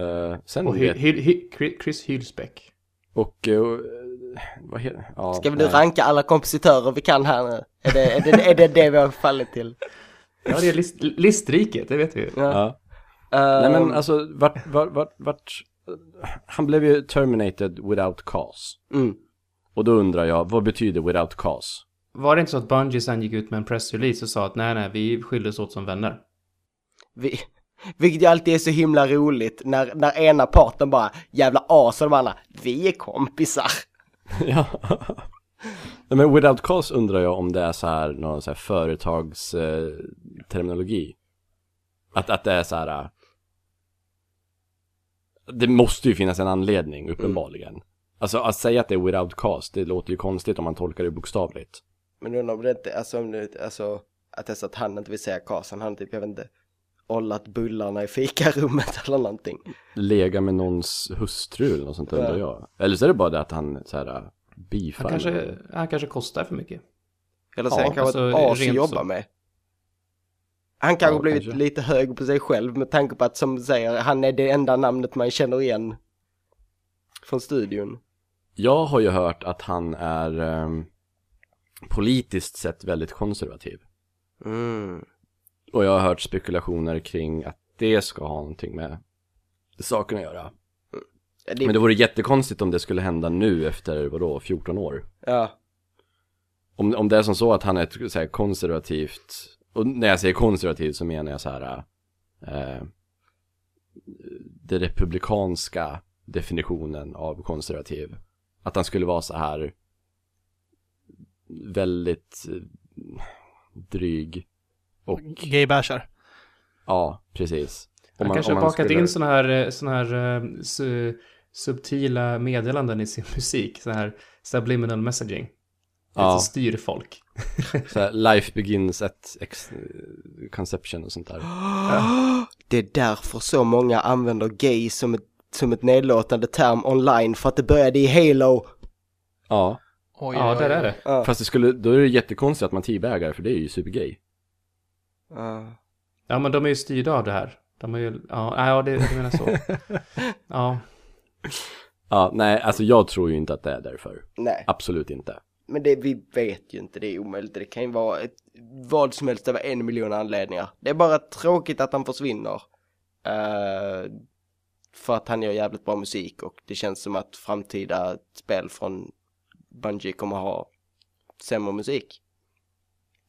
Speaker 1: Eh, sen
Speaker 2: Och
Speaker 1: vet,
Speaker 2: Hy, Hy, Hy, Chris Hylsbeck.
Speaker 1: Och, eh, vad heter, ja,
Speaker 4: Ska vi nu ranka alla kompositörer vi kan här nu? Är det är det, är det, det vi har fallit till?
Speaker 2: Ja, det är list, listriket, det vet vi ju.
Speaker 1: Ja.
Speaker 4: Uh,
Speaker 1: Nej men alltså, vart, vart, vart, vart, han blev ju terminated without cause.
Speaker 4: mm.
Speaker 1: Och då undrar jag, vad betyder without cause?
Speaker 2: Var det inte så att Bungie sen gick ut med en pressrelease och sa att nej, nej, vi skildes åt som vänner?
Speaker 4: vi, vilket ju alltid är så himla roligt när, när ena parten bara jävla as och de andra, vi är kompisar.
Speaker 1: ja. Men without cause undrar jag om det är så här, någon så här företags eh. Att, att det är så här. eh, Det måste ju finnas en anledning, uppenbarligen. Alltså att säga att det är without cause, det låter ju konstigt om man tolkar det bokstavligt.
Speaker 4: Men undrar om det inte, alltså, om det, alltså att det är så att han inte vill säga kasan, han typ, jag vet inte, ollat bullarna i fikarummet eller någonting.
Speaker 1: lega med någons hustru eller något sånt undrar jag. Eller så är det bara det att han så här äh, beefar.
Speaker 2: Han kanske, han kanske kostar för mycket.
Speaker 4: Eller så
Speaker 2: Ja,
Speaker 4: han kanske
Speaker 2: alltså,
Speaker 4: ett as att jobba
Speaker 2: så.
Speaker 4: med. Han kanske
Speaker 1: Ja,
Speaker 4: blivit
Speaker 1: kanske.
Speaker 4: lite hög på sig själv med tanke på att som säger, han är det enda namnet man känner igen från studion.
Speaker 1: Jag har ju hört att han är ehm, politiskt sett väldigt konservativ.
Speaker 4: Mm.
Speaker 1: Och jag har hört spekulationer kring att det ska ha någonting med saken att göra.
Speaker 4: Det,
Speaker 1: Men det vore jättekonstigt om det skulle hända nu efter, vadå, 14 år.
Speaker 4: ja,
Speaker 1: Om, om det är som så att han är ett så här, konservativt, och när jag säger konservativt så menar jag så här, eh, det republikanska definitionen av konservativ. Att han skulle vara så här väldigt eh, dryg och
Speaker 3: Gay-bashar.
Speaker 1: ja, precis. Om
Speaker 2: Han
Speaker 1: man-
Speaker 2: kanske
Speaker 1: om
Speaker 2: har bakat
Speaker 1: skulle-
Speaker 2: in såna här, eh, såna här eh, su, subtila meddelanden i sin musik. Sån här subliminal messaging.
Speaker 1: Ja.
Speaker 2: Som styr folk.
Speaker 1: så här, life begins at conception och sånt där.
Speaker 4: det är därför så många använder gay som ett, som ett nedlåtande term online för att det började i Halo.
Speaker 1: Ja,
Speaker 3: Oj,
Speaker 2: Ja,
Speaker 3: oj,
Speaker 2: där
Speaker 3: oj.
Speaker 2: är det.
Speaker 4: Ja.
Speaker 1: fast det skulle, då är det jättekonstigt att man teabagar för det är ju supergay.
Speaker 4: Ja.
Speaker 2: Ja, men de är ju styrda av det här. De är ju, ja, ja det, du menar så. Ja,
Speaker 1: Ja, nej, alltså jag tror ju inte att det är därför.
Speaker 4: Nej.
Speaker 1: Absolut inte.
Speaker 4: Men det, vi vet ju inte, det är omöjligt. Det kan ju vara ett, vad som helst över en miljon anledningar. Det är bara tråkigt att han försvinner. Uh, för att han gör jävligt bra musik och det känns som att framtida spel från Bungie kommer ha sämre musik.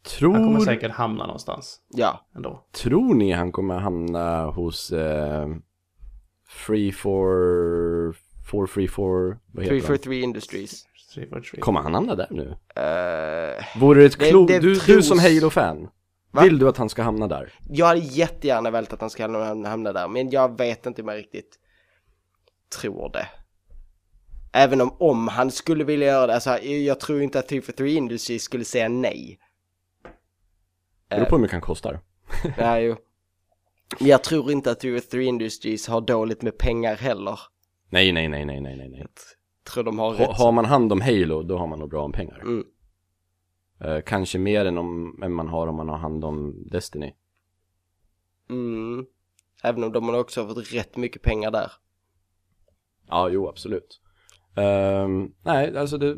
Speaker 1: Tror...
Speaker 2: Han kommer säkert hamna någonstans.
Speaker 4: Ja.
Speaker 2: Ändå.
Speaker 1: Tror ni han kommer hamna hos eh, Free for... For Free for... Vad heter
Speaker 4: 343 Industries.
Speaker 2: Three for three.
Speaker 1: Kommer han hamna där nu?
Speaker 4: Uh,
Speaker 1: Vore det ett
Speaker 4: Det-
Speaker 1: klokt...
Speaker 4: det
Speaker 1: Du, du
Speaker 4: tros-
Speaker 1: som Halo-fan.
Speaker 4: Va?
Speaker 1: Vill du att han ska hamna där?
Speaker 4: jag hade jättegärna velat att han ska hamna hamna där, men jag vet inte om jag riktigt tror det. Även om, om han skulle vilja göra det, alltså jag tror inte att 343 Industries skulle säga nej.
Speaker 1: Det beror på hur mycket han kostar.
Speaker 4: Nej, jo. Jag tror inte att 343 Industries har dåligt med pengar heller.
Speaker 1: Nej, nej, nej, nej, nej, nej, nej.
Speaker 4: Tror de har
Speaker 1: Ha,
Speaker 4: rätt.
Speaker 1: har man hand om Halo, då har man nog bra om pengar.
Speaker 4: Mm.
Speaker 1: Eh, kanske mer än, om, än man har om man har hand om Destiny.
Speaker 4: Mm. Även om de har också fått rätt mycket pengar där.
Speaker 1: Ja, jo, absolut. Ehm, nej, alltså det,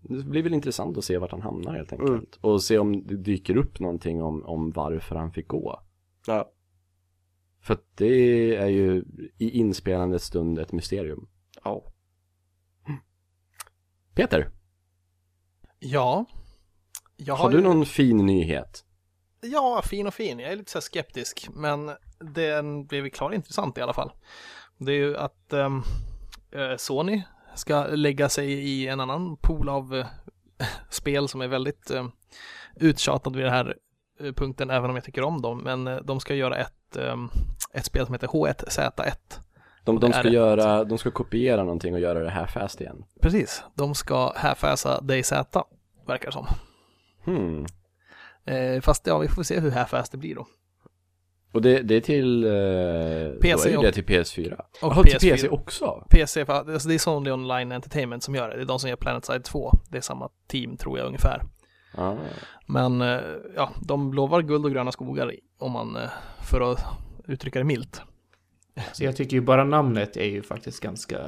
Speaker 1: det blir väl intressant att se vart han hamnar helt enkelt.
Speaker 4: Mm.
Speaker 1: Och se om det dyker upp någonting om, om varför han fick gå.
Speaker 4: Ja.
Speaker 1: För att det är ju i inspelande stund ett mysterium.
Speaker 4: Ja.
Speaker 1: Peter,
Speaker 3: Ja. Jag
Speaker 1: har du
Speaker 3: ju-
Speaker 1: någon fin nyhet?
Speaker 3: Ja, fin och fin. Jag är lite så här skeptisk, men den blev klar intressant i alla fall. Det är ju att eh, Sony ska lägga sig i en annan pool av eh, spel som är väldigt eh, uttjatad vid den här eh, punkten, även om jag tycker om dem. Men eh, de ska göra ett, ett spel som heter H1Z1.
Speaker 1: De, de ska göra, de ska kopiera någonting och göra det här fast igen.
Speaker 3: Precis, de ska härfäsa DayZ, verkar det som.
Speaker 1: Hmm.
Speaker 3: Eh, fast ja, vi får se hur härfäst det blir då.
Speaker 1: Och det, det är till, eh,
Speaker 3: PC
Speaker 1: då är
Speaker 3: och-
Speaker 1: det till PS4?
Speaker 3: och
Speaker 1: till
Speaker 3: PS4.
Speaker 1: PC också?
Speaker 3: PC, för, alltså det är Sony Online Entertainment som gör det. Det är de som gör Planetside 2. Det är samma team tror jag ungefär.
Speaker 1: Ah.
Speaker 3: Men eh, ja, de lovar guld och gröna skogar om man, eh, för att uttrycka det milt.
Speaker 2: Så jag tycker ju bara namnet är ju faktiskt ganska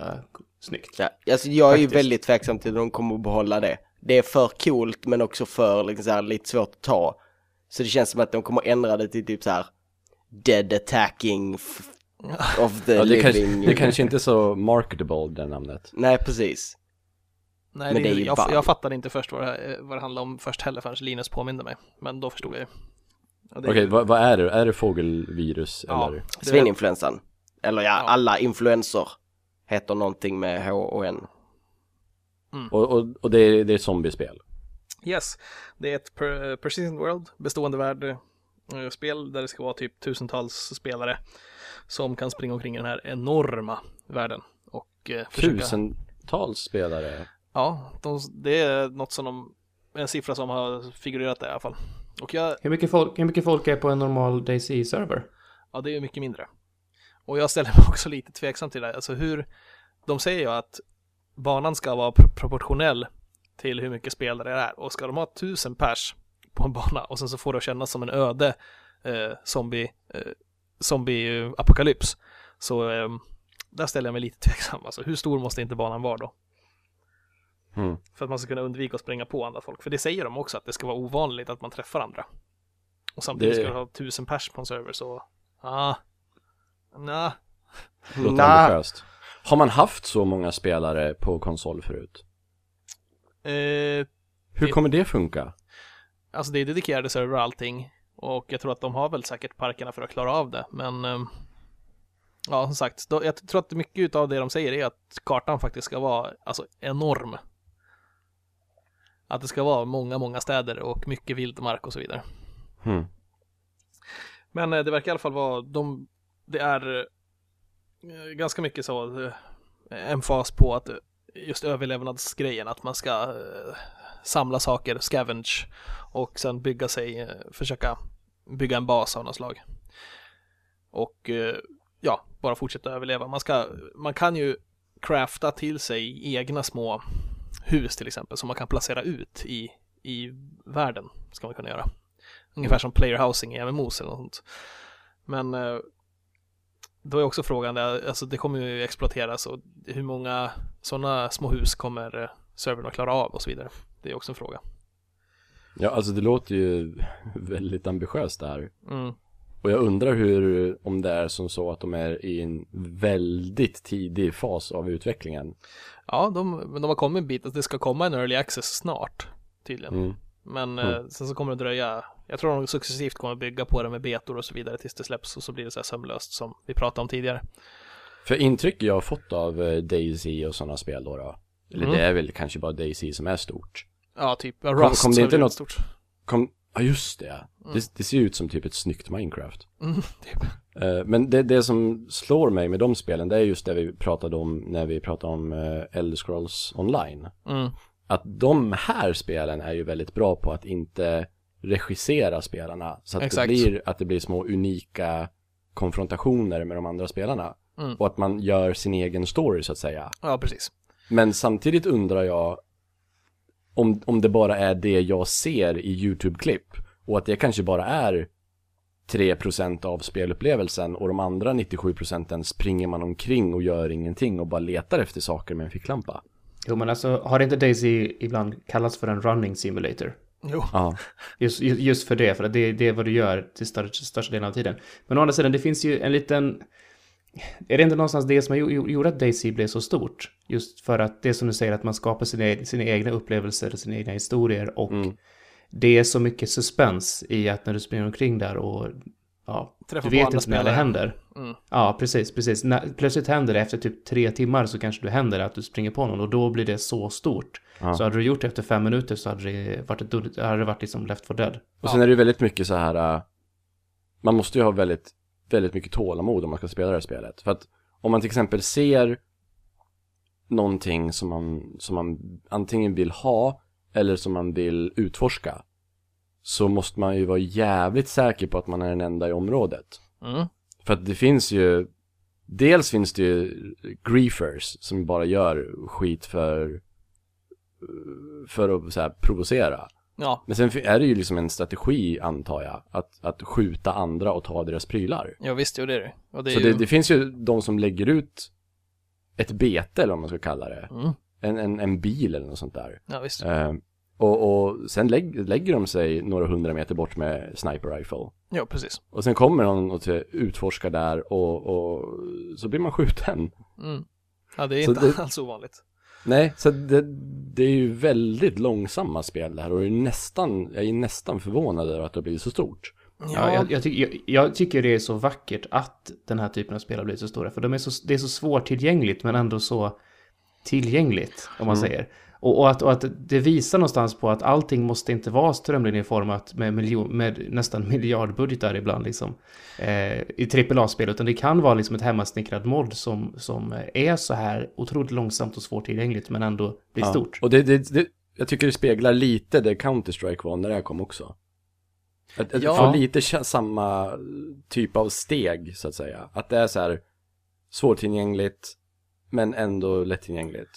Speaker 2: snyggt.
Speaker 4: ja. Alltså jag är ju
Speaker 2: Faktiskt.
Speaker 4: väldigt tveksam till att de kommer att behålla det. Det är för coolt men också för liksom så här, lite svårt att ta. Så det känns som att de kommer att ändra det till typ så här Dead attacking of the
Speaker 1: Ja, det, kanske,
Speaker 4: living.
Speaker 1: det kanske inte är så marketable det namnet.
Speaker 4: Nej, precis.
Speaker 3: Nej,
Speaker 4: Men
Speaker 3: det,
Speaker 4: det är ju
Speaker 3: jag, jag fattade inte först vad det, eh, vad det handlade om först heller förrän Linus påminde mig. Men då förstod jag ju.
Speaker 1: Okej,
Speaker 3: ju-
Speaker 1: vad, vad är det? Är det fågelvirus
Speaker 3: Ja,
Speaker 1: eller?
Speaker 4: Svininfluensan. Eller ja,
Speaker 3: Ja.
Speaker 4: alla influenser heter någonting med H och N.
Speaker 1: Och, och, och det, är, det är zombiespel?
Speaker 3: Yes, det är ett per, Persistent World, bestående värld spel där det ska vara typ tusentals spelare som kan springa omkring i den här enorma världen och eh, försöka...
Speaker 1: Tusentals spelare?
Speaker 3: Ja, de, det är något som de, en siffra som har figurerat där i alla fall. Och jag,
Speaker 2: Hur mycket folk, hur mycket folk är på en normal DayZ-server?
Speaker 3: ja det är mycket mindre. Och jag ställer mig också lite tveksam till det, alltså hur, de säger ju att banan ska vara pro- proportionell till hur mycket spelare det är. Och ska de ha tusen pers på en bana och sen så får det kännas som en öde eh, zombie, eh, zombie-apokalyps. Så eh, där ställer jag mig lite tveksam. Alltså hur stor måste inte banan vara då?
Speaker 1: Mm.
Speaker 3: För att man ska kunna undvika att springa på andra folk. För det säger de också, att det ska vara ovanligt att man träffar andra. Och samtidigt
Speaker 1: Det-
Speaker 3: ska du ha tusen pers på en server, så... Ah. Nah.
Speaker 1: Låter
Speaker 4: Nja.
Speaker 1: ambitiöst. Har man haft så många spelare på konsol förut?
Speaker 3: Eh,
Speaker 1: Hur
Speaker 3: Det-
Speaker 1: kommer det funka?
Speaker 3: Alltså det är dedikerade server och allting. Och jag tror att de har väl säkert parkerna för att klara av det, men... ehm, ja, som sagt, jag tror att mycket av det de säger är att kartan faktiskt ska vara, alltså, enorm. Att det ska vara många, många städer och mycket vildmark och så vidare.
Speaker 1: Hmm.
Speaker 3: Men eh, det verkar i alla fall vara, de, det är eh, ganska mycket så eh, emfas på att just överlevnadsgrejen, att man ska samla saker, scavenge och sen bygga sig, eh, försöka bygga en bas av något slag. Och eh, ja, bara fortsätta överleva. Man, ska, man kan ju crafta till sig egna små hus till exempel som man kan placera ut i, i världen, ska man kunna göra. Ungefär som player housing i MMOs eller något sånt. Men eh, då är också frågan, alltså det kommer ju exploateras och hur många sådana små hus kommer servern att klara av och så vidare. Det är också en fråga.
Speaker 1: Ja, alltså det låter ju väldigt ambitiöst det här.
Speaker 3: Mm.
Speaker 1: Och jag undrar hur, om det är som så att de är i en väldigt tidig fas av utvecklingen.
Speaker 3: Ja, de, men de har kommit en bit att det ska komma en early access snart, tydligen.
Speaker 1: Mm.
Speaker 3: Men
Speaker 1: Mm.
Speaker 3: eh, sen så kommer det dröja, jag tror de successivt kommer bygga på det med betor och så vidare tills det släpps och så blir det så här sömlöst som vi pratade om tidigare.
Speaker 1: För intryck jag har fått av eh, Daisy och sådana spel då, då eller
Speaker 3: Mm.
Speaker 1: det är väl kanske bara Daisy som är stort.
Speaker 3: Ja, typ ja,
Speaker 1: Kom-
Speaker 3: Rust
Speaker 1: kom det
Speaker 3: så är
Speaker 1: inte något-
Speaker 3: stort.
Speaker 1: Kom, ja just det. det. Det ser ut som typ ett snyggt Minecraft.
Speaker 3: Mm, typ.
Speaker 1: Eh, Men det, det som slår mig med de spelen, det är just det vi pratade om när vi pratade om uh, Elder Scrolls Online.
Speaker 3: Mm.
Speaker 1: Att de här spelen är ju väldigt bra på att inte regissera spelarna. Så att
Speaker 3: Exakt.
Speaker 1: det blir, att det blir små unika konfrontationer med de andra spelarna.
Speaker 3: Mm.
Speaker 1: Och att man gör sin egen story så att säga.
Speaker 3: Ja, precis.
Speaker 1: Men samtidigt undrar jag om, om det bara är det jag ser i YouTube-klipp. Och att det kanske bara är 3% av spelupplevelsen och de andra 97% springer man omkring och gör ingenting och bara letar efter saker med en ficklampa.
Speaker 2: Jo, men alltså har inte Daisy ibland kallats för en running simulator?
Speaker 3: Jo.
Speaker 1: Ja.
Speaker 2: Just, just för det, för det, det är vad du gör till största, största delen av tiden. Men å andra sidan, det finns ju en liten... Är det inte någonstans det som har gjort att Daisy blev så stort? Just för att det som du säger, att man skapar sina, e- sina egna upplevelser, sina egna historier och
Speaker 1: Mm.
Speaker 2: det är så mycket suspens i att när du springer omkring där och ja,
Speaker 3: Träffa
Speaker 2: du vet inte när det händer.
Speaker 3: Mm.
Speaker 2: Ja, precis, precis. När, plötsligt händer det efter typ tre timmar så kanske det händer att du springer på någon och då blir det så stort.
Speaker 1: Ja.
Speaker 2: Så hade du gjort det efter fem minuter så hade det varit, ett, hade det varit liksom left for dead.
Speaker 1: Och sen är det ju väldigt mycket så här. äh, man måste ju ha väldigt, väldigt mycket tålamod om man ska spela det här spelet. För att om man till exempel ser någonting som man, som man antingen vill ha eller som man vill utforska. Så måste man ju vara jävligt säker på att man är den enda i området.
Speaker 3: Mm.
Speaker 1: För att det finns ju, dels finns det ju griefers som bara gör skit för, för att så här, provocera.
Speaker 3: Ja,
Speaker 1: Men sen är det ju liksom en strategi antar jag, att, att skjuta andra och ta deras prylar.
Speaker 3: ja visst, jo det är det. Och det är
Speaker 1: Så
Speaker 3: ju...
Speaker 1: det, det finns ju de som lägger ut ett bete eller vad man ska kalla det.
Speaker 3: Mm.
Speaker 1: En, en, en bil eller något sånt där.
Speaker 3: Ja, visst.
Speaker 1: Eh, och, och sen lägg, lägger de sig några hundra meter bort med sniper rifle.
Speaker 3: Ja, precis.
Speaker 1: Och sen kommer någon och utforskar där och, och så blir man skjuten.
Speaker 3: Mm. Ja, det är
Speaker 1: Så
Speaker 3: inte
Speaker 1: det-
Speaker 3: alls ovanligt.
Speaker 1: Nej, så det, det är ju väldigt långsamma spel det här och det är nästan, jag är nästan förvånad över att det har blivit så stort.
Speaker 2: Ja, jag, jag, tycker, jag, jag tycker det är så vackert att den här typen av spel har blivit så stora. För de är så, det är så svårtillgängligt men ändå så tillgängligt, om man säger. Och, och, att, och att det visar någonstans på att allting måste inte vara strömlinjeformat med, miljon, med nästan miljardbudgetar ibland liksom. Eh, I AAA-spel, utan det kan vara liksom ett hemmasnickrad mod som, som är så här otroligt långsamt och svårtillgängligt men ändå blir
Speaker 1: Ja.
Speaker 2: stort.
Speaker 1: Och det, det, det, jag tycker det speglar lite det Counter-Strike var när det här kom också. Att, att
Speaker 3: Ja.
Speaker 1: få lite samma typ av steg, så att säga. Att det är så här svårtillgängligt, men ändå lättillgängligt.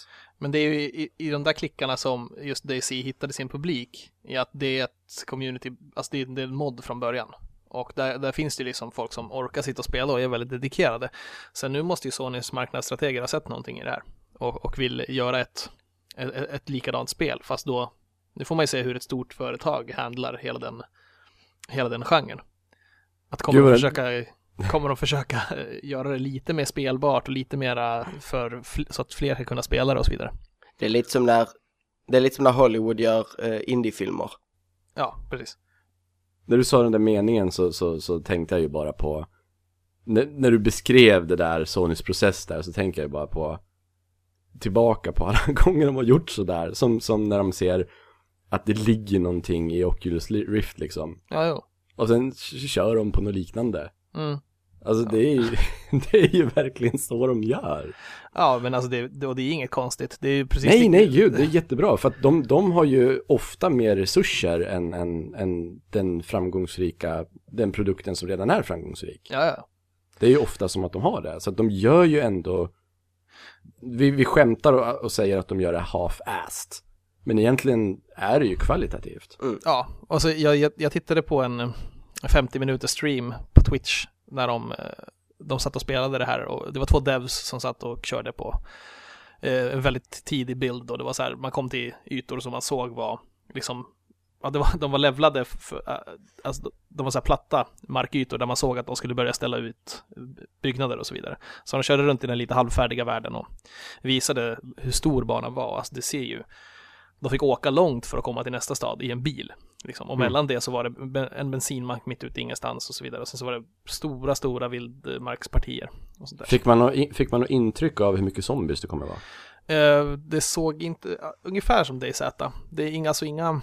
Speaker 3: Men det är ju i, i de där klickarna som just DC hittade sin publik i att det är ett community, alltså det är, en mod från början. Och där, där finns det ju liksom folk som orkar sitta och spela och är väldigt dedikerade. Sen nu måste ju Sonys marknadsstrateger ha sett någonting i det här och, och vill göra ett, ett, ett likadant spel, fast då, nu får man ju se hur ett stort företag handlar hela den, hela den genren. Att
Speaker 1: Gud,
Speaker 3: de
Speaker 1: vad-
Speaker 3: försöka kommer de försöka eh, göra det lite mer spelbart och lite mera för, så att fler ska kunna spela det och så vidare.
Speaker 4: Det är lite som när, det är lite som när Hollywood gör eh, indiefilmer.
Speaker 3: Ja, precis.
Speaker 1: När du sa den där meningen så, så, så tänkte jag ju bara på när, när du beskrev det där Sonys process där så tänker jag bara på tillbaka på alla gånger de har gjort sådär som, som när de ser att det ligger någonting i Oculus Rift liksom
Speaker 3: Ja, jo.
Speaker 1: och sen kör de på något liknande
Speaker 3: Mm.
Speaker 1: Alltså det är ju, det är ju verkligen så de gör.
Speaker 3: Ja, men alltså det, det, och det är inget konstigt. Det är ju precis
Speaker 1: Nej,
Speaker 3: det-
Speaker 1: nej, gud, det är jättebra. För att de, de har ju ofta mer resurser än, än, än den framgångsrika, den produkten som redan är framgångsrik.
Speaker 3: Ja, ja.
Speaker 1: Det är ju ofta som att de har det. Så att de gör ju ändå, vi, vi skämtar och, och säger att de gör det half-assed. Men egentligen är det ju kvalitativt.
Speaker 3: Ja, och så jag, jag, jag tittade på en 50 minuters stream på Twitch när de, eh, de satt och spelade det här och det var två devs som satt och körde på eh, en väldigt tidig bild och Det var så här, man kom till ytor som man såg var liksom Ja, det var, de var levlade, för, eh, alltså, de var så här platta markytor där man såg att de skulle börja ställa ut byggnader och så vidare. Så de körde runt i den lite halvfärdiga världen och visade hur stor banan var. Alltså det ser ju, de fick åka långt för att komma till nästa stad i en bil. Liksom. Och
Speaker 1: Mm.
Speaker 3: mellan det så var det en bensinmack mitt ute i ingenstans och så vidare. Och sen så var det stora, stora vildmarkspartier. Och sånt där.
Speaker 1: Fick man, något intryck av hur mycket zombies det kommer vara?
Speaker 3: Eh, det såg inte, ja, ungefär som DayZ. Det är inga, alltså inga,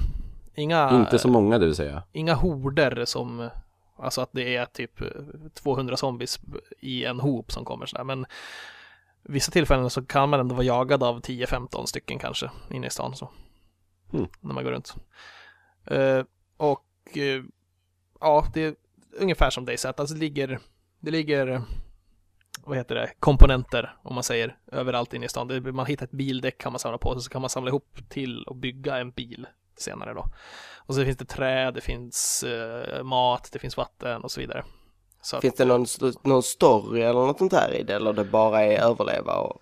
Speaker 3: inga,
Speaker 1: Inte så många det vill säga.
Speaker 3: inga horder som, alltså att det är typ eh, 200 zombies i en hop som kommer sådär. Men vissa tillfällen så kan man ändå vara jagad av 10-15 stycken kanske inne i stan så.
Speaker 1: Mm.
Speaker 3: När man går runt. Eh, och eh, ja, det är ungefär som DayZ. Alltså det ligger, det ligger vad heter det, komponenter om man säger överallt inne i stan. Det, man hittar ett bildäck kan man samla på sig så kan man samla ihop till och bygga en bil senare då. Och så finns det träd, det finns eh, mat, det finns vatten och så vidare. Så att,
Speaker 4: Finns det någon, någon story eller något sånt där i det eller det bara är överleva och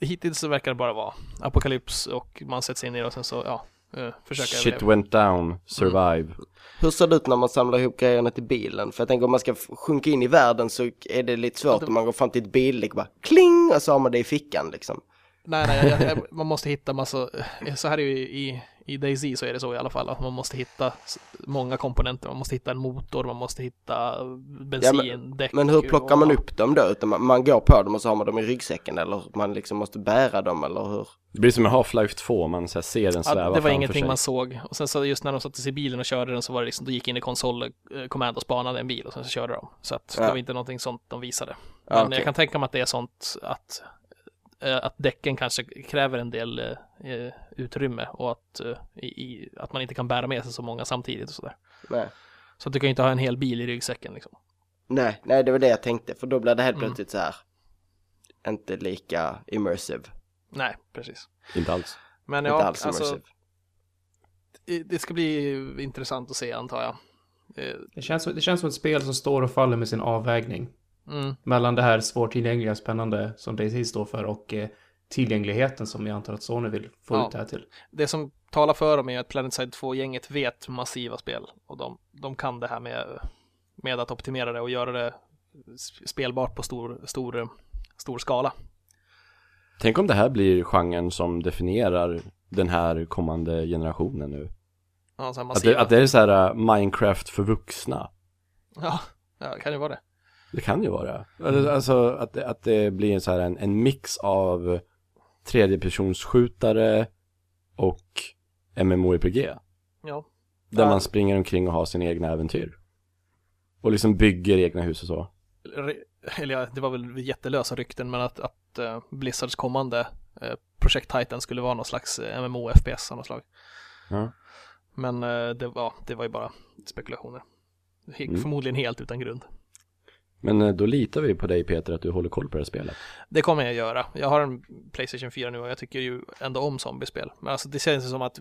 Speaker 3: hittills så verkar det bara vara apokalyps och man sätter sig in i det och sen så, ja, eh, försöka
Speaker 1: Shit
Speaker 3: överleva.
Speaker 1: went down, survive.
Speaker 4: Hur ser det ut när man samlar ihop grejerna till bilen? För jag tänker om man ska sjunka in i världen så är det lite svårt
Speaker 3: det-
Speaker 4: om man går fram till ett och bara kling och så har man det i fickan liksom.
Speaker 3: Nej, nej, jag, jag, man måste hitta massa, eh, så här är ju i, i DayZ så är det så i alla fall, att man måste hitta många komponenter, man måste hitta en motor, man måste hitta bensin, däck.
Speaker 4: Men hur plockar man upp dem då? Utan man, man går på dem och så har man dem i ryggsäcken eller man liksom måste bära dem eller hur?
Speaker 1: Det blir som i Half-Life 2, man så här, ser den sväva
Speaker 3: Ja, det var ingenting
Speaker 1: sig.
Speaker 3: man såg. Och sen så just när de satte sig i bilen och körde den så var det liksom, då gick in i konsol, eh, och spanade en bil och sen så körde de. Så att det
Speaker 4: Ja.
Speaker 3: var inte någonting sånt de visade.
Speaker 4: Ja,
Speaker 3: Men
Speaker 4: okej.
Speaker 3: jag kan tänka mig att det är sånt att, att däcken kanske kräver en del eh, utrymme och att, eh, i, att man inte kan bära med sig så många samtidigt och sådär.
Speaker 4: Nej.
Speaker 3: Så att du kan ju inte ha en hel bil i ryggsäcken liksom.
Speaker 4: Nej, nej det var det jag tänkte för då blir det helt
Speaker 3: Mm.
Speaker 4: plötsligt så här inte lika immersive.
Speaker 3: Nej, precis.
Speaker 1: Inte alls.
Speaker 3: Men
Speaker 4: inte
Speaker 3: ja,
Speaker 4: alls
Speaker 3: alltså,
Speaker 4: immersive.
Speaker 3: det- det ska bli intressant att se antar jag. Eh,
Speaker 2: Det känns, det känns som ett spel som står och faller med sin avvägning.
Speaker 3: Mm.
Speaker 2: Mellan det här svårtillgängliga, spännande som DayZ står för och eh, tillgängligheten som jag antar att Sony vill få
Speaker 3: Ja.
Speaker 2: ut det här till.
Speaker 3: det som talar för dem är att PlanetSide 2-gänget vet massiva spel och de, de kan det här med, med att optimera det och göra det spelbart på stor, stor, stor skala.
Speaker 1: Tänk om det här blir genren som definierar den här kommande generationen nu.
Speaker 3: Ja, så här
Speaker 1: Att det, att det är så här uh, Minecraft för vuxna.
Speaker 3: Ja, ja, det kan ju vara det.
Speaker 1: Det kan ju vara. Eller, Alltså att, det- att det blir en, så här, en, en mix av tredjepersonsskjutare och MMORPG.
Speaker 3: Ja,
Speaker 1: Där
Speaker 3: Ja.
Speaker 1: man springer omkring och har sina egna äventyr. Och liksom bygger egna hus och så.
Speaker 3: Eller ja, det var väl jättelösa rykten, men att, att eh, Blizzards kommande uh, Project Titan skulle vara någon slags eh, MMO-FPS av något slag.
Speaker 1: Ja.
Speaker 3: Men eh, det, var, det var ju bara spekulationer. He-
Speaker 1: Mm.
Speaker 3: Förmodligen helt utan grund.
Speaker 1: Men eh, då litar vi på dig Peter att du håller koll på det här spelet.
Speaker 3: Det kommer jag göra. Jag har en Playstation 4 nu och jag tycker ju ändå om zombiespel. Men alltså det känns som att,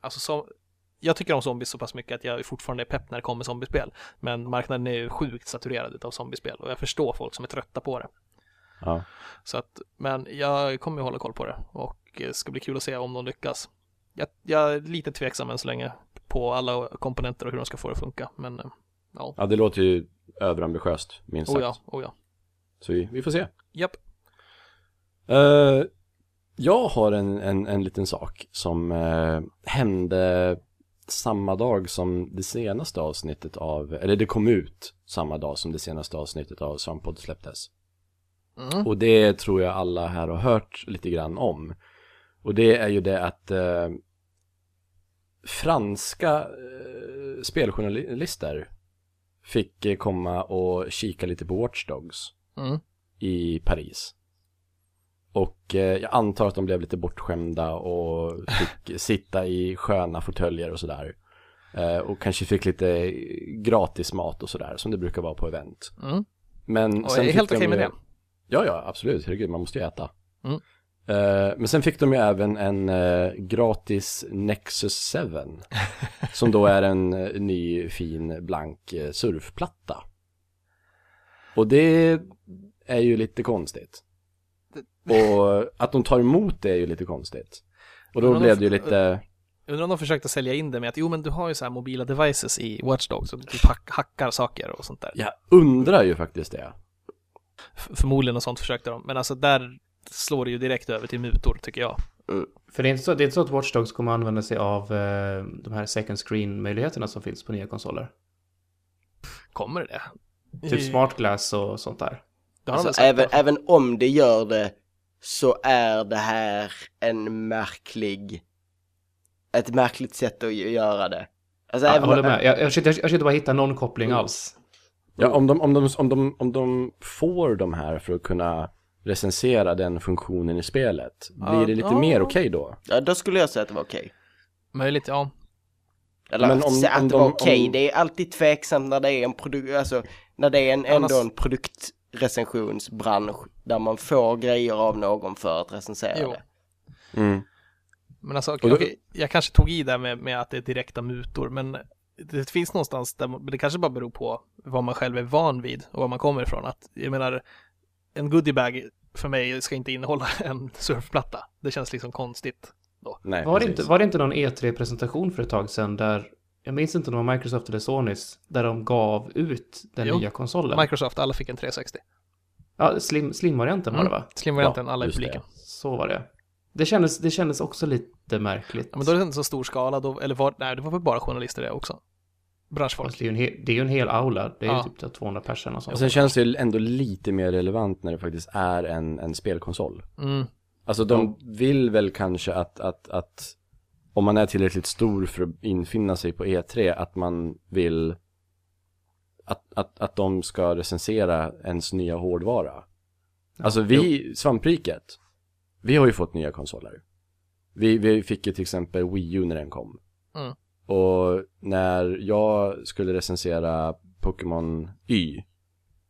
Speaker 3: alltså så, jag tycker om zombies så pass mycket att jag fortfarande är pepp när det kommer zombiespel. Men marknaden är ju sjukt saturerad av zombiespel och jag förstår folk som är trötta på det.
Speaker 1: Ja.
Speaker 3: Så att, men jag kommer ju hålla koll på det och det ska bli kul att se om de lyckas. Jag, jag är lite tveksam än så länge på alla komponenter och hur de ska få det att funka. Men eh, ja,
Speaker 1: ja, det låter ju överambitiöst, minst sagt.
Speaker 3: oh ja, oh ja.
Speaker 1: Så vi, vi får se.
Speaker 3: Japp.
Speaker 1: Eh, jag har en, en, en liten sak som eh, hände samma dag som det senaste avsnittet av, eller det kom ut samma dag som det senaste avsnittet av Svamppodd släpptes.
Speaker 3: Mm.
Speaker 1: Och det tror jag alla här har hört lite grann om. Och det är ju det att eh, franska speljournalister fick eh, komma och kika lite på Watch Dogs
Speaker 3: Mm.
Speaker 1: i Paris. Och eh, jag antar att de blev lite bortskämda och fick sitta i sköna fåtöljer och sådär. Eh, och kanske fick lite gratis mat och sådär som det brukar vara på event.
Speaker 3: Mm.
Speaker 1: Men
Speaker 3: Och
Speaker 1: sen
Speaker 3: är helt okej med
Speaker 1: ju-
Speaker 3: det.
Speaker 1: Ja, ja, absolut. Herregud, man måste ju äta.
Speaker 3: Mm.
Speaker 1: Eh, men sen fick de ju även en eh, gratis Nexus 7. som då är en eh, ny fin blank surfplatta. Och det är ju lite konstigt. Och att de tar emot det är ju lite konstigt. Och då blev det ju lite,
Speaker 3: Undrar om de försökte sälja in det med att jo men du har ju så här mobila devices i Watchdog så du typ hack, hackar saker och sånt där.
Speaker 1: jag undrar ju faktiskt det.
Speaker 3: F- förmodligen och sånt försökte de. Men alltså där slår det ju direkt över till mutor tycker jag.
Speaker 2: För det är inte så, det är inte så att Watch Dogs kommer använda sig av eh, de här second screen-möjligheterna som finns på nya konsoler.
Speaker 3: Kommer det?
Speaker 2: Typ smart glass och sånt där.
Speaker 4: Alltså, även, även om det gör det så är det här en märklig, ett märkligt sätt att göra det. Alltså
Speaker 2: Ja, jag
Speaker 4: även
Speaker 2: håller med. Jag, jag, försökte, jag försökte bara hitta någon koppling alls.
Speaker 1: Ja, om de, om, de, om, de, om de får de här för att kunna recensera den funktionen i spelet, blir
Speaker 3: Ja,
Speaker 1: det lite
Speaker 3: ja.
Speaker 1: mer okej då?
Speaker 4: Ja, då skulle jag säga att det var okej.
Speaker 3: Möjligt, ja.
Speaker 4: Eller
Speaker 1: Men
Speaker 4: att
Speaker 1: om-
Speaker 4: att
Speaker 1: om
Speaker 4: det var
Speaker 1: de-
Speaker 4: okej,
Speaker 1: om-
Speaker 4: det är alltid tveksamt när det är en produkt, alltså när det är en,
Speaker 3: Annars-
Speaker 4: ändå en produktrecensionsbransch där man får grejer av någon för att recensera
Speaker 3: Jo.
Speaker 4: det.
Speaker 1: Mm.
Speaker 3: Men alltså,
Speaker 1: då-
Speaker 3: okej, jag kanske tog i där med, med att det är direkta mutor, men det finns någonstans där, det kanske bara beror på vad man själv är van vid och var man kommer ifrån. Att, jag menar, en goodiebag för mig ska inte innehålla en surfplatta. Det känns liksom konstigt.
Speaker 1: Nej,
Speaker 2: Var det, inte, var det inte någon E3-presentation för ett tag sedan där, jag minns inte om det var Microsoft eller Sonys, där de gav ut den
Speaker 3: Jo.
Speaker 2: nya konsolen?
Speaker 3: Microsoft, alla fick en 360.
Speaker 2: Ja, slim, slim-varianten var det va?
Speaker 3: Slim-varianten,
Speaker 1: Ja,
Speaker 3: alla i
Speaker 1: det.
Speaker 3: publiken.
Speaker 2: Så var det. Det kändes, det kändes också lite märkligt.
Speaker 3: Ja, men då är det inte så stor skala, då, eller var, nej, det var väl bara journalister det också. Branschfolk.
Speaker 2: Fast det är ju en, hel, det är ju en hel aula. Det är
Speaker 3: Ja.
Speaker 2: ju typ 200 personer och sånt.
Speaker 1: Och sen känns det ju ändå lite mer relevant när det faktiskt är en, en spelkonsol.
Speaker 3: Mm.
Speaker 1: Alltså de vill väl kanske att, att, att om man är tillräckligt stor för att infinna sig på E3, att man vill att, att, att de ska recensera ens nya hårdvara. Alltså vi, Svampriket, vi har ju fått nya konsoler. Vi, vi fick ju till exempel Wii U när den kom.
Speaker 3: Mm.
Speaker 1: Och när jag skulle recensera Pokémon Y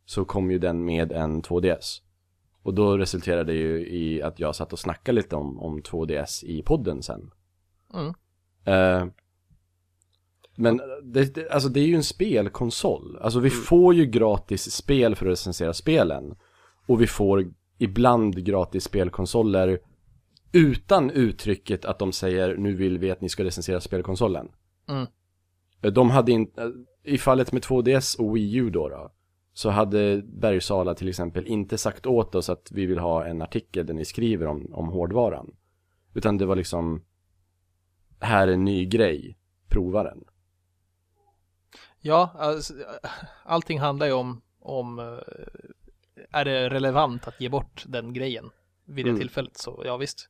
Speaker 1: så kom ju den med en 2DS. Och då resulterade det ju i att jag satt och snackade lite om, om 2DS i podden sen.
Speaker 3: Mm.
Speaker 1: Eh, men det, det, alltså det är ju en spelkonsol. Alltså vi får ju gratis spel för att recensera spelen. Och vi får ibland gratis spelkonsoler utan uttrycket att de säger nu vill vi att ni ska recensera spelkonsolen.
Speaker 3: Mm.
Speaker 1: De hade inte, i fallet med 2DS och Wii U då, då så hade Bergsala till exempel inte sagt åt oss att vi vill ha en artikel där ni skriver om, om hårdvaran. Utan det var liksom, här är en ny grej, prova den.
Speaker 3: Ja, alltså, allting handlar ju om, om eh, är det relevant att ge bort den grejen vid det
Speaker 1: Mm.
Speaker 3: tillfället så ja visst.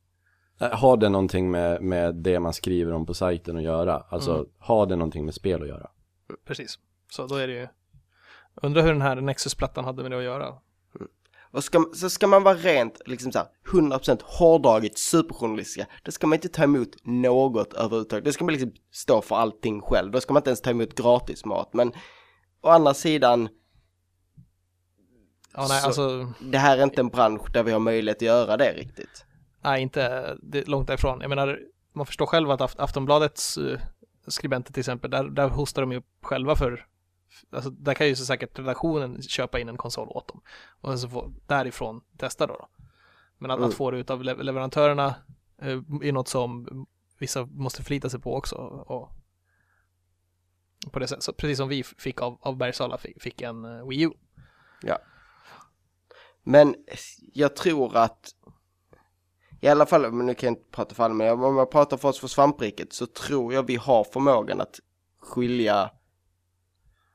Speaker 1: Eh, Har det någonting med, med det man skriver om på sajten att göra? Alltså,
Speaker 3: Mm.
Speaker 1: har det någonting med spel att göra?
Speaker 3: Precis. Så då är det ju Undrar hur den här Nexus-plattan hade med det att göra.
Speaker 4: Och ska, så ska man vara rent, liksom så här, 100% hårdraget superjournalistiska, då ska man inte ta emot något överhuvudtaget. Då ska man liksom stå för allting själv. Då ska man inte ens ta emot gratis mat. Men å andra sidan,
Speaker 3: Ja, nej,
Speaker 4: Så-
Speaker 3: alltså,
Speaker 4: det här är inte en bransch där vi har möjlighet att göra det riktigt.
Speaker 3: Nej, inte långt därifrån. Jag menar, man förstår själv att Aft- Aftonbladets uh, skribenter till exempel, där, där hostar de ju själva för, alltså där kan ju så säkert redaktionen köpa in en konsol åt dem. Och så få därifrån testa då. då. Men att,
Speaker 4: Mm.
Speaker 3: att få det ut av le- leverantörerna eh, är något som vissa måste förlita sig på också. Och på det sättet, så precis som vi fick av, av Bergsala fick, fick en eh, Wii U.
Speaker 4: Men jag tror att, i alla fall, men nu kan jag inte prata för alla, men om jag pratar för oss för svampriket så tror jag vi har förmågan att skilja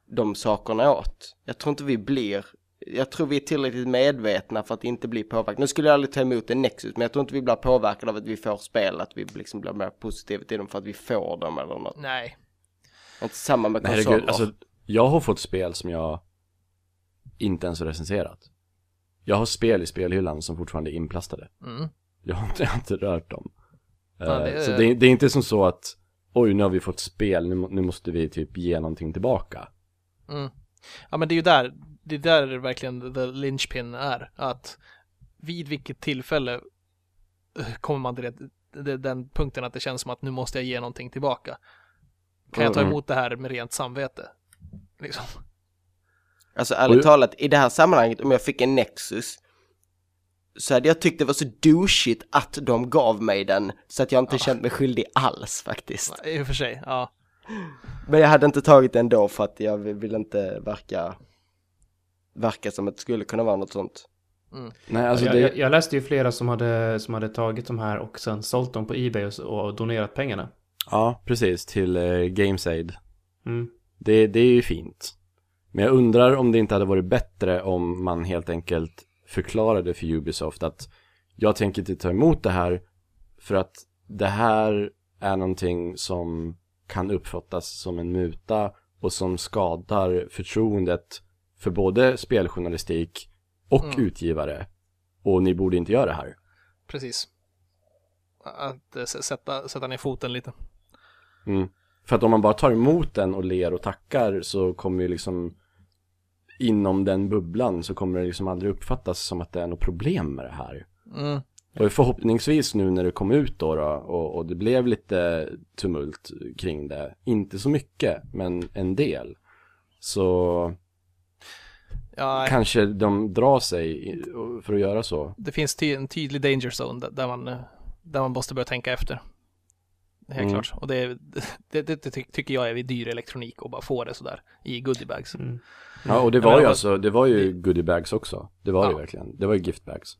Speaker 4: de sakerna åt. Jag tror inte vi blir, jag tror vi är tillräckligt medvetna för att inte bli påverkade. Nu skulle jag aldrig ta emot en Nexus, men jag tror inte vi blir påverkade av att vi får spel, att vi liksom blir mer positiva till dem för att vi får dem eller något.
Speaker 3: Nej,
Speaker 4: Inte samma med
Speaker 1: Nej,
Speaker 4: konsoler.
Speaker 1: herregud, alltså, jag har fått spel som jag inte ens har recenserat. Jag har spel i spelhyllan som fortfarande är inplastade.
Speaker 3: mm.
Speaker 1: Jag har inte, jag har inte rört dem.
Speaker 3: Ja,
Speaker 1: Eh,
Speaker 3: det är-
Speaker 1: Så det, är- det är inte som så att, oj nu har vi fått spel, nu, nu måste vi typ ge någonting tillbaka.
Speaker 3: Mm. Ja men det är ju där, det är där verkligen the linchpin är. Att vid vilket tillfälle eh, kommer man till det, det, den punkten att det känns som att nu måste jag ge någonting tillbaka. Kan jag ta
Speaker 1: Mm.
Speaker 3: emot det här med rent samvete? Liksom.
Speaker 4: Alltså ärligt talat, i det här sammanhanget, om jag fick en Nexus så hade jag tyckt det var så douchigt att de gav mig den så att jag inte känt mig skyldig alls faktiskt.
Speaker 3: I och för sig, ja.
Speaker 4: Men jag hade inte tagit den då för att jag vill inte verka verka som att det skulle kunna vara något sånt.
Speaker 1: Nej, alltså
Speaker 2: jag,
Speaker 1: det...
Speaker 2: jag, jag läste ju flera som hade, som hade tagit de här och sen sålt dem på Ebay och, och donerat pengarna.
Speaker 1: Ja, precis, till eh, Gamesaid.
Speaker 2: Mm.
Speaker 1: Det, det är ju fint. Men jag undrar om det inte hade varit bättre om man helt enkelt förklarade för Ubisoft att jag tänker inte ta emot det här för att det här är någonting som kan uppfattas som en muta och som skadar förtroendet för både speljournalistik och
Speaker 3: Mm.
Speaker 1: utgivare. Och ni borde inte göra det här.
Speaker 3: Precis. Att eh, sätta, sätta ner foten lite.
Speaker 1: Mm. För att om man bara tar emot den och ler och tackar så kommer ju liksom inom den bubblan så kommer det liksom aldrig uppfattas som att det är något problem med det här.
Speaker 3: Mm.
Speaker 1: Och förhoppningsvis nu när det kom ut då, då och, och det blev lite tumult kring det, inte så mycket, men en del. Så
Speaker 3: Ja,
Speaker 1: kanske de drar sig för att göra så.
Speaker 3: det finns ty en tydlig danger zone där- man, där man måste börja tänka efter. Helt
Speaker 1: Mm.
Speaker 3: klart. Och det, det, det, det ty tycker jag är vid dyr elektronik och bara få det sådär i goodiebags.
Speaker 2: Mm.
Speaker 1: Ja, och det var ju alltså, det var ju goodiebags också. Det var det
Speaker 3: Ja.
Speaker 1: verkligen. Det var ju giftbags.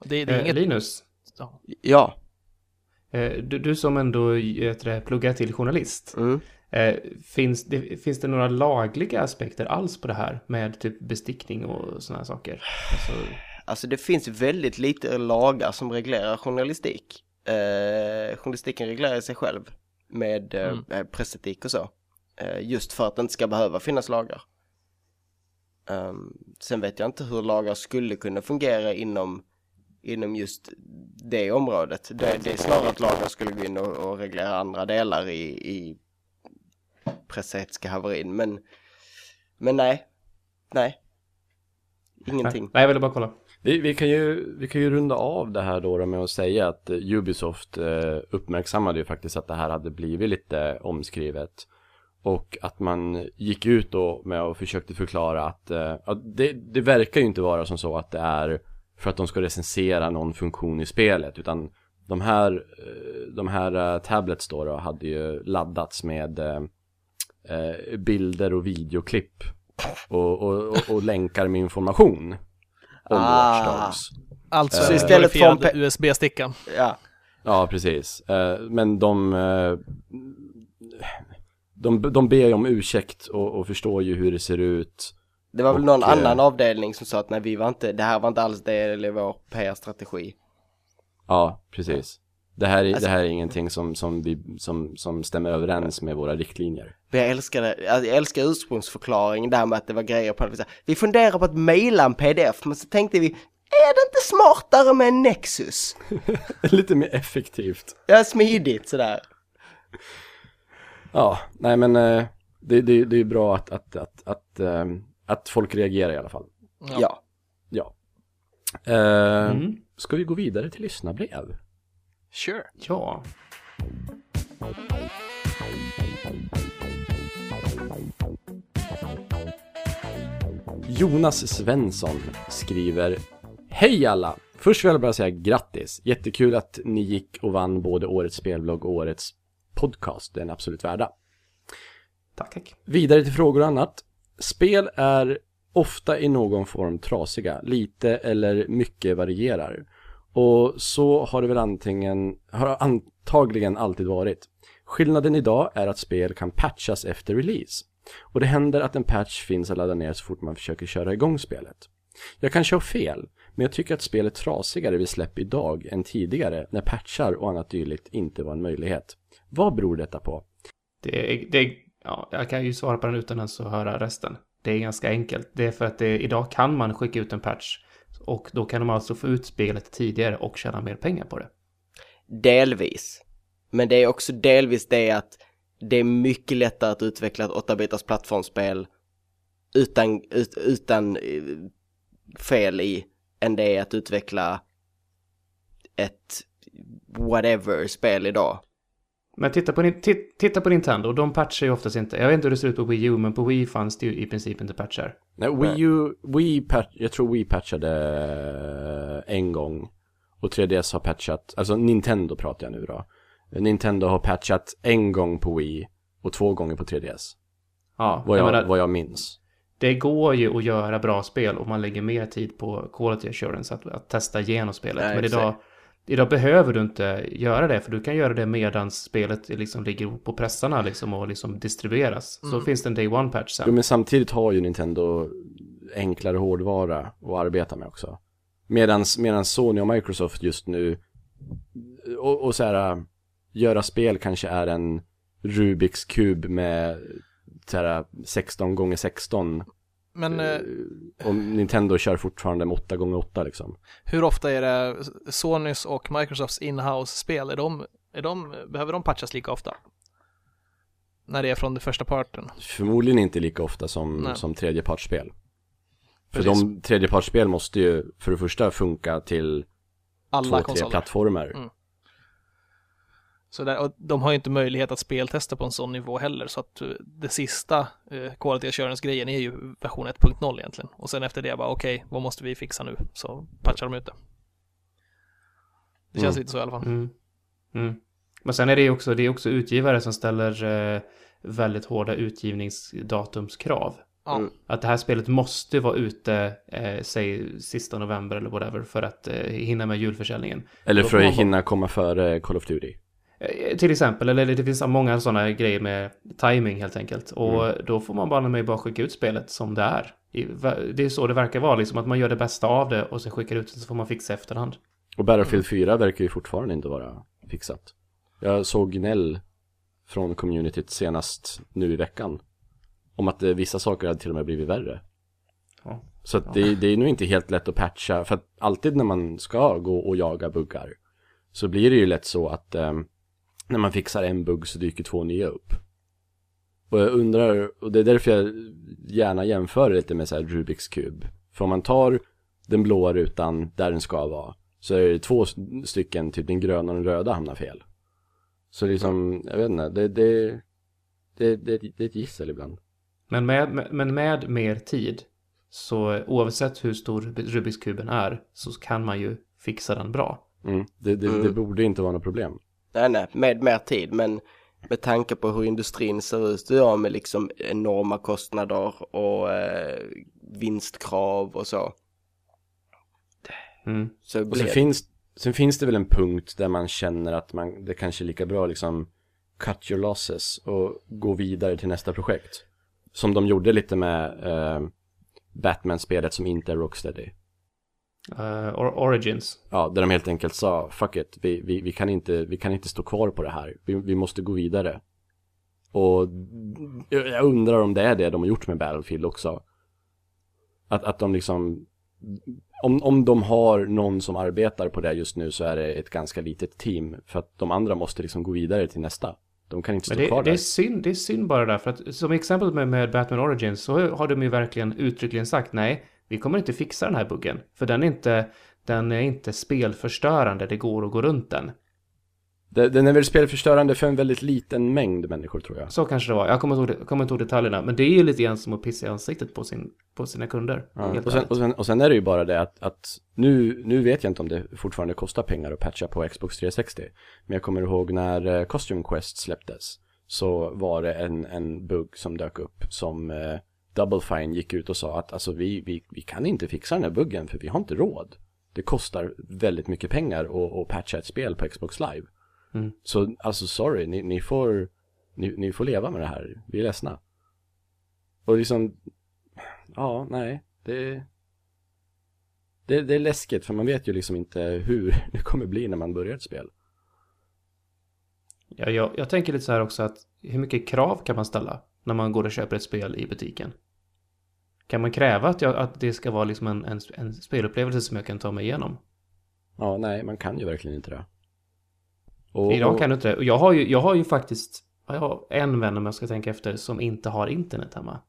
Speaker 3: Och Det, det är
Speaker 2: Eh,
Speaker 3: inget...
Speaker 2: Linus,
Speaker 3: Ja.
Speaker 4: Ja.
Speaker 2: eh, du, du som ändå det, pluggar till journalist.
Speaker 4: Mm.
Speaker 2: Eh, finns, det, finns det några lagliga aspekter alls på det här med typ bestickning och sådana här saker? Alltså,
Speaker 4: Alltså det finns väldigt lite lagar som reglerar journalistik. Eh, journalistiken reglerar sig själv med eh,
Speaker 3: Mm.
Speaker 4: eh, pressetik och så. Eh, just för att det inte ska behöva finnas lagar. Ehm, sen vet jag inte hur lagar skulle kunna fungera inom, inom just det området. Det, det är snarare att lagar skulle gå in och, och reglera andra delar i, i pressetiska haverin. Men, men nej, nej. Ingenting.
Speaker 2: Nej, jag ville bara kolla.
Speaker 1: Vi, vi, kan ju, vi kan ju runda av det här då, med att säga att Ubisoft eh, uppmärksammade ju faktiskt att det här hade blivit lite omskrivet. Och att man gick ut då med och försökte förklara att, eh, det, det verkar ju inte vara som så att det är för att de ska recensera någon funktion i spelet. Utan de här, eh, de här eh, tablets då, då hade ju laddats med eh, eh, bilder och videoklipp. Och, och, och, och länkar med information om
Speaker 4: Ah.
Speaker 1: Watch Dogs.
Speaker 3: Alltså
Speaker 1: Så
Speaker 4: istället för en
Speaker 3: glorifierad
Speaker 4: pe-
Speaker 3: USB-sticka.
Speaker 4: Ja.
Speaker 1: Ja, precis. Eh, Men de, eh, de, de ber ju om ursäkt och, och förstår ju hur det ser ut.
Speaker 4: Det var väl
Speaker 1: Och,
Speaker 4: någon
Speaker 1: eh,
Speaker 4: annan avdelning som sa att nej vi var inte, det här var inte alls del i vår PR-strategi.
Speaker 1: Ja, precis. Det här är,
Speaker 4: Alltså-
Speaker 1: det här är ingenting som, som, vi, som, som stämmer överens med våra riktlinjer.
Speaker 4: Jag älskar det, jag älskar ursprungsförklaringen där med att det var grejer på det. Vi funderar på att mejla en pdf, men så tänkte vi, är det inte smartare med en Nexus?
Speaker 1: Lite mer effektivt.
Speaker 4: Ja, smidigt sådär.
Speaker 1: Ja, nej men eh, det, det, det är bra att, att, att, att, eh, att folk reagerar i alla fall.
Speaker 3: Ja.
Speaker 4: Ja.
Speaker 1: Ja. Eh,
Speaker 2: Mm.
Speaker 1: Ska vi gå vidare till lyssnarbrev?
Speaker 3: Sure.
Speaker 2: Ja.
Speaker 1: Jonas Svensson skriver Hej alla! Först vill jag bara säga grattis. Jättekul att ni gick och vann både årets spelblogg och årets podcast. Den är absolut värda.
Speaker 2: Tack, tack.
Speaker 1: Vidare till frågor och annat. Spel är ofta i någon form trasiga. Lite eller mycket varierar. Och så har det väl antingen, har antagligen alltid varit. Skillnaden idag är att spel kan patchas efter release. Och det händer att en patch finns att ladda ner så fort man försöker köra igång spelet. Jag kanske har fel, men jag tycker att spel är trasigare vid släpp idag än tidigare när patchar och annat dylikt inte var en möjlighet. Vad beror detta på?
Speaker 2: Det är, det är, ja, jag kan ju svara på den utan att höra resten. Det är ganska enkelt. Det är för att det, idag kan man skicka ut en patch och då kan de alltså få ut spelet tidigare och tjäna mer pengar på det.
Speaker 4: Delvis. Men det är också delvis det att det är mycket lättare att utveckla ett 8-bitars plattformsspel utan, ut, utan eh, fel i än det är att utveckla ett whatever spel idag.
Speaker 2: Men titta på, titta på Nintendo, de patchar ju oftast inte. Jag vet inte hur det ser ut på Wii U, men på Wii fanns det ju i princip inte patchar.
Speaker 1: Nej, Wii U, Wii patch, jag tror Wii patchade eh, en gång. Och 3DS har patchat, alltså Nintendo pratar jag nu då. Nintendo har patchat en gång på Wii och två gånger på 3DS.
Speaker 2: Ja,
Speaker 1: Vad
Speaker 2: jag
Speaker 1: jag,
Speaker 2: menar,
Speaker 1: vad jag minns.
Speaker 2: det går ju att göra bra spel om man lägger mer tid på quality assurance, att, att testa igenom spelet.
Speaker 4: Nej,
Speaker 2: men
Speaker 4: i och för
Speaker 2: idag, behöver du inte göra det, för du kan göra det medan spelet liksom ligger på pressarna liksom och liksom distribueras. Så finns det en day one patch sen.
Speaker 1: Jo, men samtidigt har ju Nintendo enklare hårdvara att arbeta med också. Medans Sony och Microsoft just nu och, och så här göra spel kanske är en Rubiks kub med så här 16 gånger 16
Speaker 3: Men eh,
Speaker 1: och Nintendo kör fortfarande med 8 gånger 8 liksom.
Speaker 3: hur ofta är det Sonys och Microsofts inhouse-spel? Är de, är de, behöver de patchas lika ofta? När det är från den första parten?
Speaker 1: Förmodligen inte lika ofta som,
Speaker 3: Nej.
Speaker 1: som tredjepartsspel. För
Speaker 3: Precis.
Speaker 1: de tredjepartsspel måste ju för det första funka till
Speaker 3: Alla
Speaker 1: två, tre
Speaker 3: konsoler.
Speaker 1: plattformar.
Speaker 3: Mm. Så där, och de har ju inte möjlighet att speltesta på en sån nivå heller, så att eh, det sista eh, quality assurance-grejen är ju version 1.0 egentligen. Och sen efter det bara, okej, vad måste vi fixa nu? Så patchar de ut det. Det känns
Speaker 1: Mm.
Speaker 3: lite så i alla fall.
Speaker 2: Mm. Mm. Men sen är det ju också, det är också utgivare som ställer eh, väldigt hårda utgivningsdatumskrav.
Speaker 3: Ja.
Speaker 4: Mm.
Speaker 2: Att det här spelet måste vara ute, eh, säg sista november eller whatever, för att eh, hinna med julförsäljningen.
Speaker 1: Eller för att hinna komma före Call of Duty.
Speaker 2: Eh, Till exempel, eller det finns många sådana grejer med timing helt enkelt. Och då får man bara med bara skicka ut spelet som det är. Det är så det verkar vara, liksom att man gör det bästa av det och sen skickar ut det så får man fixa efterhand.
Speaker 1: Och Battlefield 4 verkar ju fortfarande inte vara fixat. Jag såg gnäll från communityt senast nu i veckan. Om att eh, vissa saker hade till och med blivit värre.
Speaker 2: Ja.
Speaker 1: Så att det, det är nog inte helt lätt att patcha. För att alltid när man ska gå och jaga buggar. Så blir det ju lätt så att ehm, när man fixar en bugg så dyker två nya upp. Och jag undrar, och det är därför jag gärna jämför lite med så här Rubiks kub. För om man tar den blåa rutan där den ska vara. Så är det två stycken, typ den gröna och den röda hamnar fel. Så liksom, jag vet inte, det, det, det, det, det är ett gissel ibland.
Speaker 2: Men med, men med mer tid, så oavsett hur stor Rubiks kuben är, så kan man ju fixa den bra.
Speaker 1: Mm. Det, det,
Speaker 4: Mm.
Speaker 1: det borde inte vara något problem.
Speaker 4: Nej, nej, med mer tid, men med tanke på hur industrin ser ut idag med liksom enorma kostnader och eh, vinstkrav och så.
Speaker 2: Mm.
Speaker 4: Så
Speaker 1: Och sen finns, sen finns det väl en punkt där man känner att man, det kanske är lika bra liksom cut your losses och gå vidare till nästa projekt. Som de gjorde lite med eh, Batman-spelet som inte är Rocksteady.
Speaker 2: Or Origins.
Speaker 1: Ja, där de helt enkelt sa fuck it, vi, vi, vi, kan, inte, vi kan inte stå kvar på det här. Vi, vi måste gå vidare. Och jag undrar om det är det de har gjort med Battlefield också. Att, att de liksom, om, om de har någon som arbetar på det just nu så är det ett ganska litet team. För att de andra måste liksom gå vidare till nästa. De kan inte stå
Speaker 2: Men det,
Speaker 1: kvar
Speaker 2: det,
Speaker 1: där.
Speaker 2: är synd, det är synd bara där, för att som exempel med, med Batman Origins så har de ju verkligen uttryckligen sagt nej, vi kommer inte fixa den här buggen. För den är inte, den är inte spelförstörande, det går att gå runt den.
Speaker 1: Den är väl spelförstörande för en väldigt liten mängd människor tror jag.
Speaker 2: Så kanske det var. Jag kommer inte ihåg, kommer inte ihåg detaljerna. Men det är ju lite grann som att pissa i ansiktet på, sin, på sina kunder.
Speaker 1: Ja. Och, sen, och, sen, och sen är det ju bara det att, att nu, nu vet jag inte om det fortfarande kostar pengar att patcha på Xbox 360. Men jag kommer ihåg när eh, Costume Quest släpptes. Så var det en, en bugg som dök upp som eh, Double Fine gick ut och sa att alltså vi, vi, vi kan inte fixa den här buggen för vi har inte råd. Det kostar väldigt mycket pengar att, att patcha ett spel på Xbox Live.
Speaker 2: Mm.
Speaker 1: Så alltså sorry, ni, ni, får, ni, ni får leva med det här. Vi är ledsna. Och liksom, ja, nej, det, det, det är läskigt för man vet ju liksom inte hur det kommer bli när man börjar ett spel.
Speaker 2: Ja, jag, jag tänker lite så här också att hur mycket krav kan man ställa när man går och köper ett spel i butiken? Kan man kräva att, jag, att det ska vara liksom en, en, en spelupplevelse som jag kan ta mig igenom?
Speaker 1: Ja, nej, man kan ju verkligen inte det. Och,
Speaker 2: Idag kan du inte det. Och jag har ju, jag har ju faktiskt jag har en vän om jag ska tänka efter som inte har internet hemma.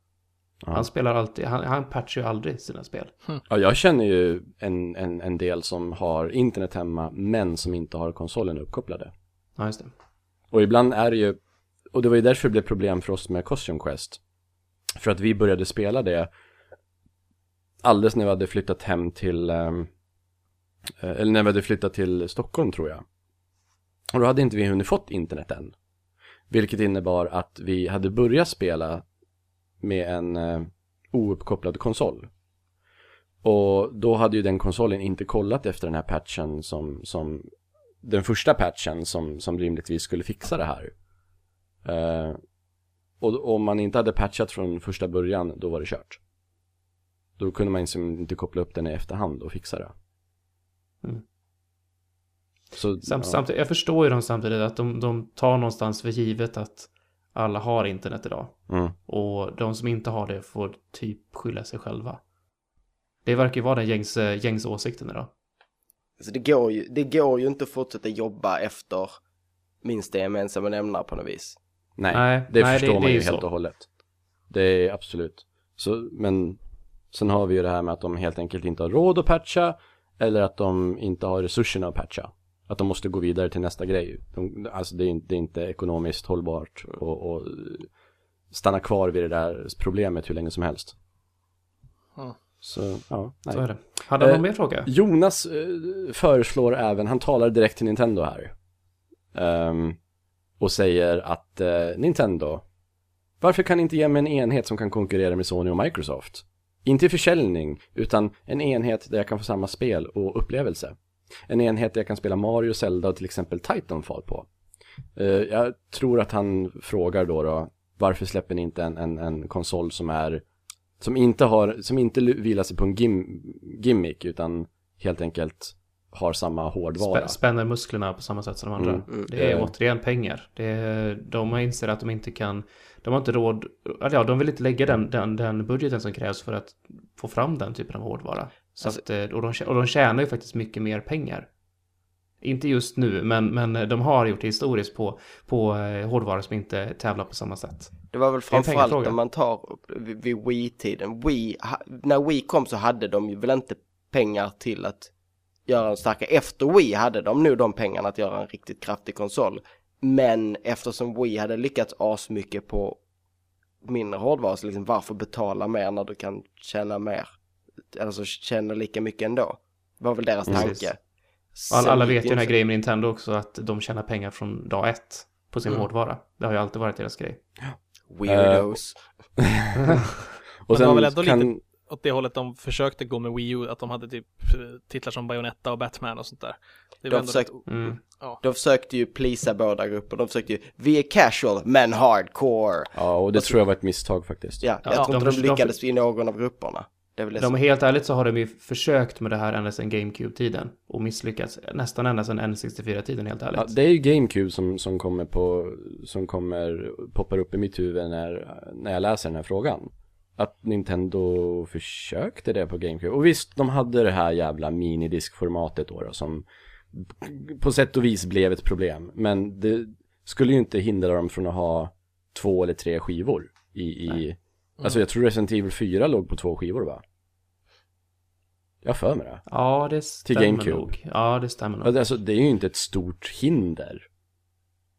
Speaker 1: Ja.
Speaker 2: Han spelar alltid, han, han patchar ju aldrig sina spel.
Speaker 1: Ja, jag känner ju en, en, en del som har internet hemma men som inte har konsolen uppkopplade.
Speaker 2: Ja, just det.
Speaker 1: Och ibland är det ju, och det var ju därför det blev problem för oss med Costume Quest. För att vi började spela det alldeles när vi hade flyttat hem till, ehm, eh, eller när vi hade flyttat till Stockholm tror jag. Och då hade inte vi hunnit fått internet än. Vilket innebar att vi hade börjat spela med en eh, ouppkopplad konsol. Och då hade ju den konsolen inte kollat efter den här patchen som, som den första patchen som, som rimligtvis skulle fixa det här. Eh, och om man inte hade patchat från första början, då var det kört. Då kunde man liksom inte koppla upp den i efterhand och fixa det.
Speaker 2: Mm.
Speaker 1: Så,
Speaker 2: Samt,
Speaker 1: ja.
Speaker 2: samtidigt, jag förstår ju dem samtidigt att de, de tar någonstans för givet att alla har internet idag.
Speaker 1: Mm.
Speaker 2: Och de som inte har det får typ skylla sig själva. Det verkar ju vara den gängs, gängs åsikten idag.
Speaker 4: Så det går ju, det går ju inte att fortsätta jobba efter minsta gemensamma nämnare på något vis.
Speaker 1: Nej,
Speaker 2: Nej,
Speaker 1: det
Speaker 2: nej,
Speaker 1: förstår
Speaker 2: det-
Speaker 1: man
Speaker 2: det
Speaker 1: ju helt
Speaker 2: så.
Speaker 1: och hållet. Det är absolut. Så, men sen har vi ju det här med att de helt enkelt inte har råd att patcha eller att de inte har resurserna att patcha. Att de måste gå vidare till nästa grej. De, alltså det är, inte- det är inte ekonomiskt hållbart och, och stanna kvar vid det där problemet hur länge som helst.
Speaker 3: Mm.
Speaker 1: Så, ja, nej.
Speaker 2: Så är det. Hade han
Speaker 1: Eh,
Speaker 2: någon mer fråga?
Speaker 1: Jonas eh, föreslår även, han talar direkt till Nintendo här. Ehm, och säger att eh, Nintendo, varför kan ni inte ge mig en enhet som kan konkurrera med Sony och Microsoft? Inte i försäljning, utan en enhet där jag kan få samma spel och upplevelse. En enhet där jag kan spela Mario, Zelda och till exempel Titanfall på. Eh, jag tror att han frågar då, då varför släpper ni inte en, en, en konsol som är som inte har, som inte vilar sig på en gim, gimmick utan helt enkelt har samma hårdvara.
Speaker 2: Spä, spänner musklerna på samma sätt som de andra.
Speaker 1: Mm, mm.
Speaker 2: Det är
Speaker 1: Eh.
Speaker 2: återigen pengar. Det är, de inser att de inte kan, de har inte råd, eller ja, de vill inte lägga den, den, den budgeten som krävs för att få fram den typen av hårdvara. Så
Speaker 4: Alltså-
Speaker 2: att, eh, och, de, och de tjänar ju faktiskt mycket mer pengar. Inte just nu, men, men de har gjort det historiskt på, på eh, hårdvara som inte tävlar på samma sätt.
Speaker 4: Det var väl framförallt om man tar vid, Wii-tiden. Wii, när Wii kom så hade de ju väl inte pengar till att göra en starkare. Efter Wii hade de nu de pengarna att göra en riktigt kraftig konsol. Men eftersom Wii hade lyckats asmycket på mindre hårdvara så liksom varför betala mer när du kan tjäna mer? Alltså tjäna lika mycket ändå. Var väl deras
Speaker 2: Precis.
Speaker 4: tanke.
Speaker 2: Och alla, alla
Speaker 4: Sen
Speaker 2: vet ju den här
Speaker 4: inte-
Speaker 2: grejen med Nintendo också, att de tjänar pengar från dag ett på sin
Speaker 4: Mm.
Speaker 2: hårdvara. Det har ju alltid varit deras grej.
Speaker 4: Weirdos.
Speaker 1: och
Speaker 3: det var väl
Speaker 1: sen
Speaker 3: ändå
Speaker 1: kan,
Speaker 3: lite- Åt det hållet de försökte gå med Wii U, att de hade typ eh, titlar som Bayonetta och Batman och sånt där.
Speaker 4: De försökte-
Speaker 3: rätt-
Speaker 2: Mm.
Speaker 4: De försökte ju plisa båda grupper. De försökte ju, vi är casual men hardcore.
Speaker 1: ja och det tror jag var ett misstag faktiskt.
Speaker 4: Ja, jag
Speaker 2: Ja,
Speaker 4: tror inte
Speaker 2: de-
Speaker 4: de,
Speaker 2: de-
Speaker 4: lyckades i någon av grupperna. Det är väl det
Speaker 2: De
Speaker 4: som...
Speaker 2: helt ärligt så har de ju försökt med det här ända sedan GameCube-tiden och misslyckats nästan ända sedan N64-tiden helt ärligt.
Speaker 1: Ja, det är ju GameCube som, som kommer på, som kommer, poppar upp i mitt huvud när, när jag läser den här frågan. Att Nintendo försökte det på GameCube. Och visst, de hade det här jävla minidiskformatet då, då som på sätt och vis blev ett problem. Men det skulle ju inte hindra dem från att ha två eller tre skivor i, i alltså jag tror Resident Evil 4 låg på två skivor va? Jag för mig det.
Speaker 2: Ja, det stämmer
Speaker 1: GameCube.
Speaker 2: nog. Ja, det stämmer nog.
Speaker 1: Alltså det är ju inte ett stort hinder.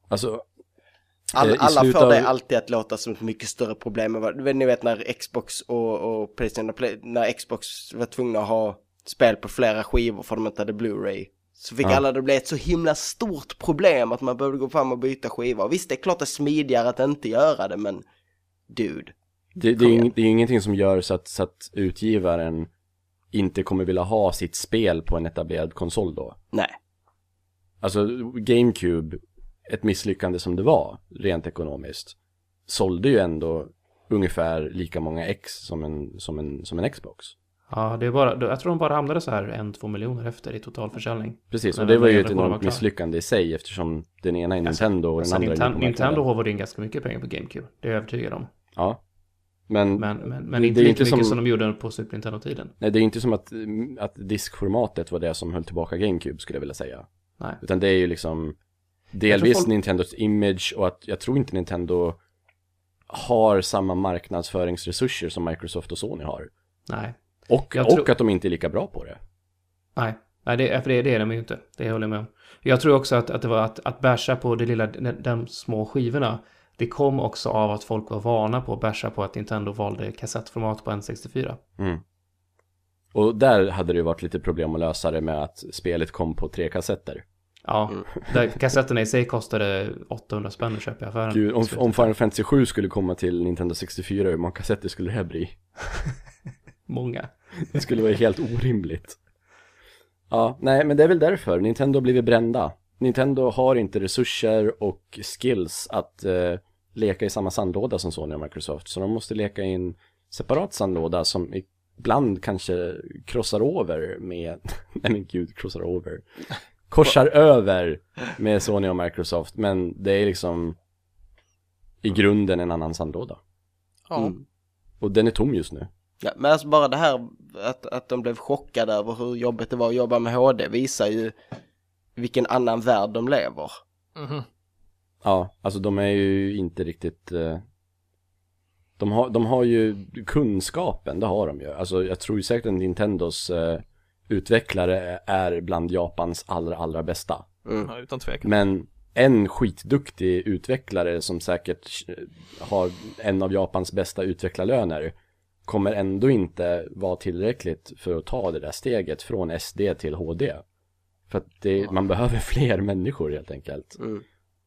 Speaker 1: Alltså
Speaker 4: All,
Speaker 1: eh,
Speaker 4: alla får
Speaker 1: av-
Speaker 4: det alltid att låta som ett mycket större problem. än vad- Ni vet när Xbox och, och Playstation, Play- när Xbox var tvungna att ha spel på flera skivor för de inte hade Blu-ray. Så fick
Speaker 1: Ja.
Speaker 4: alla det blev ett så himla stort problem att man behövde gå fram och byta skivor. Visst, det är klart det är smidigare att inte göra det, men dude.
Speaker 1: Det, det, är, ing- det är ingenting som gör så att, så att utgivaren inte kommer vilja ha sitt spel på en etablerad konsol då.
Speaker 4: Nej.
Speaker 1: Alltså GameCube, ett misslyckande som det var, rent ekonomiskt, sålde ju ändå ungefär lika många X som en, som en, som en Xbox.
Speaker 2: Ja, det är bara, jag tror de bara hamnade så här en, två miljoner efter i totalförsäljning.
Speaker 1: Precis, och det var ju ett enormt misslyckande i sig eftersom den ena är
Speaker 2: Alltså,
Speaker 1: Nintendo och den
Speaker 2: Så
Speaker 1: andra är
Speaker 2: Nintendo, håvade in ganska mycket pengar på GameCube. Det är jag övertygad om.
Speaker 1: Ja. Men,
Speaker 2: Men, men, men inte lika
Speaker 1: inte
Speaker 2: mycket som...
Speaker 1: som-
Speaker 2: de gjorde på Super Nintendo-tiden.
Speaker 1: nej, det är inte som att, att diskformatet var det som höll tillbaka GameCube skulle jag vilja säga.
Speaker 2: Nej.
Speaker 1: Utan det är ju liksom delvis
Speaker 2: folk-
Speaker 1: Nintendos image och att jag tror inte Nintendo har samma marknadsföringsresurser som Microsoft och Sony har.
Speaker 2: Nej.
Speaker 1: Och,
Speaker 2: Jag
Speaker 1: och att de inte är lika bra på det.
Speaker 2: Nej. Nej, det, för det, det är de ju inte. Det håller jag med om. Jag tror också att, att det var att, att bärsa på det lilla, de, de små skivorna. Det kom också av att folk var vana på att bärsa på att Nintendo valde kassettformat på N64.
Speaker 1: Mm. Och där hade det ju varit lite problem att lösa det med att spelet kom på tre kassetter.
Speaker 2: Ja, där kassetterna i sig kostade 800 spänn att köpa i affären.
Speaker 1: Gud, om, om Final Fantasy 7 skulle komma till Nintendo 64, hur många kassetter skulle det här bli?
Speaker 2: Många.
Speaker 1: Det skulle vara helt orimligt. Ja, nej men det är väl därför. Nintendo har blivit brända. Nintendo har inte resurser och skills att eh, leka i samma sandlåda som Sony och Microsoft. Så de måste leka i en separat sandlåda som ibland kanske krossar över med, nej men gud, krossar över. Korsar över med Sony och Microsoft. Men det är liksom i grunden en annan sandlåda.
Speaker 3: Ja.
Speaker 4: Mm.
Speaker 1: Och den är tom just nu.
Speaker 4: Ja, men alltså bara det här att, att de blev chockade över hur jobbigt det var att jobba med HD visar ju vilken annan värld de lever.
Speaker 3: Mhm.
Speaker 1: Ja, alltså de är ju inte riktigt eh, de, har, de har ju kunskapen, det har de ju Alltså jag tror ju säkert att Nintendos eh, utvecklare är bland Japans allra, allra bästa
Speaker 4: Mm.
Speaker 3: Ja, utan tvekan.
Speaker 1: Men en skitduktig utvecklare som säkert eh, har en av Japans bästa utvecklarlöner kommer ändå inte vara tillräckligt för att ta det där steget från SD till HD. För att det, man behöver fler människor helt enkelt.
Speaker 4: Mm.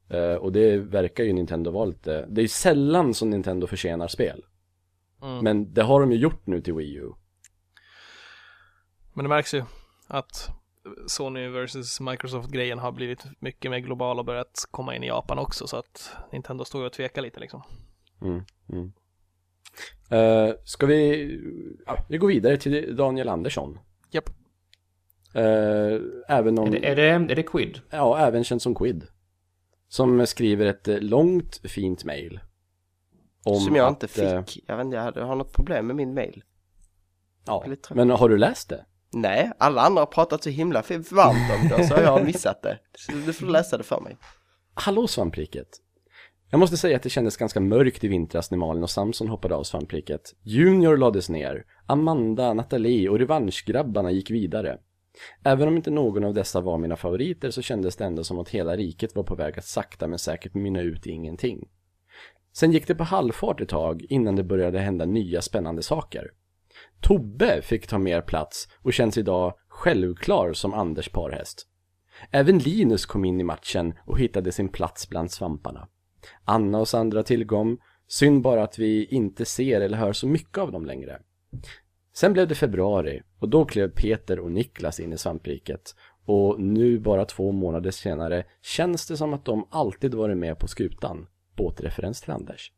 Speaker 1: Eh, och det verkar ju Nintendo vara lite, det är ju sällan som Nintendo försenar spel.
Speaker 3: Mm.
Speaker 1: Men det har de ju gjort nu till Wii U.
Speaker 3: Men det märks ju att Sony vs Microsoft-grejen har blivit mycket mer global och börjat komma in i Japan också så att Nintendo står ju och tvekar lite liksom.
Speaker 1: Mm, mm. Eh, ska vi, ja, vi går vidare till Daniel Andersson.
Speaker 3: Japp.
Speaker 1: Eh, även om,
Speaker 2: Är det, är, det, är det Quid?
Speaker 1: ja, även känd som Quid. Som skriver ett eh, långt, fint mail. Om
Speaker 4: Som jag
Speaker 1: att,
Speaker 4: inte fick. Jag vet inte, jag har något problem med min mail.
Speaker 1: Ja, men har du läst det?
Speaker 4: Nej, alla andra har pratat så himla varmt om det så jag har missat det. Så du får läsa det för mig.
Speaker 1: Hallå svampriket. Jag måste säga att det kändes ganska mörkt i vintras när Malin och Samson hoppade av svampriket. Junior lades ner. Amanda, Nathalie och revanschgrabbarna gick vidare. Även om inte någon av dessa var mina favoriter så kändes det ändå som att hela riket var på väg att sakta men säkert mynna ut i ingenting. Sen gick det på halvfart ett tag innan det började hända nya spännande saker. Tobbe fick ta mer plats och känns idag självklar som Anders parhäst. Även Linus kom in i matchen och hittade sin plats bland svamparna. Anna och Sandra tillkom, synd bara att vi inte ser eller hör så mycket av dem längre. Sen blev det februari och då klev Peter och Niklas in i svampriket och nu bara två månader senare känns det som att de alltid varit med på skutan. Båtreferens till Anders.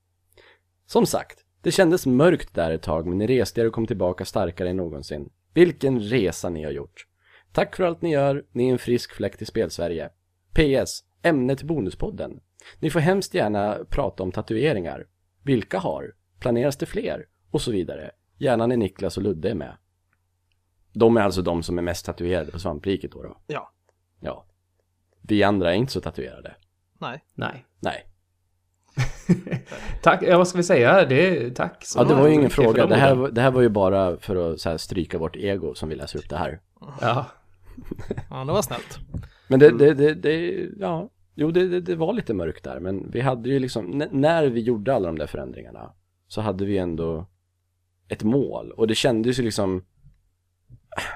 Speaker 1: Som sagt, det kändes mörkt där ett tag men ni reste er och kom tillbaka starkare än någonsin. Vilken resa ni har gjort. Tack för allt ni gör, ni är en frisk fläkt i spelsverige. PS, ämne till Bonuspodden. Ni får hemskt gärna prata om tatueringar. Vilka har? Planeras det fler? Och så vidare. Gärna när Niklas och Ludde är med. De är alltså de som är mest tatuerade på svampriket då, då.
Speaker 3: Ja.
Speaker 1: Ja. Vi andra är inte så tatuerade.
Speaker 3: Nej.
Speaker 2: Nej.
Speaker 1: Nej.
Speaker 2: Tack, ja, vad ska vi säga? Det, tack så
Speaker 1: Ja, det var ju ingen fråga.
Speaker 2: de
Speaker 1: Det här, det här var ju bara för att så här, stryka vårt ego som vi läser upp det här.
Speaker 2: Ja.
Speaker 3: Ja, det var snällt.
Speaker 1: Men det, det, det, det ja, jo det, det, det var lite mörkt där. Men vi hade ju liksom, när vi gjorde alla de där förändringarna så hade vi ändå ett mål. Och det kändes ju liksom,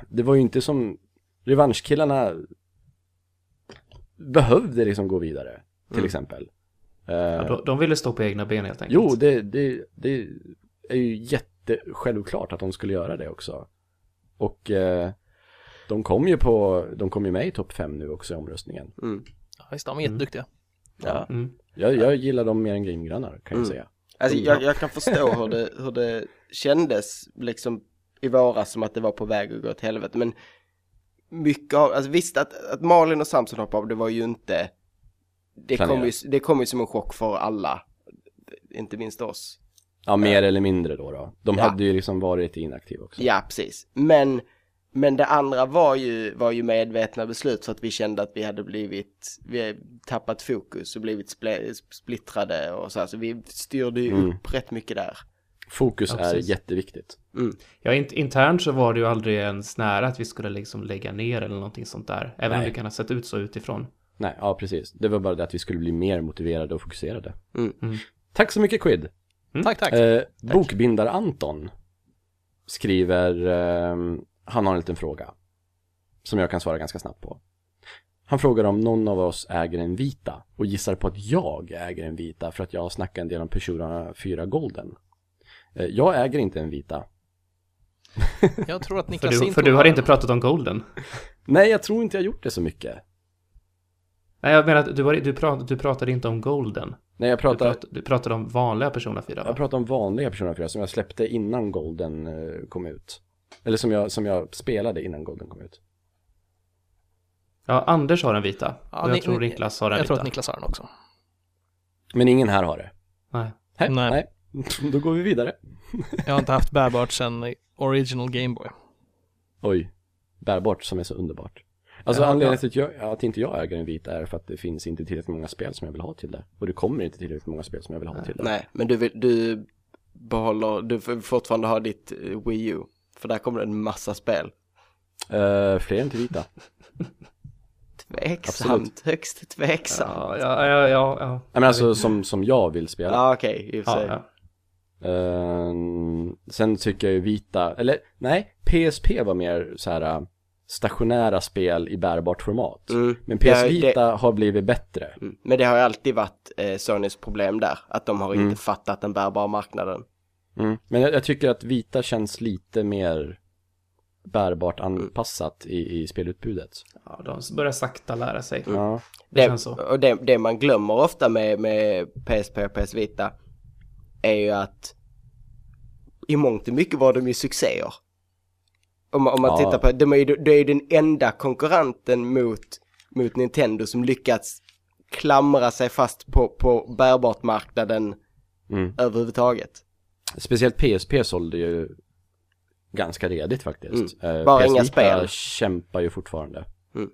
Speaker 1: det var ju inte som, revanschkillarna behövde liksom gå vidare, till
Speaker 4: Mm.
Speaker 1: exempel.
Speaker 2: Ja,
Speaker 1: Eh,
Speaker 2: de, de ville stå på egna ben helt enkelt.
Speaker 1: Jo, det, det, det är ju jättesjälvklart att de skulle göra det också. Och eh, de kom ju på, de kom ju med i topp 5 nu också i omröstningen.
Speaker 4: Mm.
Speaker 3: Ja, visst, de är jätteduktiga.
Speaker 4: Ja.
Speaker 2: Mm.
Speaker 1: Jag, jag gillar dem mer än Grimgrannar kan jag
Speaker 4: Mm.
Speaker 1: säga.
Speaker 4: Alltså jag, jag kan förstå hur det, hur det kändes liksom i våras som att det var på väg att gå åt helvete. Men mycket av, alltså visst att, att Malin och Samson hoppade av, det var ju inte, det kom ju, det kom ju som en chock för alla. Inte minst oss.
Speaker 1: Ja, mer eller mindre då. då. De
Speaker 4: Ja.
Speaker 1: hade ju liksom varit inaktiva också.
Speaker 4: Ja, precis. Men, men det andra var ju, var ju medvetna beslut för att vi kände att vi hade blivit, vi hade tappat fokus och blivit sple- splittrade och så här. Så vi styrde ju
Speaker 1: Mm.
Speaker 4: upp rätt mycket där.
Speaker 1: Fokus
Speaker 2: Ja,
Speaker 1: är jätteviktigt.
Speaker 2: Ja, int- internt så var det ju aldrig ens nära att vi skulle liksom lägga ner eller någonting sånt där. Även om
Speaker 1: Nej.
Speaker 2: det kan ha sett ut så utifrån.
Speaker 1: Nej, ja precis. Det var bara det att vi skulle bli mer motiverade och fokuserade.
Speaker 4: Mm.
Speaker 2: Mm.
Speaker 1: Tack så mycket Quid.
Speaker 3: Tack, tack.
Speaker 1: Eh, Bokbindar-Anton skriver, eh, han har en liten fråga. Som jag kan svara ganska snabbt på. Han frågar om någon av oss äger en vita och gissar på att jag äger en vita för att jag har snackat en del om Persona 4 Golden. Eh, jag äger inte en vita.
Speaker 3: Jag tror att
Speaker 2: För
Speaker 3: Niklas
Speaker 2: du,
Speaker 3: Sinto
Speaker 2: för du har inte pratat om Golden.
Speaker 1: Nej, jag tror inte jag gjort det så mycket.
Speaker 2: Nej, jag menar att du, var, du, prat, du pratade inte om Golden.
Speaker 1: Nej, jag
Speaker 2: Du,
Speaker 1: pratar,
Speaker 2: prat, du pratade om vanliga Persona 4
Speaker 1: jag
Speaker 2: va?
Speaker 1: pratar om vanliga Persona 4 som jag släppte innan Golden eh, kom ut. Eller som jag, som jag spelade innan Golden kom ut.
Speaker 2: Ja, Anders har en vita.
Speaker 3: Ja,
Speaker 2: och jag
Speaker 3: ni-
Speaker 2: tror Niklas har en
Speaker 3: Jag
Speaker 2: vita.
Speaker 3: tror att Niklas har den också.
Speaker 1: Men ingen här har det.
Speaker 2: Nej.
Speaker 1: Nej.
Speaker 3: Nej.
Speaker 1: Nej. Då går vi vidare.
Speaker 3: Jag har inte haft bärbart sedan Original Gameboy.
Speaker 1: Oj. Bärbart som är så underbart. Alltså anledningen till att, jag, att inte jag äger en vita är för att det finns inte tillräckligt många spel som jag vill ha till det. Och det kommer inte tillräckligt många spel som jag vill ha till det.
Speaker 4: Nej, men du, vill, du behåller, du får fortfarande ha ditt eh, Wii U. För där kommer det en massa spel.
Speaker 1: Uh, fler än till vita.
Speaker 4: Tveksamt,
Speaker 1: Absolut.
Speaker 4: högst tveksamt.
Speaker 2: Ja, ja, ja, ja. ja.
Speaker 1: Nej men alltså som, som jag vill spela.
Speaker 4: Ja, okej, i och för sig.
Speaker 2: ja.
Speaker 1: Ehm, sen tycker jag ju vita, eller nej, PSP var mer så här stationära spel i bärbart format.
Speaker 4: Mm.
Speaker 1: Men PS
Speaker 4: Ja, det-
Speaker 1: Vita har blivit bättre.
Speaker 4: Mm. Men det har ju alltid varit eh, Sonys problem där. Att de har
Speaker 1: Mm.
Speaker 4: inte fattat den bärbara marknaden.
Speaker 1: Mm. Men jag, jag tycker att vita känns lite mer bärbart anpassat i, i spelutbudet.
Speaker 2: ja, de börjar sakta lära sig.
Speaker 1: Ja.
Speaker 2: Det
Speaker 4: Det,
Speaker 2: känns så.
Speaker 4: och det, det man glömmer ofta med, med PSP och PS Vita är ju att i mångt och mycket var de ju succéer. Om, om man
Speaker 1: Ja.
Speaker 4: tittar på, de är ju, det är ju den enda konkurrenten mot, mot Nintendo som lyckats klamra sig fast på, på bärbart marknaden
Speaker 1: Mm.
Speaker 4: överhuvudtaget.
Speaker 1: Speciellt PSP sålde ju ganska redigt faktiskt. Eh,
Speaker 4: Bara
Speaker 1: PS
Speaker 4: inga spel.
Speaker 1: kämpar ju fortfarande.
Speaker 4: Mm.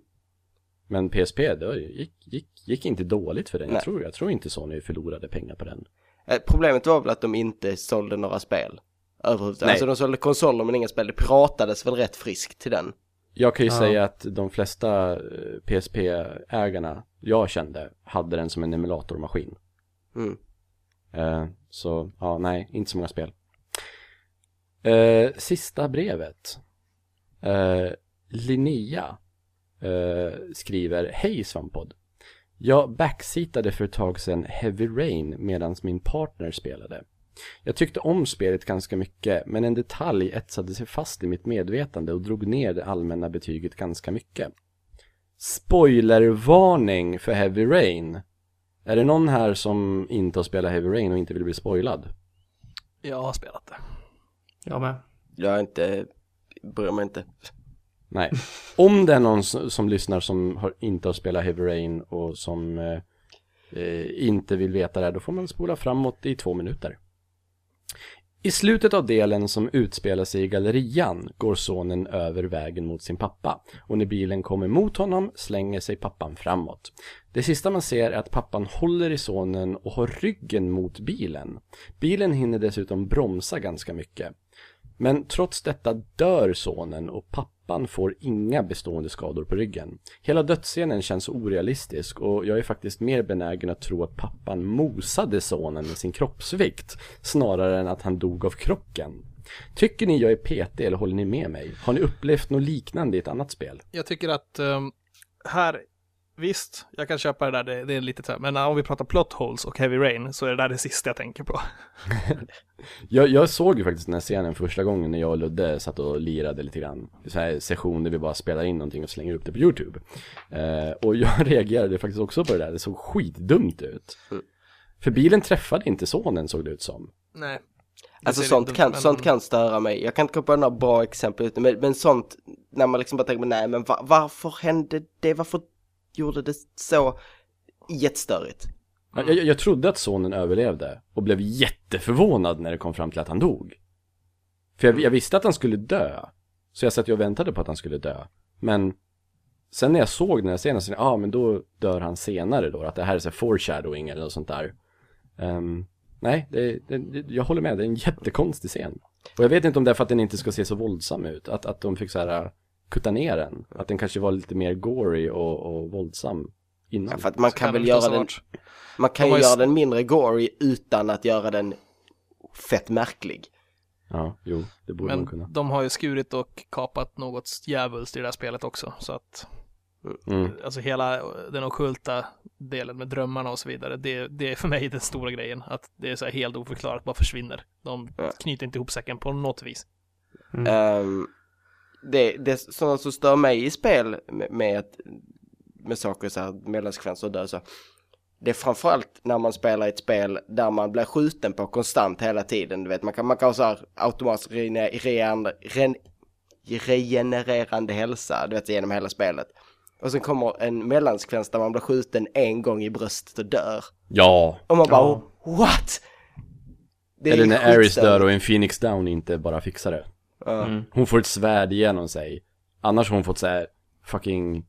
Speaker 1: Men PSP, det gick, gick, gick inte dåligt för den.
Speaker 4: Nej.
Speaker 1: Jag tror, jag tror inte Sony förlorade pengar på den.
Speaker 4: Eh, Problemet var väl att de inte sålde några spel. Överhuvudtaget.
Speaker 1: Nej.
Speaker 4: Alltså de sålde konsoler men inga spel. Det pratades väl rätt friskt till den.
Speaker 1: Jag kan ju
Speaker 2: Ja.
Speaker 1: säga att de flesta eh, PSP-ägarna jag kände hade den som en emulatormaskin.
Speaker 4: Mm.
Speaker 1: Eh, så, ja, nej, inte så många spel. Eh, sista brevet. Eh, Linnea eh, skriver Hej Svamppodd. Jag backseatade för ett tag sedan Heavy Rain medan min partner spelade. Jag tyckte om spelet ganska mycket, men en detalj etsade sig fast i mitt medvetande och drog ner det allmänna betyget ganska mycket. Spoilervarning för Heavy Rain. Är det någon här som inte har spelat Heavy Rain och inte vill bli spoilad?
Speaker 3: Jag har spelat det.
Speaker 2: Jag med.
Speaker 4: Jag är inte, bryr mig inte.
Speaker 1: Nej. Om det är någon som, lyssnar som har, inte har spelat Heavy Rain och som eh, eh, inte vill veta det, här, då får man spola framåt i två minuter. I slutet av delen som utspelar sig i gallerian går sonen över vägen mot sin pappa och när bilen kommer mot honom slänger sig pappan framåt. Det sista man ser är att pappan håller i sonen och har ryggen mot bilen. Bilen hinner dessutom bromsa ganska mycket. Men trots detta dör sonen och pappan får inga bestående skador på ryggen. Hela dödsscenen känns orealistisk och jag är faktiskt mer benägen att tro att pappan mosade sonen med sin kroppsvikt snarare än att han dog av krocken. Tycker ni jag är petig eller håller ni med mig? Har ni upplevt något liknande i ett annat spel?
Speaker 3: Jag tycker att um, här, visst, jag kan köpa det där, det, det är lite så men om vi pratar plot holes och heavy rain så är det där det sista jag tänker på.
Speaker 1: Jag, jag såg ju faktiskt den här scenen första gången när jag och Ludde satt och lirade lite grann. Så här session där vi bara spelar in någonting och slänger upp det på YouTube. Eh, och jag reagerade faktiskt också på det där, det såg skitdumt ut. För bilen träffade inte sonen såg det ut som.
Speaker 3: Nej.
Speaker 4: Alltså sånt kan,
Speaker 3: men-
Speaker 4: sånt kan störa mig. Jag kan inte komma på några bra exempel men, men sånt när man liksom bara tänker, nej men va, varför hände det? Varför gjorde det så jättestörigt?
Speaker 1: Jag, jag, jag trodde att sonen överlevde och blev jätteförvånad när det kom fram till att han dog. För jag, jag visste att han skulle dö. Så jag satt ju och väntade på att han skulle dö. Men sen när jag såg den här scenen så ja ah, men då dör han senare då. Att det här är så foreshadowing eller något sånt där. Um, Nej, det, det, jag håller med, det är en jättekonstig scen. Och jag vet inte om det är för att den inte ska se så våldsam ut, att, att de fick så här kutta ner den. Att den kanske var lite mer gory och, och våldsam innan.
Speaker 4: Ja, för att man
Speaker 3: Så
Speaker 4: kan väl göra den, man kan
Speaker 3: De
Speaker 4: ju göra den mindre gory utan att göra den fett märklig.
Speaker 1: Ja, jo, det borde man kunna.
Speaker 3: Men de har ju skurit och kapat något djävulskt i det här spelet också. Så att
Speaker 1: Mm.
Speaker 3: alltså hela den ockulta delen med drömmarna och så vidare, det, det är för mig den stora grejen. Att det är så här helt oförklarat, bara försvinner. De knyter inte ihop säcken på något vis.
Speaker 4: Ehm, det, det är sådant som stör mig i spel med, med, att- med saker så här, mellansekvenser och död så. Det är framförallt när man spelar ett spel där man blir skjuten på konstant hela tiden. Du vet, man kan, man kan ha så här automatiskt rene, ren, ren, regenererande hälsa, du vet, genom hela spelet. Och sen kommer en mellansekvens där man blir skjuten en gång i bröstet och dör.
Speaker 1: Ja,
Speaker 4: Och man bara,
Speaker 2: Ja.
Speaker 4: what? Det
Speaker 1: eller när Aris dör och en Phoenix Down inte bara fixar det.
Speaker 2: Mm.
Speaker 1: Hon får ett svärd igenom sig. Annars har hon fått så här fucking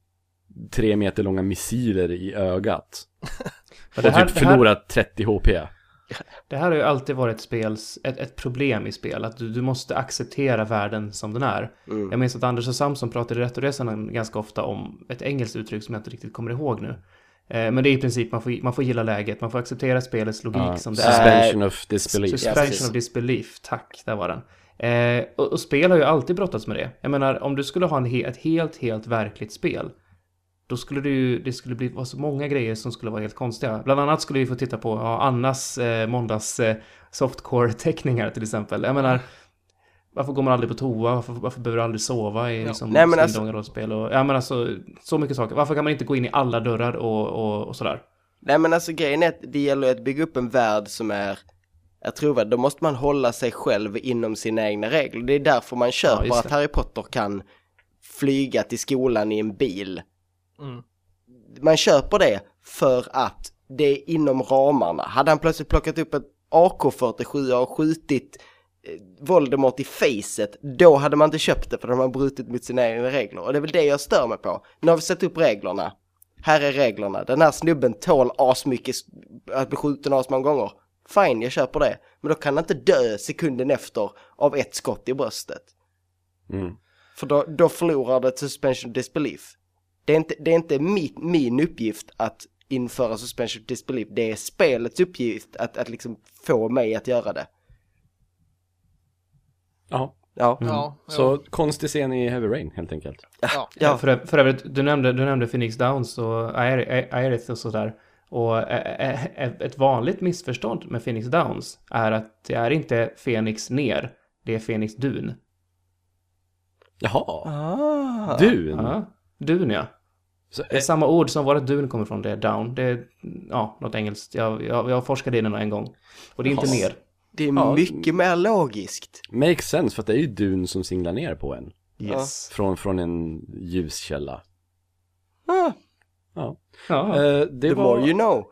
Speaker 1: tre meter långa missiler i ögat.
Speaker 2: Och
Speaker 1: Och typ förlorat 30 HP.
Speaker 2: Det här har ju alltid varit ett, spels, ett, ett problem i spel, att du, du måste acceptera världen som den är.
Speaker 4: Mm.
Speaker 2: Jag minns att Anders och Samson pratade i Retroresan ganska ofta om ett engelskt uttryck som jag inte riktigt kommer ihåg nu. Eh, men det är i princip, man får, man får gilla läget, man får acceptera spelets logik
Speaker 1: Ja,
Speaker 2: som det är.
Speaker 1: suspension of disbelief.
Speaker 2: Suspension
Speaker 4: precis.
Speaker 2: of disbelief, tack, där var den. Eh, och, och spel har ju alltid brottats med det. Jag menar, om du skulle ha en he ett helt, helt verkligt spel, då skulle det ju, det skulle bli vara så många grejer som skulle vara helt konstiga. Bland annat skulle vi få titta på ja, Annas eh, måndags eh, softcore-teckningar till exempel. Jag menar, varför går man aldrig på toa? Varför, varför behöver du aldrig sova i
Speaker 3: Ja.
Speaker 2: liksom,
Speaker 4: Nej, men alltså-
Speaker 2: rollspel? Och, ja, men alltså, så mycket saker. Varför kan man inte gå in i alla dörrar och, och, och sådär?
Speaker 4: Nej men alltså grejen är att det gäller att bygga upp en värld som är, är trovärdig. Då måste man hålla sig själv inom sina egna regler. Det är därför man
Speaker 2: Ja,
Speaker 4: köper
Speaker 2: just
Speaker 4: att. Harry Potter kan flyga till skolan i en bil.
Speaker 3: Mm.
Speaker 4: Man köper det för att det är inom ramarna. Hade han plötsligt plockat upp ett AK47 och skjutit eh, Voldemort i facet, då hade man inte köpt det för de har brutit mot sina egna regler. Och det är väl det jag stör mig på. Nu har vi satt upp reglerna. Här är reglerna. Den här snubben tål asmycket att bli skjuten asmånga gånger. Fine, jag köper det. Men då kan han inte dö sekunden efter av ett skott i bröstet.
Speaker 1: Mm.
Speaker 4: För då, då förlorar det suspension disbelief. Det är inte, det är inte min, min uppgift att införa suspension disbelief. Det är spelets uppgift att, att liksom få mig att göra det.
Speaker 1: Ja,
Speaker 4: Ja.
Speaker 3: Ja,
Speaker 1: så konstig scen i Heavy Rain helt enkelt.
Speaker 3: ja.
Speaker 4: Ja.
Speaker 2: För, för övrigt, du nämnde, du nämnde Phoenix Downs och Aer- Aerith och sådär. Och ett vanligt missförstånd med Phoenix Downs är att det är inte Phoenix ner, det är Phoenix Dun.
Speaker 1: Jaha,
Speaker 4: Ah.
Speaker 1: Dun.
Speaker 2: Ja, Dun ja.
Speaker 1: Så,
Speaker 2: Det är
Speaker 1: eh,
Speaker 2: samma ord som vårt Dun kommer från, det är Down. Det är, ja, något engelskt. Jag, jag, jag forskade i den en gång. Och det är inte
Speaker 1: Jaha.
Speaker 2: ner.
Speaker 4: Det är
Speaker 1: Ja.
Speaker 4: mycket mer logiskt.
Speaker 1: makes sense för att det är ju Dun som singlar ner på en.
Speaker 2: Yes.
Speaker 1: Från, från en ljuskälla.
Speaker 4: Ah,
Speaker 1: Ja.
Speaker 2: Ja,
Speaker 1: Eh, det
Speaker 4: the
Speaker 1: var...
Speaker 4: more you know.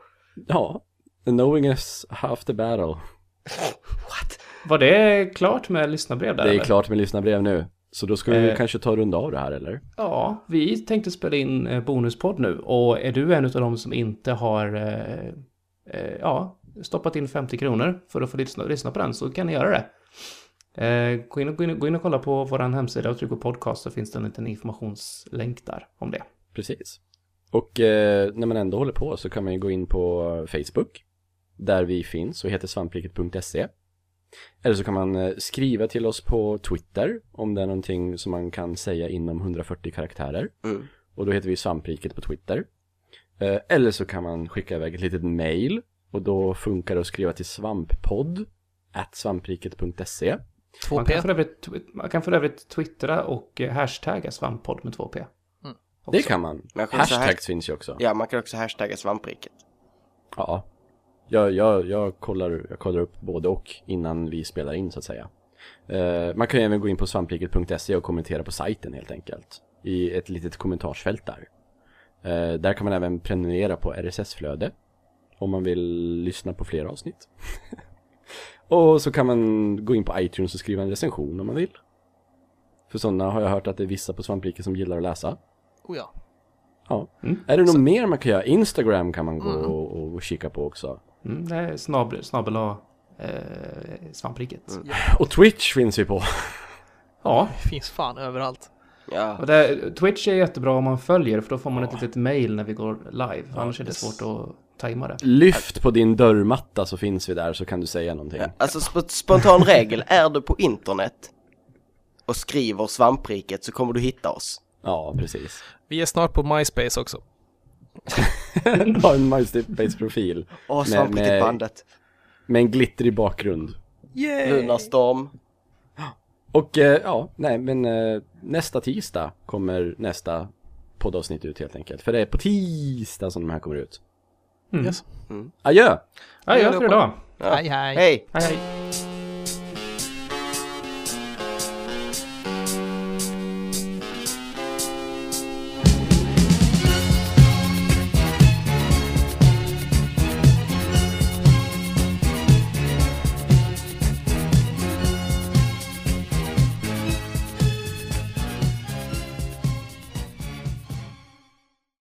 Speaker 1: Ja. Knowing is half the battle.
Speaker 4: What?
Speaker 2: var det klart med lyssnarbrev där?
Speaker 1: Det är
Speaker 2: eller?
Speaker 1: klart med lyssnarbrev nu. Så då ska vi
Speaker 2: Eh.
Speaker 1: kanske ta runda av det här eller?
Speaker 2: Ja, vi tänkte spela in eh, bonuspodd nu och är du en av dem som inte har eh, eh, ja, stoppat in 50 kronor för att få lyssna, lyssna på den så kan ni göra det. Eh, gå, in och, gå, in och, gå in och kolla på vår hemsida och tryck på podcast så finns det en liten informationslänk där om det.
Speaker 1: Precis. Och eh, när man ändå håller på så kan man ju gå in på Facebook. Där vi finns och heter svampriket.se. Eller så kan man eh, skriva till oss på Twitter om det är någonting som man kan säga inom 140 karaktärer.
Speaker 4: Mm.
Speaker 1: Och då heter vi svampriket på Twitter. Eh, eller så kan man skicka iväg ett litet mail. Och då funkar det att skriva till svamppodd at svampriket.se.
Speaker 2: Man kan,
Speaker 3: 2P.
Speaker 2: för övrigt, tw- man kan för övrigt twittra och eh, hashtagga svamppodd med 2p.
Speaker 1: Det kan man.
Speaker 4: Man kan också
Speaker 1: Hashtags finns ju också.
Speaker 4: Ja, man kan också hashtagga svampriket.
Speaker 1: Ja. Jag, jag, jag, kollar, jag kollar upp både och innan vi spelar in så att säga. Eh, man kan ju även gå in på svampriket.se och kommentera på sajten helt enkelt. I ett litet kommentarsfält där. Eh, där kan man även prenumerera på RSS-flöde. Om man vill lyssna på fler avsnitt. och så kan man gå in på iTunes och skriva en recension om man vill. För sådana har jag hört att det är vissa på svampriket som gillar att läsa.
Speaker 3: Oh ja.
Speaker 1: Ja.
Speaker 2: Mm.
Speaker 1: Är det något mer man kan göra? Instagram kan man gå och, och kika på också.
Speaker 2: Mm, det är snabel, snabel A, eh, svampriket.
Speaker 1: Och Twitch finns vi på.
Speaker 2: Ja,
Speaker 3: Det finns fan överallt.
Speaker 4: Ja.
Speaker 2: och det, Twitch är jättebra om man följer för då får man ett litet mail när vi går live. Annars är det
Speaker 1: yes.
Speaker 2: svårt att tajma det.
Speaker 1: Lyft på din dörrmatta så finns vi där så kan du säga någonting.
Speaker 4: Ja, Alltså sp- spontan regel, är du på internet och skriver svampriket så kommer du hitta oss.
Speaker 1: Ja, precis.
Speaker 3: Vi är snart på MySpace också.
Speaker 1: Ha en MySpace-profil
Speaker 4: Åh,
Speaker 1: Med-
Speaker 4: svampriket
Speaker 1: med-
Speaker 4: bandet.
Speaker 1: med en glittrig bakgrund.
Speaker 3: Yay!
Speaker 4: Lunarstorm.
Speaker 1: Och eh, ja, nej men eh, nästa tisdag kommer nästa poddavsnitt ut helt enkelt. För det är på tisdag som de här kommer ut.
Speaker 2: Mm.
Speaker 3: Yes.
Speaker 1: Adjö!
Speaker 2: Ja, jag för idag.
Speaker 4: Ja.
Speaker 3: Hej hej!
Speaker 4: Hej!
Speaker 2: Hej hej.